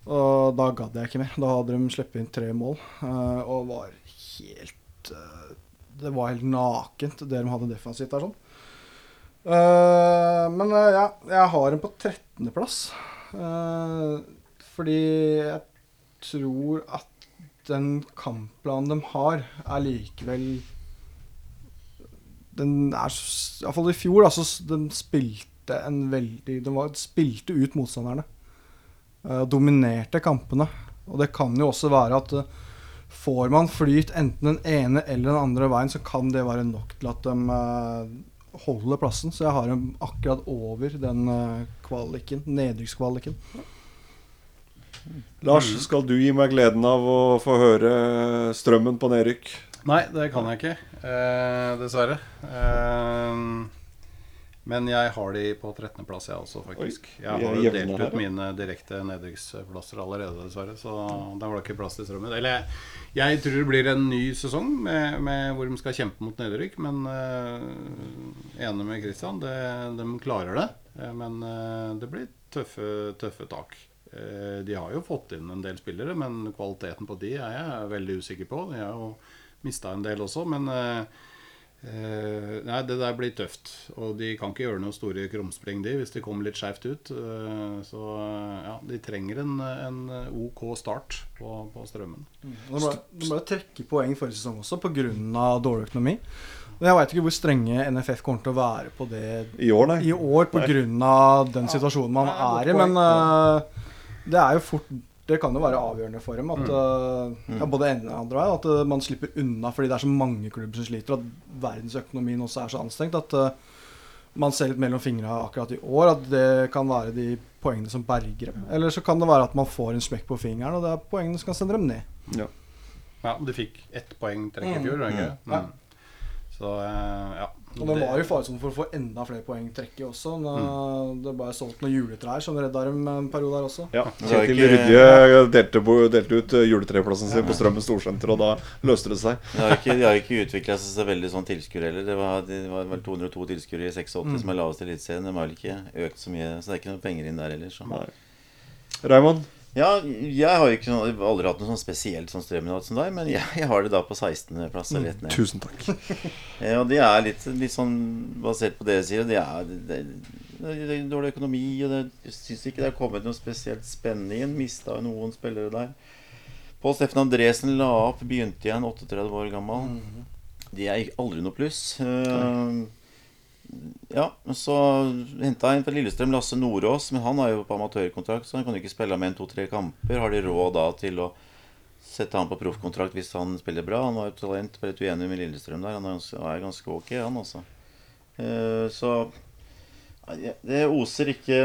Og da gadd jeg ikke mer. Da hadde de sluppet inn tre mål. eh, og var helt eh, Det var helt nakent, det de hadde defensivt der. sånn. Men ja, jeg har dem på 13.-plass. Uh, fordi jeg tror at den kampplanen de har, er likevel Den er Iallfall i fjor, da, så de spilte en veldig De var, spilte ut motstanderne. Og dominerte kampene. Og det kan jo også være at eh, får man flyt enten den ene eller den andre veien, så kan det være nok til at de eh, holder plassen. Så jeg har dem akkurat over den eh, kvaliken, nedrykkskvaliken. Lars, skal du gi meg gleden av å få høre Strømmen på nedrykk? Nei, det kan jeg ikke. Eh, dessverre. Eh, men jeg har de på 13.-plass, jeg også, faktisk. Oi, Jeg har jo delt ut her, mine direkte nedrykksplasser allerede, dessverre. Så da var det ikke plass til strømmen. Eller jeg, jeg tror det blir en ny sesong med, med hvor de skal kjempe mot nedrykk. Men uh, enig med Kristian, de klarer det. Eh, men uh, det blir tøffe, tøffe tak. De har jo fått inn en del spillere, men kvaliteten på de er jeg veldig usikker på. De har jo mista en del også, men eh, eh, Nei, det der blir tøft. Og de kan ikke gjøre noen store krumspring, de, hvis de kommer litt skeivt ut. Eh, så ja, de trenger en, en OK start på, på strømmen. De må, de ble trekke poeng forrige sesong også pga. dårlig økonomi. Men jeg veit ikke hvor strenge NFF kommer til å være på det I år, nei. i år pga. den situasjonen man ja, godt er i. Men eh, det er jo fort Det kan jo være avgjørende for dem. At, mm. ja, både ene og andre vei, at eh, man slipper unna fordi det er så mange klubber som sliter. At verdensøkonomien også er så anstrengt. At uh, man ser litt mellom fingra akkurat i år. At det kan være de poengene som berger dem. Eller så kan det være at man får en smekk på fingeren, og det er poengene som kan sende dem ned. Ja, de fikk ett poeng trekk i fjor, mm. Ja. Mm. Så uh, ja. Og det var jo faresonen for å få enda flere poeng trekke også. Mm. Det ble solgt noen juletrær som redda dem en periode der også. Ja, Det Kjetil ikke- Rydje delte, delte ut eh, juletreplassen sin på Strømmen storsenter, og da løste det seg. De har ikke, de har ikke utvikla seg så veldig sånn tilskuere heller. Det var, det var vel 202 tilskuere i 86 som er lavest i Eliteserien. De har vel ikke økt så mye, så det er ikke noe penger inn der heller. Så. Raymond? Ja, jeg har ikke sånn, aldri hatt noe sånn spesielt sånn strømmen som deg, men jeg, jeg har det da på 16.-plass Mm. Tusen takk. Ja, og de er litt, litt sånn basert på det jeg sier. Det er, det, det, det er dårlig økonomi, og det, jeg syns ikke det har kommet noe spesielt spennende inn. Mista noen spillere der. Pål Steffen Andresen la opp, begynte igjen, 38 år gammel. Det er aldri noe pluss. Eh, ja, så henta jeg inn fra Lillestrøm Lasse Nordås, men han er jo på amatørkontrakt, så han kan jo ikke spille med en to-tre kamper. Har de råd da til å sette han på proffkontrakt hvis han spiller bra? Han var jo talent, bare litt uenig med Lillestrøm der. Han er ganske, ok, han også. Eh, så det oser ikke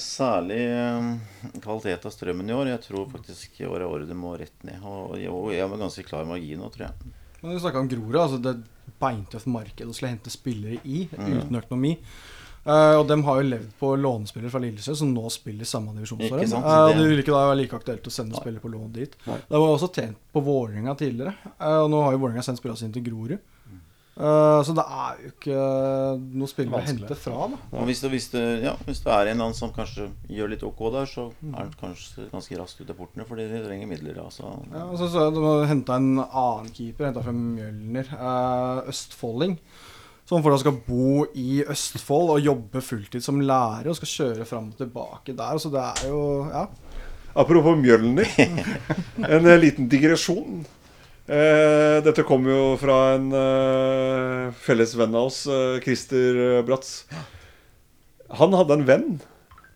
særlig eh, kvalitet av strømmen i år. Jeg tror faktisk året året det må rett ned. Og jeg var ganske klar margin nå, tror jeg. Men du snakka om Grorud. Altså beintøft marked å skulle hente spillere i uten økonomi. Uh, og de har jo levd på lånespillere fra Lillesø, som nå spiller samme divisjon som dem. og det- ville vil ikke da være like aktuelt å sende spillere på lån dit. Det var også tjent på Vålerenga tidligere, Uh, og nå har jo Vålerenga sendt spillerne sine til Grorud. Eh, så det er jo ikke noe spillere å hente fra, da. Og hvis det, hvis, det, ja, hvis det er en eller annen som kanskje gjør litt OK der, så er han kanskje ganske raskt ut av portene, fordi de trenger midler. Altså. Ja, og så så de har henta en annen keeper, henta fra Mjølner. uh, Østfolding. Som fortsatt skal bo i Østfold og jobbe fulltid som lærer og skal kjøre fram og tilbake der. Så det er jo Ja. Apropos Mjølner. En eh, liten digresjon. Eh, dette kommer jo fra en eh, felles venn av oss, eh, Christer eh, Bratz. Han hadde en venn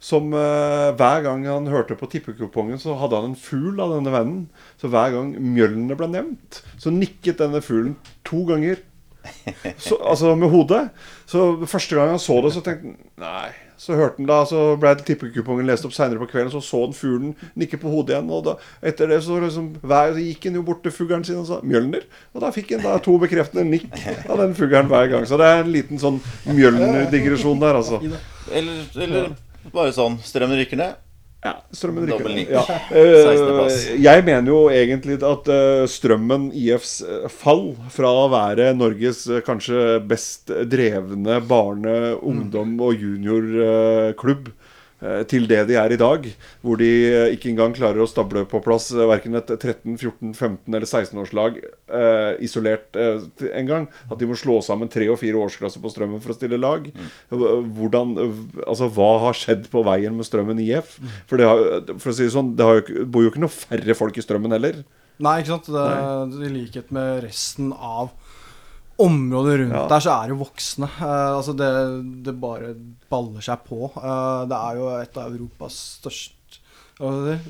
som eh, hver gang han hørte på tippekupongen, så hadde han en fugl av denne vennen. Så hver gang mjølnene ble nevnt, så nikket denne fuglen to ganger. Så, altså med hodet. Så første gang han så det, så tenkte han Nei. Så hørte han da, så ble tippekupongen lest opp seinere på kvelden, så så han fuglen nikke på hodet igjen. Og da, etter det så liksom hver, så gikk han jo bort til fuglen sin og sa 'Mjølner'. Og da fikk han da to bekreftende nikk av den fuglen hver gang. Så det er en liten sånn Mjølner-digresjon der, altså. Eller, eller bare sånn Strømmen rykker ned. Ja, strømmen rykker ned. Ja. 16. plass. Eh, jeg mener jo egentlig at eh, Strømmen IFs eh, fall fra å være Norges kanskje best drevne barne-, ungdom- og juniorklubb til det de er i dag, hvor de eh, ikke engang klarer å stable på plass eh, verken et 13-, 14-, 15- eller 16-årslag eh, isolert eh, en gang. At de må slå sammen tre og fire årsklasser på Strømmen for å stille lag. Hvordan, altså, hva har skjedd på veien med Strømmen IF? For, det har, for å si det sånn, det har jo, bor jo ikke noe færre folk i Strømmen heller. Nei, ikke sant. Det, I likhet med resten av området rundt Ja. der, så er det voksne. Uh, altså det, det bare baller seg på. Uh, det er jo et av Europas største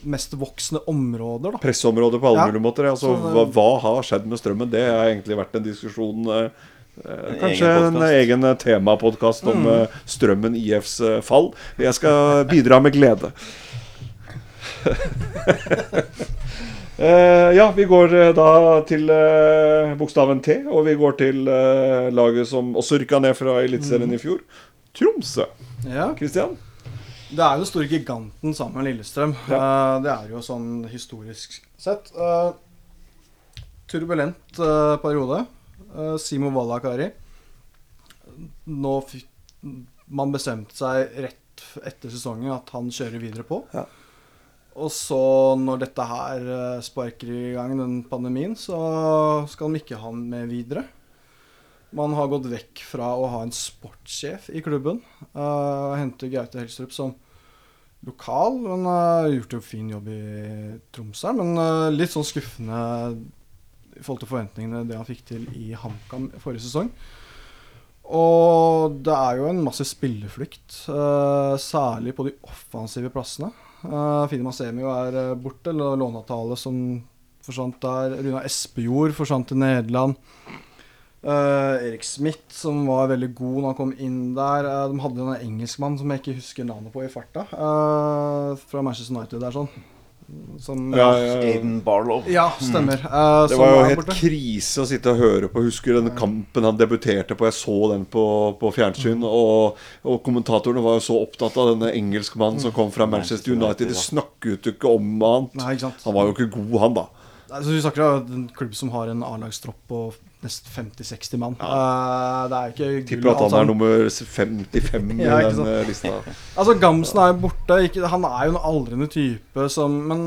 mest voksne områder, da. Pressområdet på alle Ja. mulige måter. Altså, Så hva, hva har skjedd med Strømmen? Det har egentlig vært en diskusjon eh, eh, En Kanskje egen en egen temapodkast om Mm. eh, Strømmen IFs eh, fall. Jeg skal bidra med glede. Eh, ja, vi går uh, da til uh, bokstaven T, og vi går til laget som også rykka ned fra Eliteserien i fjor. Tromsø. Ja. Kristian? Det er jo den store giganten sammen med Lillestrøm. Eh, det er jo sånn historisk sett. Turbulent periode. Simo Wallakari. Nå fikk man bestemte seg rett etter sesongen at han kjører videre på. Ja. Og så, når dette her eh, sparker i gang, den pandemien, så skal de ikke ha han med videre. Man har gått vekk fra å ha en sportssjef i klubben. Uh, henter Gaute Helstrup som lokal, Han har gjort en fin jobb i Tromsø. Men uh, litt sånn skuffende i forhold til forventningene det han fikk til i HamKam forrige sesong. Og det er jo en masse spilleflukt, uh, særlig på de offensive plassene. Uh, Fini Masemi er eh, borte, eller låneavtale som forsvant der. Runa Espejord forsvant til Nederland. Uh, Erik Smith, som var veldig god når han kom inn der. Uh, de hadde en engelskmann som jeg ikke husker navnet på i farta, uh, fra Manchester United der, sånn. Som, Ja, ja, ja. Aiden Barlow. Ja, stemmer. Eh, Det var jo helt krise å sitte og høre på. Husker den kampen han debuterte på. Jeg så den på, på fjernsyn. Og, og kommentatorene var jo så opptatt av denne engelskmannen som kom fra Manchester United. De snakket jo ikke om annet. Nei, ikke. Han var jo ikke god, han, da. Altså, vi snakker om en klubb som har en A-lagstropp på nesten 50-60 mann. Eh, det er ikke gull Tipper at han han er nummer 55 i Ja, den eh, lista. Altså, Gamsen er jo borte. Ikke, han er jo en aldrende type som Men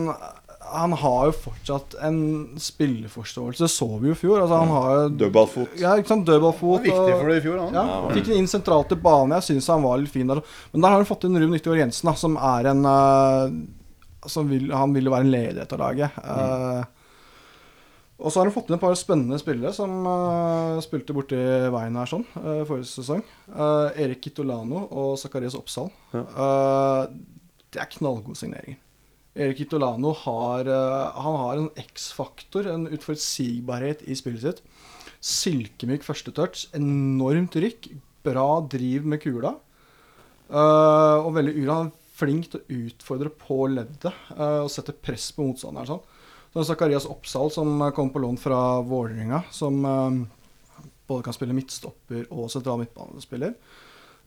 han har jo fortsatt en spilleforståelse. Det så vi jo i fjor. Altså, han har jo Dødballfot. Ja, ikke sant. Dødballfot. Det var viktig for det i fjor, han. Ja, Fikk den inn sentralt til bane. Jeg syns han var litt fin der. Men der har han fått inn Ruben Nyttigård Jensen, da, som er en uh, som vil, Han vil jo være en leder i dette laget. Eh, og så har de fått inn et par spennende spillere som uh, spilte borti veien her sånn uh, forrige sesong. Uh, Erik Kitolano og Zakarias Oppsal. Eh, det er knallgode signeringer. Erik Kitolano har, han har en X-faktor, en utforutsigbarhet i spillet sitt. Silkemyk første touch, enormt rykk, bra driv med kula. Og veldig ura. Flink til å utfordre på leddet og sette press på motstanderen. Sånn. Så Zakarias Oppsal, som eh, kom på lån fra Vålerenga, som eh, både kan spille midtstopper og sentral midtbanespiller.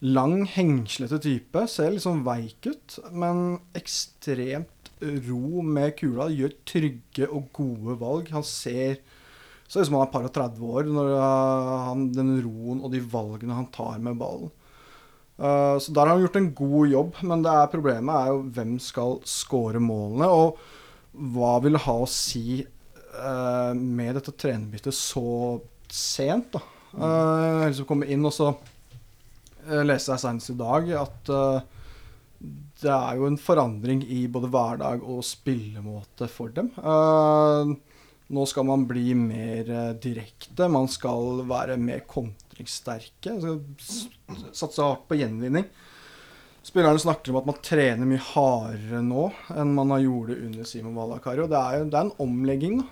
Lang, hengslete type. Ser sånn veik ut, men ekstremt ro med kula. Gjør trygge og gode valg. Han ser så ut som han er par og 30 år, når uh, han, den roen og de valgene han tar med ballen. Uh, så der har han gjort en god jobb, men det er problemet er jo hvem skal skåre målene, og hva vil det ha å si uh, med dette trenerbyttet så sent, da. Uh, å komme inn, og så uh, leste jeg senest i dag at uh, det er jo en forandring i både hverdag og spillemåte for dem. Nå skal man bli mer eh, direkte. Man skal være mer kontringssterke. Satse hardt på gjenvinning. Spillerne snakker om at man trener mye hardere nå enn man har gjort det under Simon Valakari. Og det er jo det er en omlegging, da.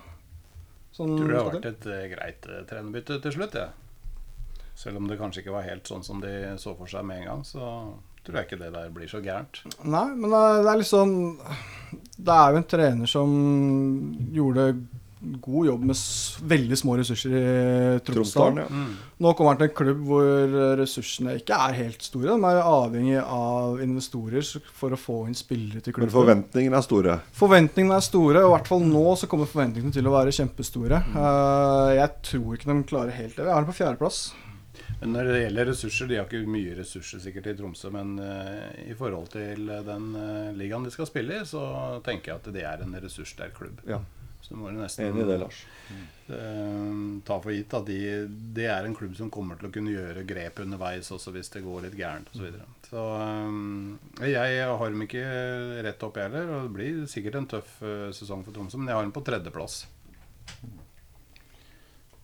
Sånn, Tror det har vært et uh, greit uh, trenerbytte til slutt, jeg. Selv om det kanskje ikke var helt sånn som de så for seg med en gang, så tror jeg ikke det der blir så gærent. Nei, men det er- det er litt sånn Det er jo en trener som gjorde god jobb med s veldig små ressurser i Tromsdal. Tromsdalen, ja. Nå kommer han til en klubb hvor ressursene ikke er helt store. De er avhengig av investorer for å få inn spillere til Men klubben. forventningene er store. Forventningene er store, og i hvert fall nå så kommer forventningene til å være kjempestore. Eh, jeg tror ikke de klarer helt det. Jeg har dem på fjerdeplass. Men når det gjelder ressurser, de har ikke mye ressurser sikkert i Tromsø, men uh, i forhold til den uh, ligaen de skal spille i, så tenker jeg at det er en ressurssterk klubb. Ja. Så må du nesten Enig i det, Lars. eh, ta for gitt at de, det er en klubb som kommer til å kunne gjøre grep underveis også hvis det går litt gærent osv. Så, videre. så eh, jeg har dem ikke rett opp, jeg heller. Og det blir sikkert en tøff eh, sesong for Tromsø, men jeg har dem på tredjeplass.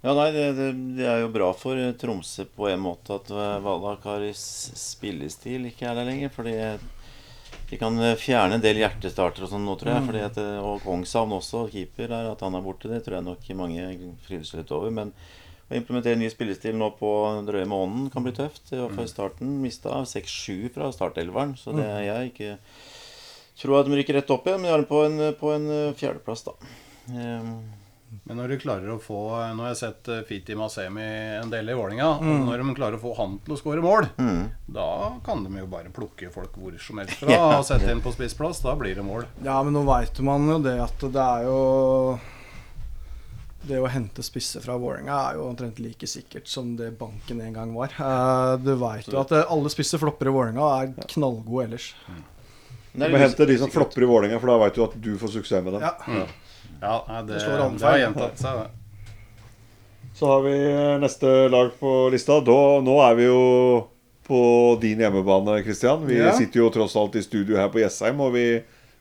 Ja, nei, det, det, det er jo bra for Tromsø på en måte at eh, Valakaris spillestil ikke er der lenger. Fordi de kan eh, fjerne en del hjertestarter og sånn nå, tror jeg. Fordi at, eh, og Kongshavn også, keeper, der, at han er borte, det tror jeg nok mange fryder seg litt over. Men å implementere en ny spillestil nå på drøye måneden kan bli tøft. Hvert fall i starten. Mista 6-7 fra startelveren, så det er jeg ikke tror at de rykker rett opp igjen. Men de har dem på en, på en eh, fjerdeplass, da. Um, Men når de klarer å få Nå har jeg sett eh, Fiti Masemi en del i Vålinga og Når de klarer å få han til å skåre mål, da kan de jo bare plukke folk hvor som helst fra og sette inn på spissplass. Da blir det mål. Ja, men nå veit man jo det at det er jo Det å hente spisser fra Vålerenga er jo omtrent like sikkert som det banken en gang var. Eh, du veit jo at eh, alle spisser flopper i Vålerenga og er knallgode ellers. det Du må hente de som flopper i Vålerenga, for da veit du at du får suksess med dem. Ja. Ja, nei, det, Det det har gjentatt seg, det. Så har vi eh, neste lag på lista. Da, nå er vi jo på din hjemmebane, Kristian. Vi Ja. sitter jo tross alt i studio her på Jessheim, og vi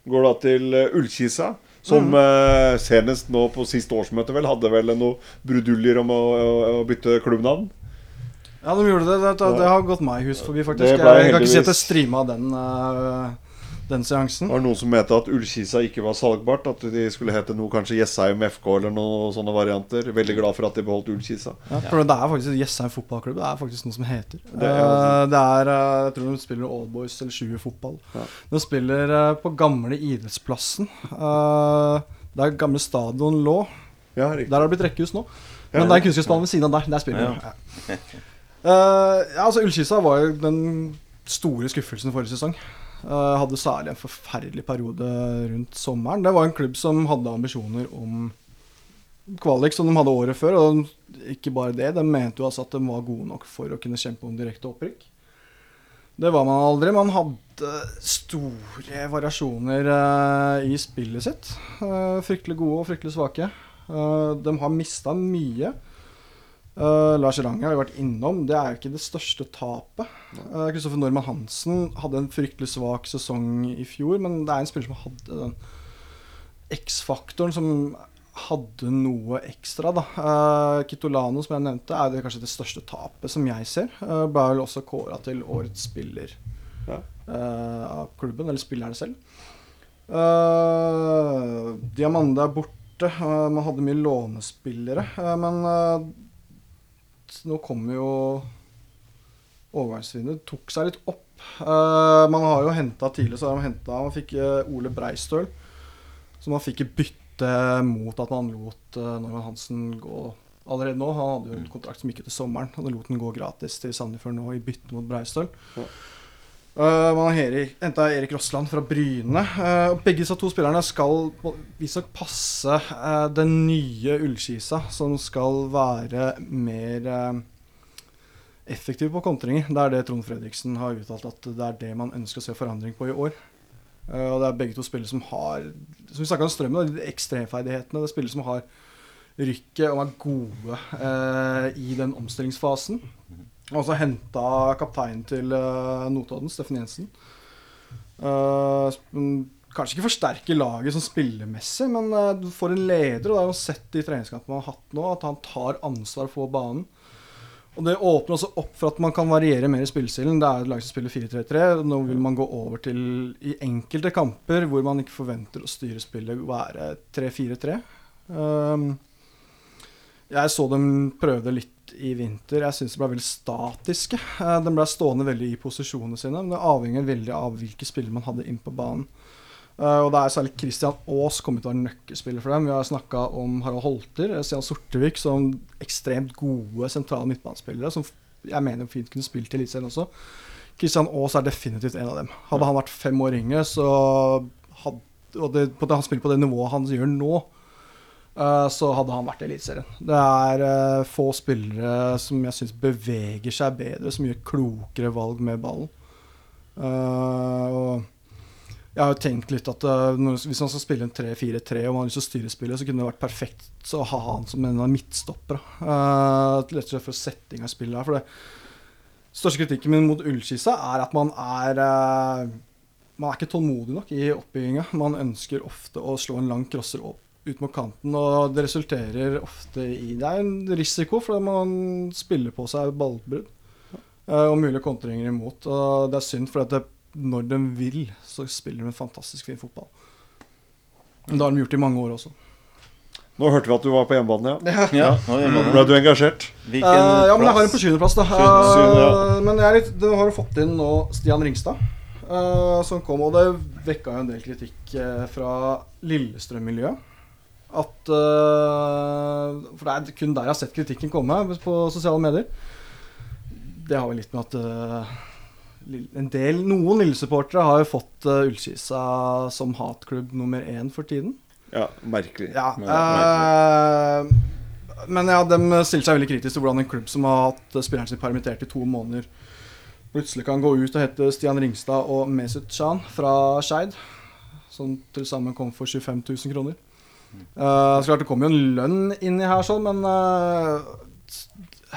går da til eh, Ullkisa. Som Mm. eh, senest nå på siste årsmøte vel hadde vel noe bruduljer om å, å, å bytte klubbnavn. Ja, de gjorde det. Det, det, det har gått meg hus forbi, faktisk. Jeg, Jeg kan ikke si at jeg streama den, eh, den seansen. Var Det noen som mente at Ullkisa ikke var salgbart. At de skulle hete noe kanskje Jessheim FK eller noen sånne varianter. Veldig glad for at de beholdt Ullkisa. Ja, for det er faktisk Jessheim fotballklubb. Det er faktisk noe som heter. Det er- er, det er eh, Jeg tror de spiller Allboys eller Sjuer fotball. Ja. De spiller eh, på gamle idrettsplassen. eh, Der gamle stadion lå. Ja. Der har det blitt rekkehus nå. Men det er kunstgressbanen ved siden av der. Der spiller de. Ja. Eh, ja, altså Ullkisa var jo den store skuffelsen forrige sesong. Eh, hadde særlig en forferdelig periode rundt sommeren. Det var en klubb som hadde ambisjoner om kvalik som de hadde året før. Og ikke bare det, de mente jo altså at de var gode nok for å kunne kjempe om direkte opprykk. Det var man aldri. Man hadde store variasjoner eh, i spillet sitt. Eh, fryktelig gode og fryktelig svake. De har mista mye. Eh, Lars Ranger har vi vært innom. Det er jo ikke det største tapet. Kristoffer Kristoffer Normann Hansen hadde en fryktelig svak sesong i fjor, men det er en spiller som hadde den X-faktoren som hadde noe ekstra, da. Uh, Kitolano, som jeg nevnte, er det kanskje det største tapet som jeg ser. Uh, ble vel også kåra til årets spiller Ja. eh, av klubben, eller spillerne selv. Uh, Diamande er borte. Eh, man hadde mye lånespillere, eh, men eh, nå kommer jo overgangsvinduet tok seg litt opp. Uh, man har jo henta tidlig, så har man henta Man fikk eh, Ole Breistøl, som man fikk i bytte mot at man lot uh, Norman Hansen gå allerede nå. Han hadde jo en kontrakt som gikk ut til sommeren, og da lot den gå gratis til Sandefjord nå i bytte mot Breistøl. Ja. Eh, man har Erik, henta Erik Rossland fra Bryne. Uh, begge disse to spillerne skal visstnok passe uh, den nye Ullskisa, som skal være mer effektiv på kontringer. Det er det Trond Fredriksen har uttalt at det er det man ønsker å se forandring på i år. Og det er begge to spillere som har Som vi om Strømmen, de ekstremferdighetene. Det er spillere som har rykket og er gode i den omstillingsfasen. Og så henta kapteinen til uh, Notodden, Steffen Jensen. Uh, kanskje ikke forsterker laget sånn spillemessig, men eh, du får en leder, og det er jo sett i treningskampene man har hatt nå, at han tar ansvar for banen. Og Det åpner også opp for at man kan variere mer i spillestilen. Det er et lag som spiller 4-3-3. Nå vil man gå over til i enkelte kamper hvor man ikke forventer å styre spillet, være 3-4-3. Um, jeg så dem prøve det litt i vinter. Jeg syns ble veldig statiske. Eh, De ble stående veldig i posisjonene sine. Men det avhenger veldig av hvilke spillere man hadde inn på banen. Eh, og det er særlig Christian Aas kommet til å være nøkkelspiller for dem. Vi har snakka om Harald Holter, eh, Stian Sortevik som ekstremt gode sentrale midtbanespillere. Som jeg mener fint kunne spilt i Eliteserien også. Christian Aas er definitivt en av dem. Hadde han vært fem år yngre, så hadde og det, på det, han spiller på det nivået han gjør nå, så hadde han vært i Eliteserien. Det er eh, få spillere som jeg syns beveger seg bedre, som gjør klokere valg med ballen. Eh, og jeg har jo tenkt litt at eh, hvis man skal spille en 3-4-3 og man har lyst til å styre spillet, så kunne det vært perfekt å ha han som en av midtstoppere. Uh, rett og slett for setting av spillet her. Største kritikken min mot Ullskisa er at man er uh, Man er ikke tålmodig nok i oppbygginga. Man ønsker ofte å slå en lang crosser opp ut mot kanten, og det resulterer ofte i Det er en risiko, fordi man spiller på seg ballbrudd. eh, og mulige kontringer imot. Og det er synd, for at det, når de vil, så spiller de en fantastisk fin fotball. Men det har de gjort i mange år også. Nå hørte vi at du var på hjemmebane, ja. Ja, ja Ble du engasjert? Eh, ja, men jeg har en på sjuendeplass, da. Sjuende- syvende, ja. Eh, men jeg er litt, du har jo fått inn nå Stian Ringstad, eh, som kom, og det vekka jo en del kritikk eh, fra Lillestrøm-miljøet. At eh, For det er kun der jeg har sett kritikken komme, på sosiale medier. Det har vel litt med at eh, en del, Noen Lille-supportere har jo fått uh, Ullkisa som hatklubb nummer én for tiden. Ja, merkelig. Ja, Men- merkelig. eh, men ja, de stiller seg veldig kritisk til hvordan en klubb som har hatt spilleren sin permittert i to måneder, plutselig kan gå ut og hete Stian Ringstad og Mesut Chan fra Skeid, som til sammen kom for 25 000 kroner. Eh, så klart Det kommer jo en lønn inni her, sånn, men uh,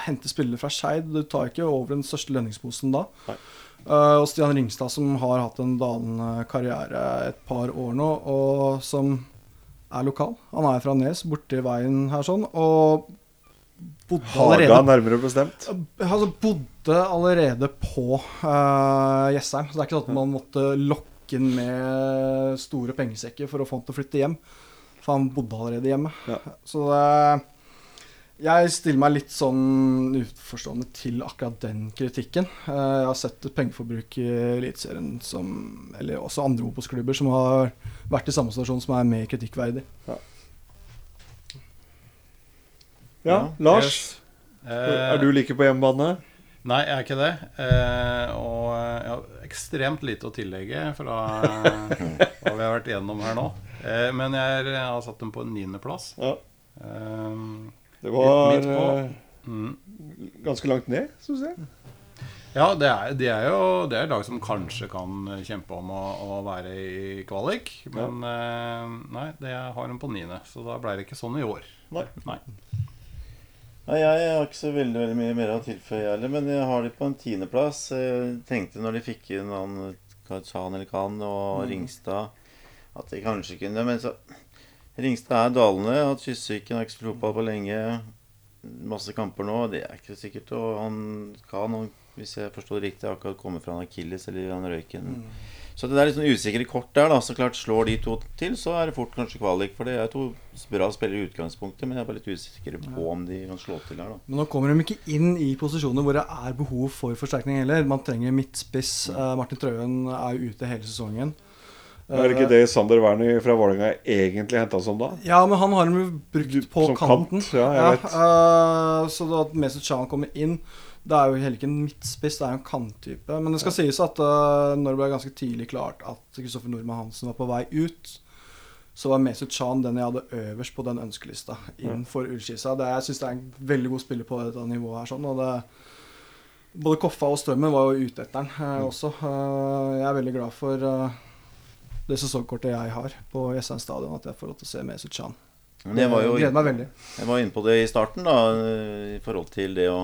hente spillere fra Skeid Du tar ikke over den største lønningsposen da. Eh, og Stian Ringstad, som har hatt en dalende karriere et par år nå, og som er lokal. Han er fra Nes, borti veien her sånn, og bodde Haga, allerede nærmere bestemt. altså, bodde allerede på uh, Jessheim. Så det er ikke sånn at man måtte lokke med store pengesekker for å få han til å flytte hjem. For han bodde allerede hjemme. Ja. Så det, jeg stiller meg litt sånn uforstående til akkurat den kritikken. Eh, Jeg har sett et pengeforbruk i Eliteserien Eller også andre Obos-klubber som har vært i samme situasjon, som er mer kritikkverdig. Ja, Lars. Eh, Er du like på hjemmebane? Nei, jeg er ikke det. Eh, og jeg har ekstremt lite å tillegge fra hva vi har vært igjennom her nå. Eh, men jeg, er, jeg har satt dem på en niendeplass. Ja. Eh, Det var eh, mm. ganske langt ned, syns jeg. Ja, det er, det er jo det er lag som kanskje kan kjempe om å, å være i kvalik. Men eh, nei, det har dem på niende. Så da ble det ikke sånn i år. Nei. Nei. Nei, jeg har ikke så veldig, veldig mye mer å tilføye, heller. Men jeg har de på en tiendeplass. Tenkte når de fikk inn han eller Khan og Ringstad, at de kanskje kunne Men så Ringstad er dalende. Hatt kystsyken, har ikke spilt fotball på lenge. Masse kamper nå. Det er ikke sikkert. Og han kan, han, hvis jeg forstår det riktig, akkurat kommet fra en akilles eller en røyken. Så det er litt sånn usikre kort der. da Så klart Slår de to til, så er det fort kanskje kvalik. For det er to bra spillere i utgangspunktet, men jeg er bare litt usikker på om de kan slå til her. da Men nå kommer de ikke inn i posisjoner hvor det er behov for forsterkning heller. Man trenger midtspiss. Eh, Martin Trøen er ute hele sesongen. Er det ikke det Sander Werner fra Vålerenga egentlig henta som da? Ja, men han har de brukt på som kanten. kant, ja, jeg vet. Uh, så da at Mesut Chan kommer inn Det er jo heller ikke en midtspiss, det er jo en kanttype. Men det skal sies at uh, når det ble ganske tidlig klart at Kristoffer Nordmann Hansen var på vei ut, så var Mesut Chan den jeg hadde øverst på den ønskelista innenfor for Ullskisa. Det, jeg syns det er en veldig god spiller på dette nivået her. sånn, og det både Koffa og Strømmen var jo ute etter den eh, også. Eh, jeg er veldig glad for eh, det sesongkortet jeg har på Jessheim stadion, at jeg får lov til å se Mesut Chan. Det var jo gleder meg veldig. Jeg var inne på det i starten, da, i forhold til det å,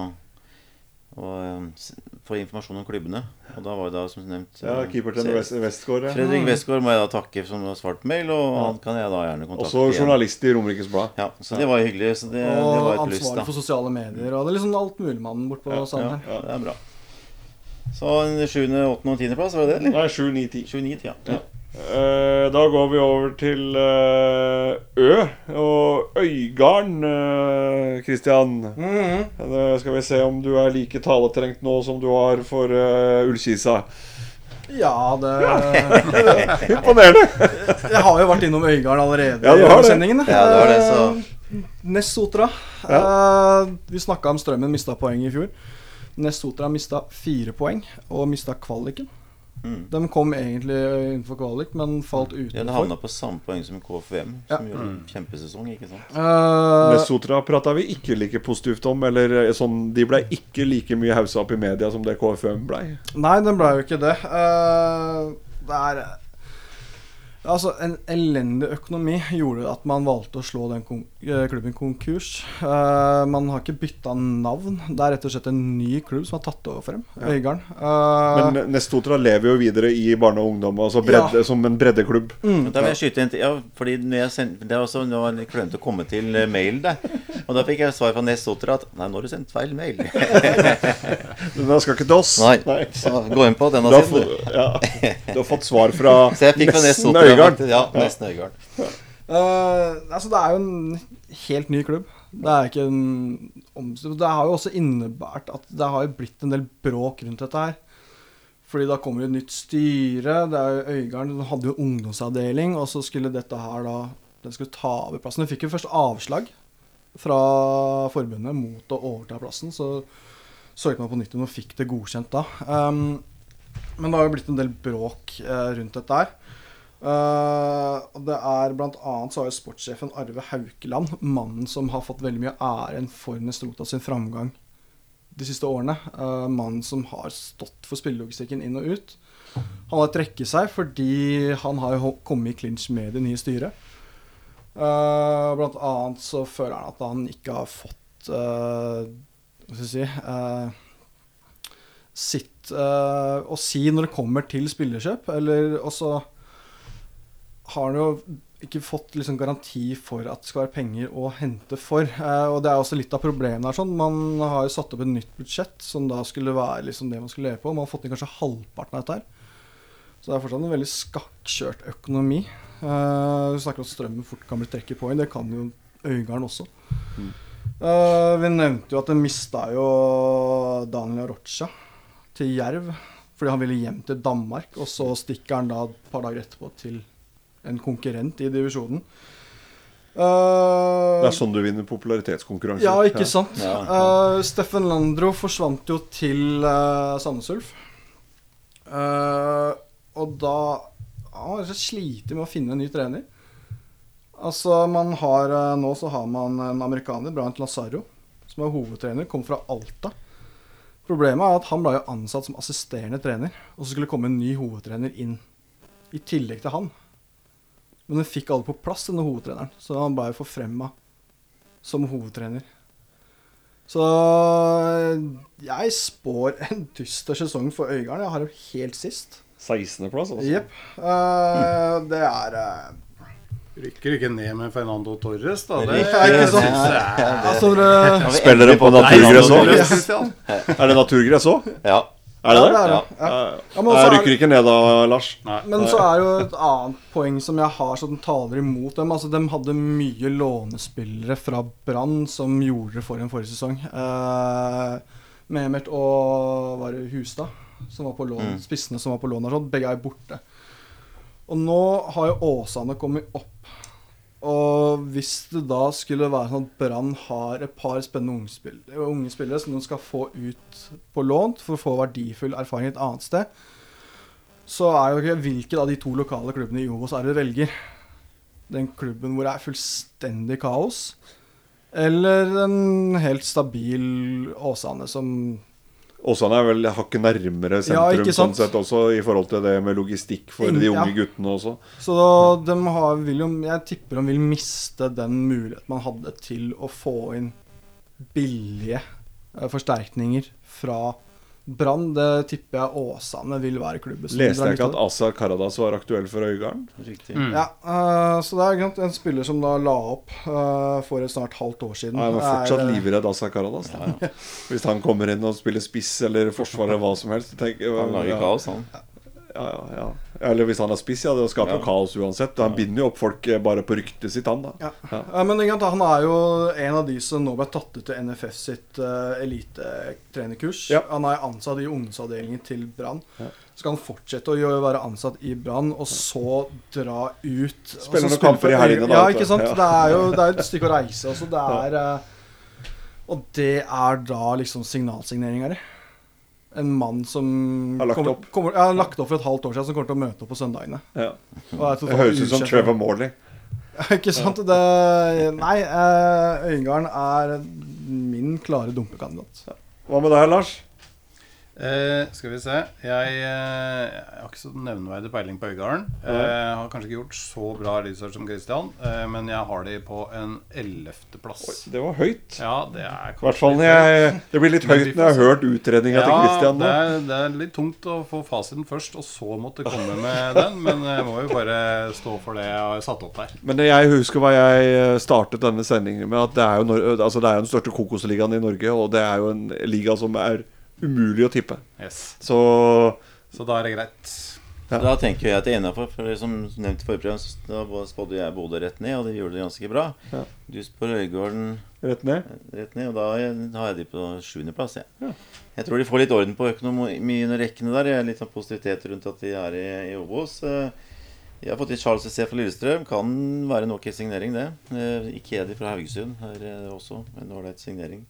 å eh, få informasjon om klubbene. Og da var jo da, som nevnt Ja, eh, Keepertrener Westgård. Ja. Fredrik Westgård må jeg da takke som har svart mail, og Ja. han kan jeg da gjerne kontakte Også journalist i Romerikes Blad. Ja, så det var hyggelig. Så det, det Og var et pluss, ansvarlig da. for sosiale medier. Og det er liksom alt muligmannen bort på Ja, sanden Ja, ja, det er bra. Så en sjuende, åttende og tiendeplass, var det det, eller? Nei, 7, 9, 10. 7, 9, 10 ja. ja. Eh, da går vi over til uh, Ø og Øygarden, uh, Christian. Mm -hmm. Da skal vi se om du er like taletrengt nå som du var for uh, Ullkisa. Ja, det Imponerende! Jeg har jo vært innom Øygarden allerede Ja, du i det. sendingen. Ja, du har det, så- Nest Sotra. Eh, vi snakka om Strømmen mista poeng i fjor. Nest Sotra mista fire poeng og mista kvaliken. Mm. De kom egentlig innenfor kvalik, men falt utenfor. Ja, det havna på samme poeng som KFUM, Ja. som gjorde en kjempesesong, ikke sant? Med Sotra prata vi ikke like positivt om. Eller eh, sånn, De ble ikke like mye haussa opp i media som det KFUM blei. Nei, den ble jo ikke det. Uh, det er Altså, en elendig økonomi gjorde at man valgte å slå den kon eh, klubben konkurs. Uh, man har ikke bytta navn. Det er rett og slett en ny klubb som har tatt over for dem. Øygarden. Uh, Men Nestotra lever jo videre i barne og ungdom, altså bredde, Ja. som en breddeklubb. Mm. Da vil jeg skyte inn til Ja, fordi når jeg sendte Det er også Nå var jeg glemt å komme til eh, mail der. Og da fikk jeg svar fra Nestotra at Nei, nå har du sendt feil mail. Den skal ikke til oss. Nei. Så gå inn på denne Du har, siden. fått, ja, du har fått svar fra nesten Sotra. Øygarden. Ja, nesten Øygarden. Uh, altså det er jo en helt ny klubb. Det er ikke en Det har jo også innebært at det har jo blitt en del bråk rundt dette her. Fordi da kommer jo et nytt styre. Det er jo Øygarden den hadde jo ungdomsavdeling, og så skulle dette her da Den skulle ta over plassen. Den fikk jo først avslag fra forbundet mot å overta plassen. Så søkte man på nytt og fikk det godkjent da. Um, men det har jo blitt en del bråk uh, rundt dette her. Og det er blant annet så har jo sportssjefen Arve Haukeland, mannen som har fått veldig mye æren for Nestrota sin framgang de siste årene. Uh, mannen som har stått for spillelogistikken inn og ut. Han har trekket seg fordi han har jo kommet i clinch med det nye styret. Uh, blant annet så føler han at han ikke har fått Hva skal jeg si Sitt å si når det kommer til spillerkjøp. Eller også har han jo ikke fått liksom garanti for at det skal være penger å hente for. Eh, og det er også litt av problemet her. sånn. Man har jo satt opp et nytt budsjett som da skulle være liksom det man skulle leve på. Man har fått inn kanskje halvparten av dette her. Så det er fortsatt en veldig skakkjørt økonomi. Eh, vi snakker om at strømmen fort kan bli trekket på inn. Det kan jo Øygarden også. Eh, vi nevnte jo at den mista jo Daniel Rocha til Jerv fordi han ville hjem til Danmark. Og så stikker han da et par dager etterpå til en konkurrent i divisjonen. Uh, Det er sånn du vinner popularitetskonkurranser. ja, ikke sant? Ja. Uh, Steffen Landro forsvant jo til uh, Sandnes Ulf. Uh, og da Han har rett og slitt med å finne en ny trener. Altså, man har Nå så har man en amerikaner, Bryant Lazaro, som er hovedtrener. Kom fra Alta. Problemet er at han ble jo ansatt som assisterende trener, og så skulle det komme en ny hovedtrener inn i tillegg til han. Men den fikk alle på plass, denne hovedtreneren, så han ble jo forfremma som hovedtrener. Så jeg spår en dyster sesong for Øygarden. Jeg har jo helt sist. 16.-plass, altså. Jepp. Uh, det er uh... Rykker ikke ned med Fernando Torres, da. Det er ikke sånn. Ja, Altså, det... Spiller de på naturgress òg? Er det naturgress òg? Ja. Er det Ja, det? det er det. Ja. Ja, men Jeg er- rykker ikke ned da, Lars. Nei. Men så er jo et annet poeng som jeg har som taler imot dem. Altså, De hadde mye lånespillere fra Brann som gjorde det for en forrige sesong. Eh, Mehmet og var det Hustad som var på lån. Mm. Spissene som var på lån. og sånn, Begge er borte. Og nå har jo Åsane kommet opp. Og hvis det da skulle være sånn at Brann har et par spennende unge, spill unge spillere som de skal få ut på lånt for å få verdifull erfaring et annet sted, så er jo ikke hvilken av de to lokale klubbene i Obos er det du velger. Den klubben hvor det er fullstendig kaos, eller en helt stabil Åsane som Åsane er vel hakket nærmere sentrum ja, sånn sett også, i forhold til det med logistikk for In, de unge ja. guttene også. Så de har, jo, jeg tipper de vil miste den muligheten man hadde til å få inn billige eh, forsterkninger fra Brann. Det tipper jeg Åsane vil være klubben som Leste jeg ikke at. Asa Karadas var aktuell for Øygarden? Riktig. Mm. Ja, uh, så det er en spiller som da la opp uh, for et snart halvt år siden. Ja, jeg var fortsatt er, eh, livredd Asa Karadas. Da. Hvis han kommer inn og spiller spiss eller forsvar eller hva som helst. så tenker Han lager ja, kaos, han. Ja, ja, ja. Eller hvis han er spiss, ja. Det skaper jo Ja. kaos uansett. Han binder jo opp folk eh, bare på ryktet sitt, han da. Ja. Ja. Ja, men han er jo en av de som nå ble tatt ut til NFF sitt uh, elitetrenerkurs. Ja. Han er ansatt i ungdomsavdelingen til Brann. Ja. Så skal han fortsette å gjøre, være ansatt i Brann, og så dra ut Spille noen kamper i helgene, da, Ja, ikke sant. Ja. Det er jo det er et stykke å reise. også. Det er, uh, og det er da liksom signalsigneringa her. En mann som Har lagt kommer, opp. Kommer, ja, lagt opp for et halvt år siden, som kommer til å møte opp på søndagene. Ja. Det høres ut som. Trevor Morley. Ikke sant? Det, nei, eh, Øygarden er min klare dumpekandidat. Hva med deg, Lars? Eh, skal vi se. Jeg, eh, jeg har ikke så nevneverdig peiling på Øygarden. Eh, har kanskje ikke gjort så bra research som Christian, eh, men jeg har de på en ellevteplass. Det var høyt. Ja, det er I hvert fall jeg, Det blir litt høyt når jeg har hørt utredninga til Ja, Christian det er, det er litt tungt å få fasiten først, og så måtte komme med den. Men jeg må jo bare stå for det jeg har satt opp der. Men jeg husker hva jeg startet denne sendingen med. At det er jo, altså det er jo den største kokosligaen i Norge, og det er jo en liga som er umulig å tippe. Yes. Så Så da er det greit. Ja. Da tenker jeg at det er innafor. For som nevnt i forrige program, da spådde jeg Bodø rett ned, og de gjorde det ganske bra. Ja. Du spår Øygarden rett ned. rett ned, og da har jeg de på sjuendeplass. Jeg. Ja. jeg tror de får litt orden på økonomien og rekkene der. Jeg er litt sånn positivitet rundt at de er i, i Obos. Eh, Jeg har fått inn Charles C. fra Lillestrøm. Kan være en ok signering, det. Eh, Ikedi fra Haugesund er eh, også en ålreit signering.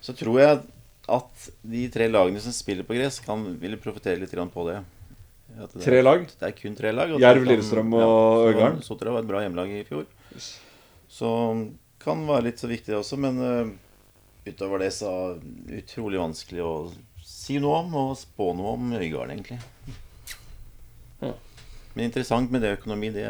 Så tror jeg at de tre lagene som spiller på gress, kan ville profitere litt på det. At det er- Tre lag? Det er kun tre lag. og Jerv, Lillestrøm og så Øygarden. Sotra var et bra hjemmelag i fjor. Så kan være litt så viktig det også, men uh, utover det så utrolig vanskelig å si noe om og spå noe om Øygarden, egentlig. Ja. Men interessant med det økonomi, det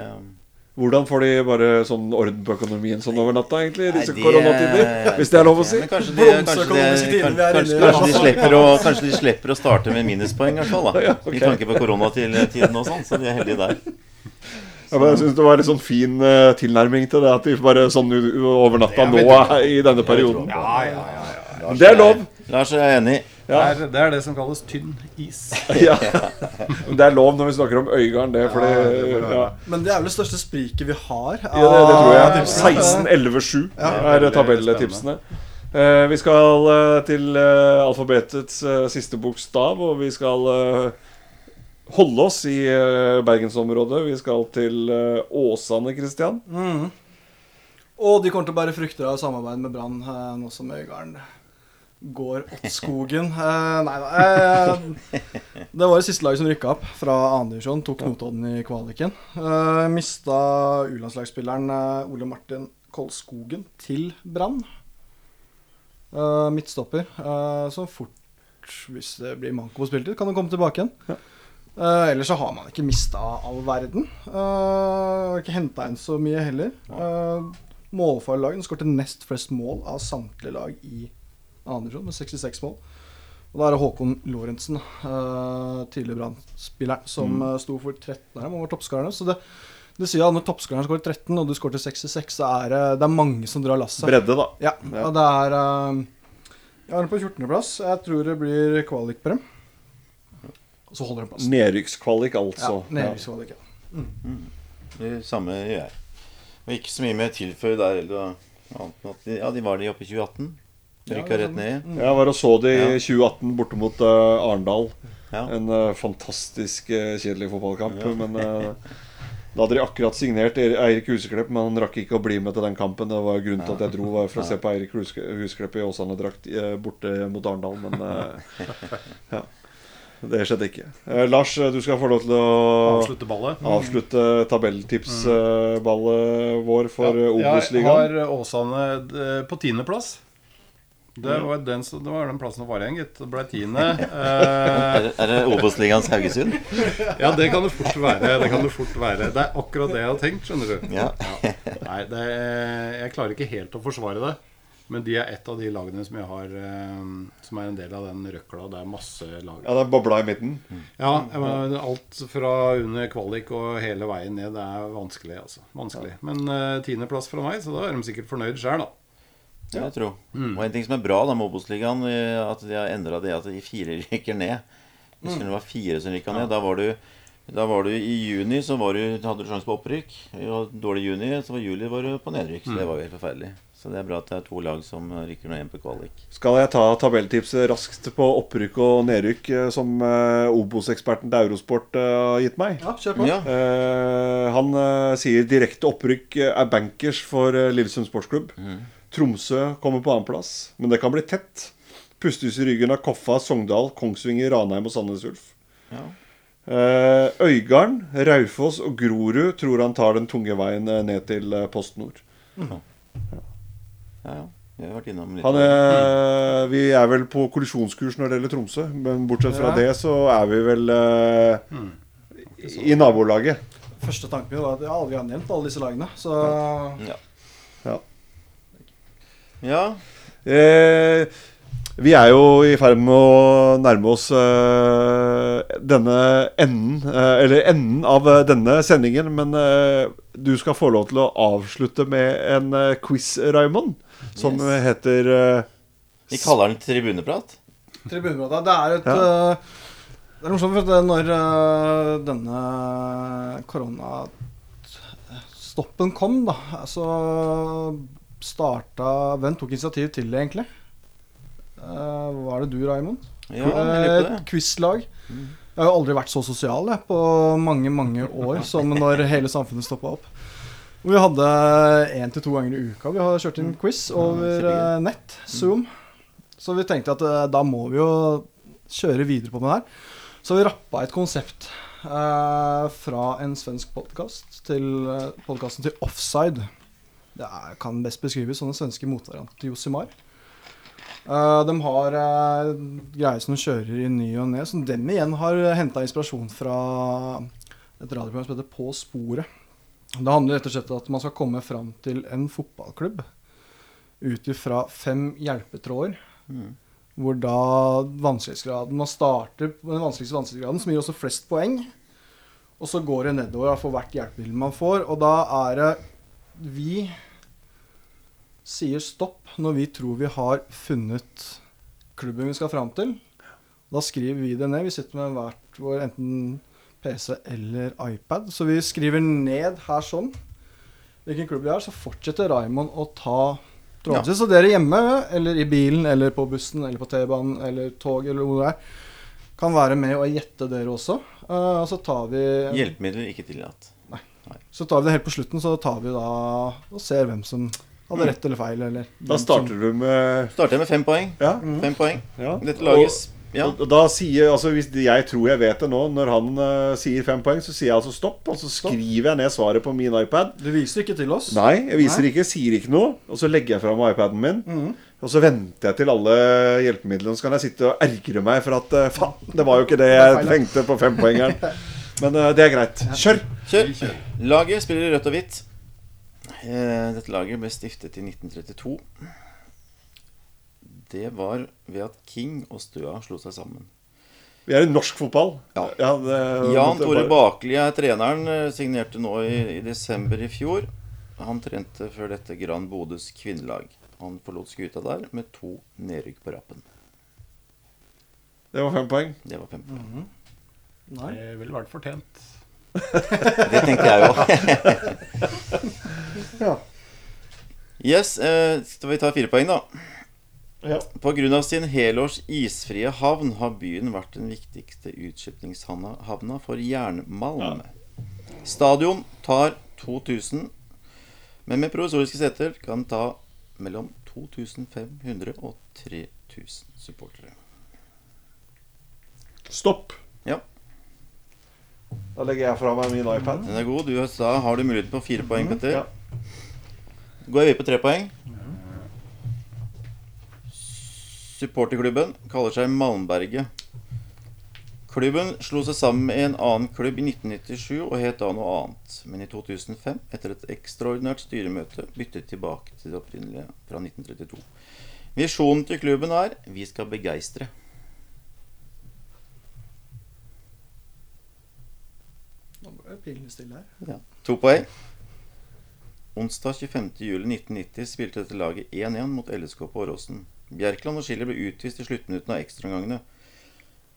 Hvordan får de bare sånn orden på økonomien sånn over natta, egentlig? Disse Nei, de, koronatider? Hvis det er lov å si? Men kanskje de, kanskje, de, tider vi kanskje, kanskje, de slipper å, kanskje de slipper å starte med minuspoeng, i hvert fall. da Ja, okay. I tanke på koronatiden og sånn, så de er heldige der. Ja, men jeg syns det var en sånn fin uh, tilnærming til det, at de bare sånn over natta nå i denne perioden. Ja, ja, ja. Det er lov. Lars er enig. Det, er, det er det som kalles tynn is. ja. Det er lov når vi snakker om Øygarden, det. Fordi, ja, Men det er vel det største spriket vi har. ja, det, det tror jeg. 16-11-7 er tabelltipsene. Eh, vi skal eh, til eh, alfabetets siste bokstav, og vi skal holde oss i bergensområdet. Vi skal til Åsane, Kristian. Mm. Og de kommer til å bære frukter av samarbeid med Brann, nå som Øygarden går åt skogen. Eh, nei da. Eh, det var det siste laget som rykka opp fra 2. divisjon. Tok Notodden i kvaliken. Eh, mista U-landslagsspilleren eh, Ole Martin Kolskogen til Brann. Eh, midtstopper. Eh, som fort, hvis det blir manko på spilletid, kan han komme tilbake igjen. Eh, ellers så har man ikke mista all verden. Ikke henta inn så mye heller. Uh, Målfarlaget skårte nest flest mål av samtlige lag i divisjon, med 66 mål. Og da er det Håkon Lorentzen, uh, tidligere Brann-spilleren, som mm. sto for 13 av dem og var toppskåreren. Så det, det sier at når toppskåreren skårer 13, og du skårer 66, så er det, det er mange som drar lasset. Bredde, da. Ja, Ja. det er uh, Jeg har den på 14.-plass. Jeg tror det blir kvalik på dem. Og så holder de plass. Nedrykkskvalik, altså. Ja. nedrykkskvalik, ja. Det samme gjør jeg. Og ikke så mye mer tilføye der heller. Ja, de var de oppe i 2018. Rykka rett ned. Jeg var og så det i 2018 borte mot uh, Arendal. Ja. En uh, fantastisk uh, kjedelig fotballkamp. Men da hadde de akkurat signert Er- Eirik Huseklepp, men han rakk ikke å bli med til den kampen. Det var Grunnen til at jeg dro, var for å se på Eirik Huseklepp i Åsane-drakt borte mot Arendal. Men ja. Det skjedde ikke. Eh, Lars, du skal få lov til å Avslutte ballet. avslutte tabelltipsballet vår for ja, Jeg Obos-ligaen. har Åsane på tiendeplass. Det var, den, det var den plassen som var igjen, gitt. Det ble tiende. Eh, Er, det- Obos-ligaens Haugesund? ja, det kan det fort være. Det kan det fort være. Det er akkurat det jeg har tenkt, skjønner du. Ja. Nei, det, jeg klarer ikke helt å forsvare det. Men de er et av de lagene som jeg har eh, Som er en del av den røkla. Det er masse lag. Ja, det er bobla i midten. Ja, Mener, alt fra under kvalik og hele veien ned, det er vanskelig, altså. Vanskelig. Men uh, tiendeplass fra meg, så da er de sikkert fornøyd sjøl, da. Det vil jeg tro. Og en ting som er bra da med Obos-ligaen, eh, at de har endra det at de fire rykker ned. Hvis det var fire som rykka ned, da var du da var du I juni så var du, hadde du sjanse på opprykk. Dårlig juni, så var juli var du på nedrykk. Så det var jo helt forferdelig. Så det er bra at det er to lag som rykker ned igjen på kvalik. Skal jeg ta tabelltipset raskt på opprykk og nedrykk, eh, som eh, Obos-eksperten til Eurosport har gitt meg? Ja, kjør på. Ja. Eh, han sier direkte opprykk er bankers for Lillesund sportsklubb. Tromsø kommer på annenplass, men det kan bli tett. Pustes i ryggen av Koffa, Sogndal, Kongsvinger, Ranheim og Sandnes Ulf. Ja. Eh, Øygarden, Raufoss og Grorud tror han tar den tunge veien eh, ned til eh, Post Nord. ja, ja. Vi har vært innom litt. Han er, vi er vel på kollisjonskurs når det gjelder Tromsø, men bortsett fra Ja. det så er vi vel uh, i, i nabolaget. Første tanken min var at jeg aldri har nevnt alle disse lagene. Så Ja. Ja. Ja. Eh, vi er jo i ferd med å nærme oss eh, denne enden, eh, eller enden av eh, denne sendingen, men eh, du skal få lov til å avslutte med en eh, quiz, Raymond, som Yes. heter eh, Vi kaller den tribuneprat. Tribuneprat, det er et Ja. Det er morsomt, for at når denne koronastoppen kom, da, så starta Hvem tok initiativ til det, egentlig? Uh, var det du, Raymond? Ja, på Et det. quizlag. Jeg har jo aldri vært så sosial jeg, på mange mange år som når hele samfunnet stoppa opp. Vi hadde én til to ganger i uka. Vi har kjørt inn quiz over eh, nett, Zoom. Så vi tenkte at eh, da må vi jo kjøre videre på med det her. Så vi rappa et konsept eh, fra en svensk podkast til uh, podkasten til Offside. Det er, kan best beskrives som den svenske motvarianten til Josimar. Uh, de har uh, greier som de kjører i ny og ne, som dem igjen har henta inspirasjon fra et radioprogram som heter På sporet. Det handler rett og slett om at man skal komme fram til en fotballklubb ut ifra fem hjelpetråder. Hvor da vanskelighetsgraden Man starter på den vanskeligste vanskelighetsgraden, som gir også flest poeng. Og så går det nedover for hvert hjelpemiddel man får. Og da er det Vi sier stopp når vi tror vi har funnet klubben vi skal fram til. Da skriver vi det ned. Vi sitter med hvert vår enten PC eller iPad. Så vi skriver ned her sånn hvilken klubb vi er. Så fortsetter Raymond å ta tråden sin. Så dere hjemme, eller i bilen, eller på bussen, eller på T-banen, eller tog, eller hvor det er, kan være med og gjette dere også. Uh, og så tar vi Hjelpemidler ikke tillatt. Så tar vi det helt på slutten, så tar vi da og ser hvem som hadde rett eller feil. Eller Da starter du med Starter jeg med fem poeng. Ja. Fem poeng. ja. Dette lages Ja. Og, og da sier altså Hvis jeg tror jeg vet det nå, når han uh, sier fem poeng, så sier jeg altså stopp, og så skriver jeg ned svaret på min iPad. Du viser ikke til oss. Nei, jeg viser Nei. ikke, sier ikke noe. Og så legger jeg fram iPaden min. Mm. Og så venter jeg til alle hjelpemidlene. Så kan jeg sitte og ergre meg for at uh, faen, det var jo ikke det jeg tenkte på fempoengeren. Men uh, det er greit. Kjør! Kjør. Laget spiller i rødt og hvitt. Eh, Dette laget ble stiftet i 1932. Det var ved at King og Støa slo seg sammen. Vi er i norsk fotball. Ja. det, Jan Tore bare- Bakli er treneren. eh, Signerte nå i, i desember i fjor. Han trente før dette Gran Bodøs kvinnelag. Han forlot skuta der med to nedrykk på rappen. Det var fem poeng. Det var fem poeng. Nei. Det ville vært fortjent. Det tenkte jeg jo. Ja. Yes, eh, skal vi ta fire poeng, da? Ja. På grunn av sin helårs isfrie havn har byen vært den viktigste utskipningshavna for jernmalm. Stadion tar 2000, men med provisoriske seter kan ta mellom 2500 og 3000 supportere. Stopp. Da legger jeg fra meg min iPad. Den er god. Du, sa har du muligheten på fire poeng, Petter. Ja. Går jeg videre på tre poeng. Supporterklubben kaller seg Malmberget. Klubben slo seg sammen med en annen klubb i 1997 og het da noe annet. Men i 2005, etter et ekstraordinært styremøte, byttet tilbake til det opprinnelige fra 1932. Visjonen til klubben er 'Vi skal begeistre'. Nå ble pilene stille her. Ja. To poeng. Onsdag 25.07.1990 spilte dette laget 1-1 mot LSK på Åråsen. Bjerkland og Schiller ble utvist i sluttminuttene av ekstraomgangene.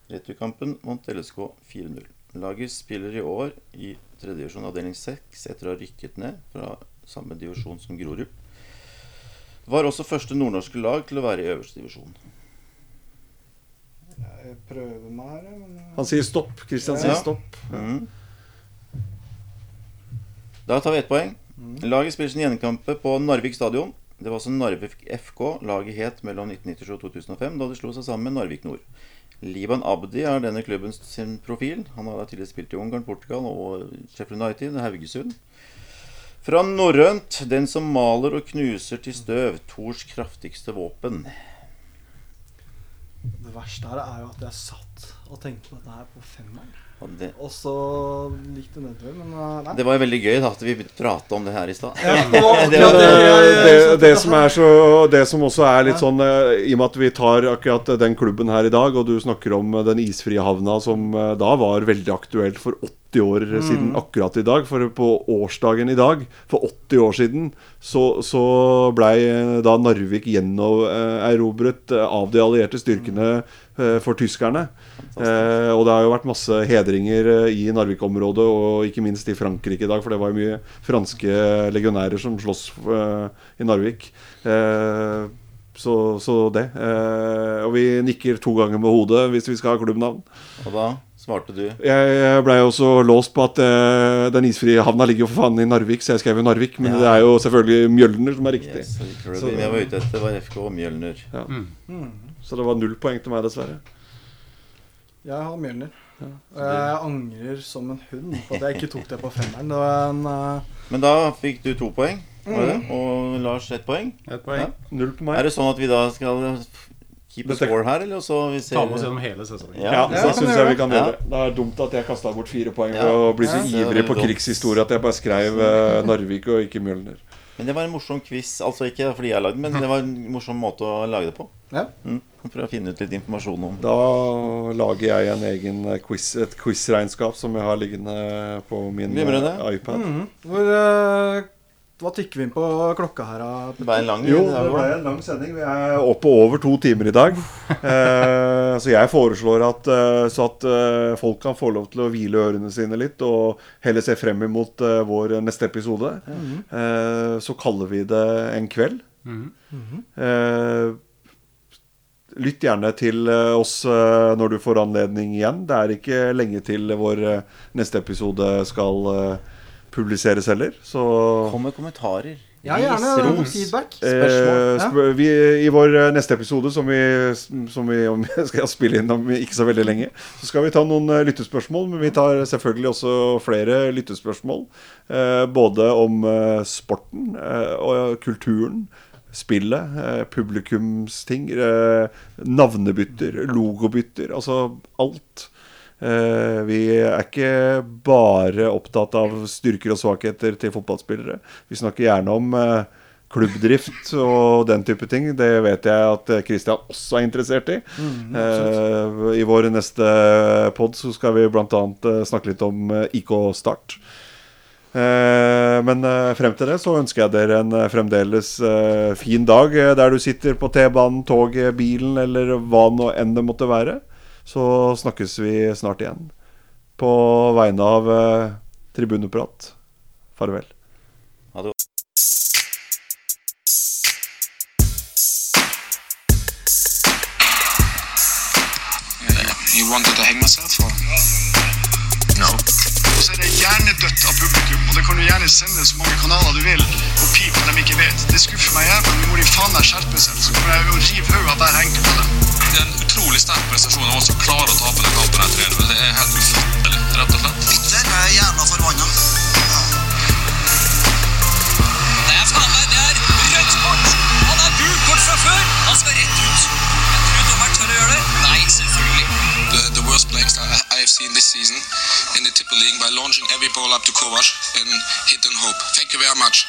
Returkampen vant LSK 4-0. Laget spiller i år i tredje divisjon avdeling 6 etter å ha rykket ned fra samme divisjon som Grorud. Var også første nordnorske lag til å være i øverste divisjon. Jeg prøver meg her, men Han sier stopp. Christian sier Ja. stopp. Mhm. Da tar vi ett poeng. Laget spiller sin gjenkamper på Narvik stadion. Det var også Narvik FK laget het mellom 1997 og 2005, da de slo seg sammen med Narvik Nord. Liban Abdi er denne klubben sin profil. Han har tidligere spilt i Ungarn, Portugal og Sheffield United, Haugesund. Fra norrønt 'Den som maler og knuser til støv', Tors kraftigste våpen. det verste her er jo at jeg satt og tenkte på dette her på femmeren. Og det, Og så gikk det nedover, men uh, nei. det var jo veldig gøy da, at vi pratet om det her i stad. Ja, det Det det, som er så, det som også er litt sånn eh, I og med at vi tar akkurat den klubben her i dag, og du snakker om eh, den isfrie havna som eh, da var veldig aktuelt for 80 år siden akkurat i dag. For på årsdagen i dag, for 80 år siden, så, så blei eh, da Narvik gjenerobret eh, av de allierte styrkene eh, for tyskerne. Eh, og det har jo vært masse hedringer eh, i Narvik-området, og ikke minst i Frankrike i dag, for det var jo mye franske legionærer som sloss eh, i Narvik. Eh, så, så det. Eh, og vi nikker to ganger med hodet hvis vi skal ha klubbnavn. Og da svarte du Jeg blei også låst på at den isfrie havna ligger jo for faen i Narvik, så jeg skrev jo Narvik. Men Ja. det er jo selvfølgelig Mjølner som er riktig. Yes, Så- det jeg var ute etter, var FK Mjølner. Så det var null poeng til meg, dessverre. Jeg har Mjølner. Og jeg angrer som en hund på at jeg ikke tok det på femmeren. Det var en uh, Men da fikk du to poeng, var det? det? og Lars ett poeng. Et poeng. Null på Er det sånn at vi da skal keep a score her, eller så vi ser Ta med oss gjennom hele sesongen. Ja, Ja, er syns jeg vi kan gjøre. det. Det er dumt at jeg kasta bort fire poeng Ja. ved å bli så Ja, ivrig på krigshistorie at jeg bare skrev uh, Narvik og ikke Mjølner. Men det var en morsom quiz. Altså ikke fordi jeg lagde den, men det var en morsom måte å lage det på. Ja. Mm. For å finne ut litt informasjon om Da lager jeg en egen eh, quiz, et quizregnskap som jeg har liggende på min eh, iPad. mhm. Hvor uh, hva tykker vi inn på klokka her. Det ble en lang Jo, det det er ble en lang sending. Vi er oppe over to timer i dag. Eh, så jeg foreslår at eh, så at eh, folk kan få lov til å hvile ørene sine litt, og heller se frem imot eh, vår neste episode. Eh, så kaller vi det En kveld. Eh, lytt gjerne til oss når du får anledning igjen. Det er ikke lenge til vår neste episode skal eh, publiseres heller. Så Kom med kommentarer. Ja, gjerne ros. feedback. Spørsmål. Eh, Ja. vi, I vår eh, neste episode, som vi, som vi om, skal spille inn om ikke så veldig lenge, så skal vi ta noen eh, lyttespørsmål. Men vi tar selvfølgelig også flere lyttespørsmål. Eh, både om eh, sporten eh, og kulturen. Spillet, eh, publikumsting, eh, navnebytter, logobytter. Altså alt. Eh, vi er ikke bare opptatt av styrker og svakheter til fotballspillere. Vi snakker gjerne om eh, klubbdrift og den type ting. Det vet jeg at Kristian også er interessert i. Mm, I vår neste pod så skal vi bl.a. Snakke litt om eh, IK Start. Eh, men eh, frem til det så ønsker jeg dere en eh, fremdeles eh, fin dag eh, der du sitter på T-banen, toget, bilen eller hva nå enn det måtte være. Så snakkes vi snart igjen. På vegne av eh, Tribuneprat, farvel. Ha det godt. You wanted to hang myself or? No. Og så er det hjernedødt av publikum, og det kan du gjerne sende så mange kanaler du vil og pip når de ikke vet. Det skuffer meg jævlig. men må de faen meg skjerpe seg, så kommer jeg å rive hodet av hver enkelt av dem. Det er en utrolig sterk prestasjon av oss som klarer å tape den kampen. her 3-0. Det er helt ufattelig, rett og slett. Bitter er jævla forbanna. Det er faen meg det er rødt kort! Han er gult kort fra før! Han skal rett ut. Jeg tror dommeren tør å gjøre det. Nei, selvfølgelig. Worst blanks I, I have seen this season in the Tipper League by launching every ball up to Kovac and hit and hope. Thank you very much.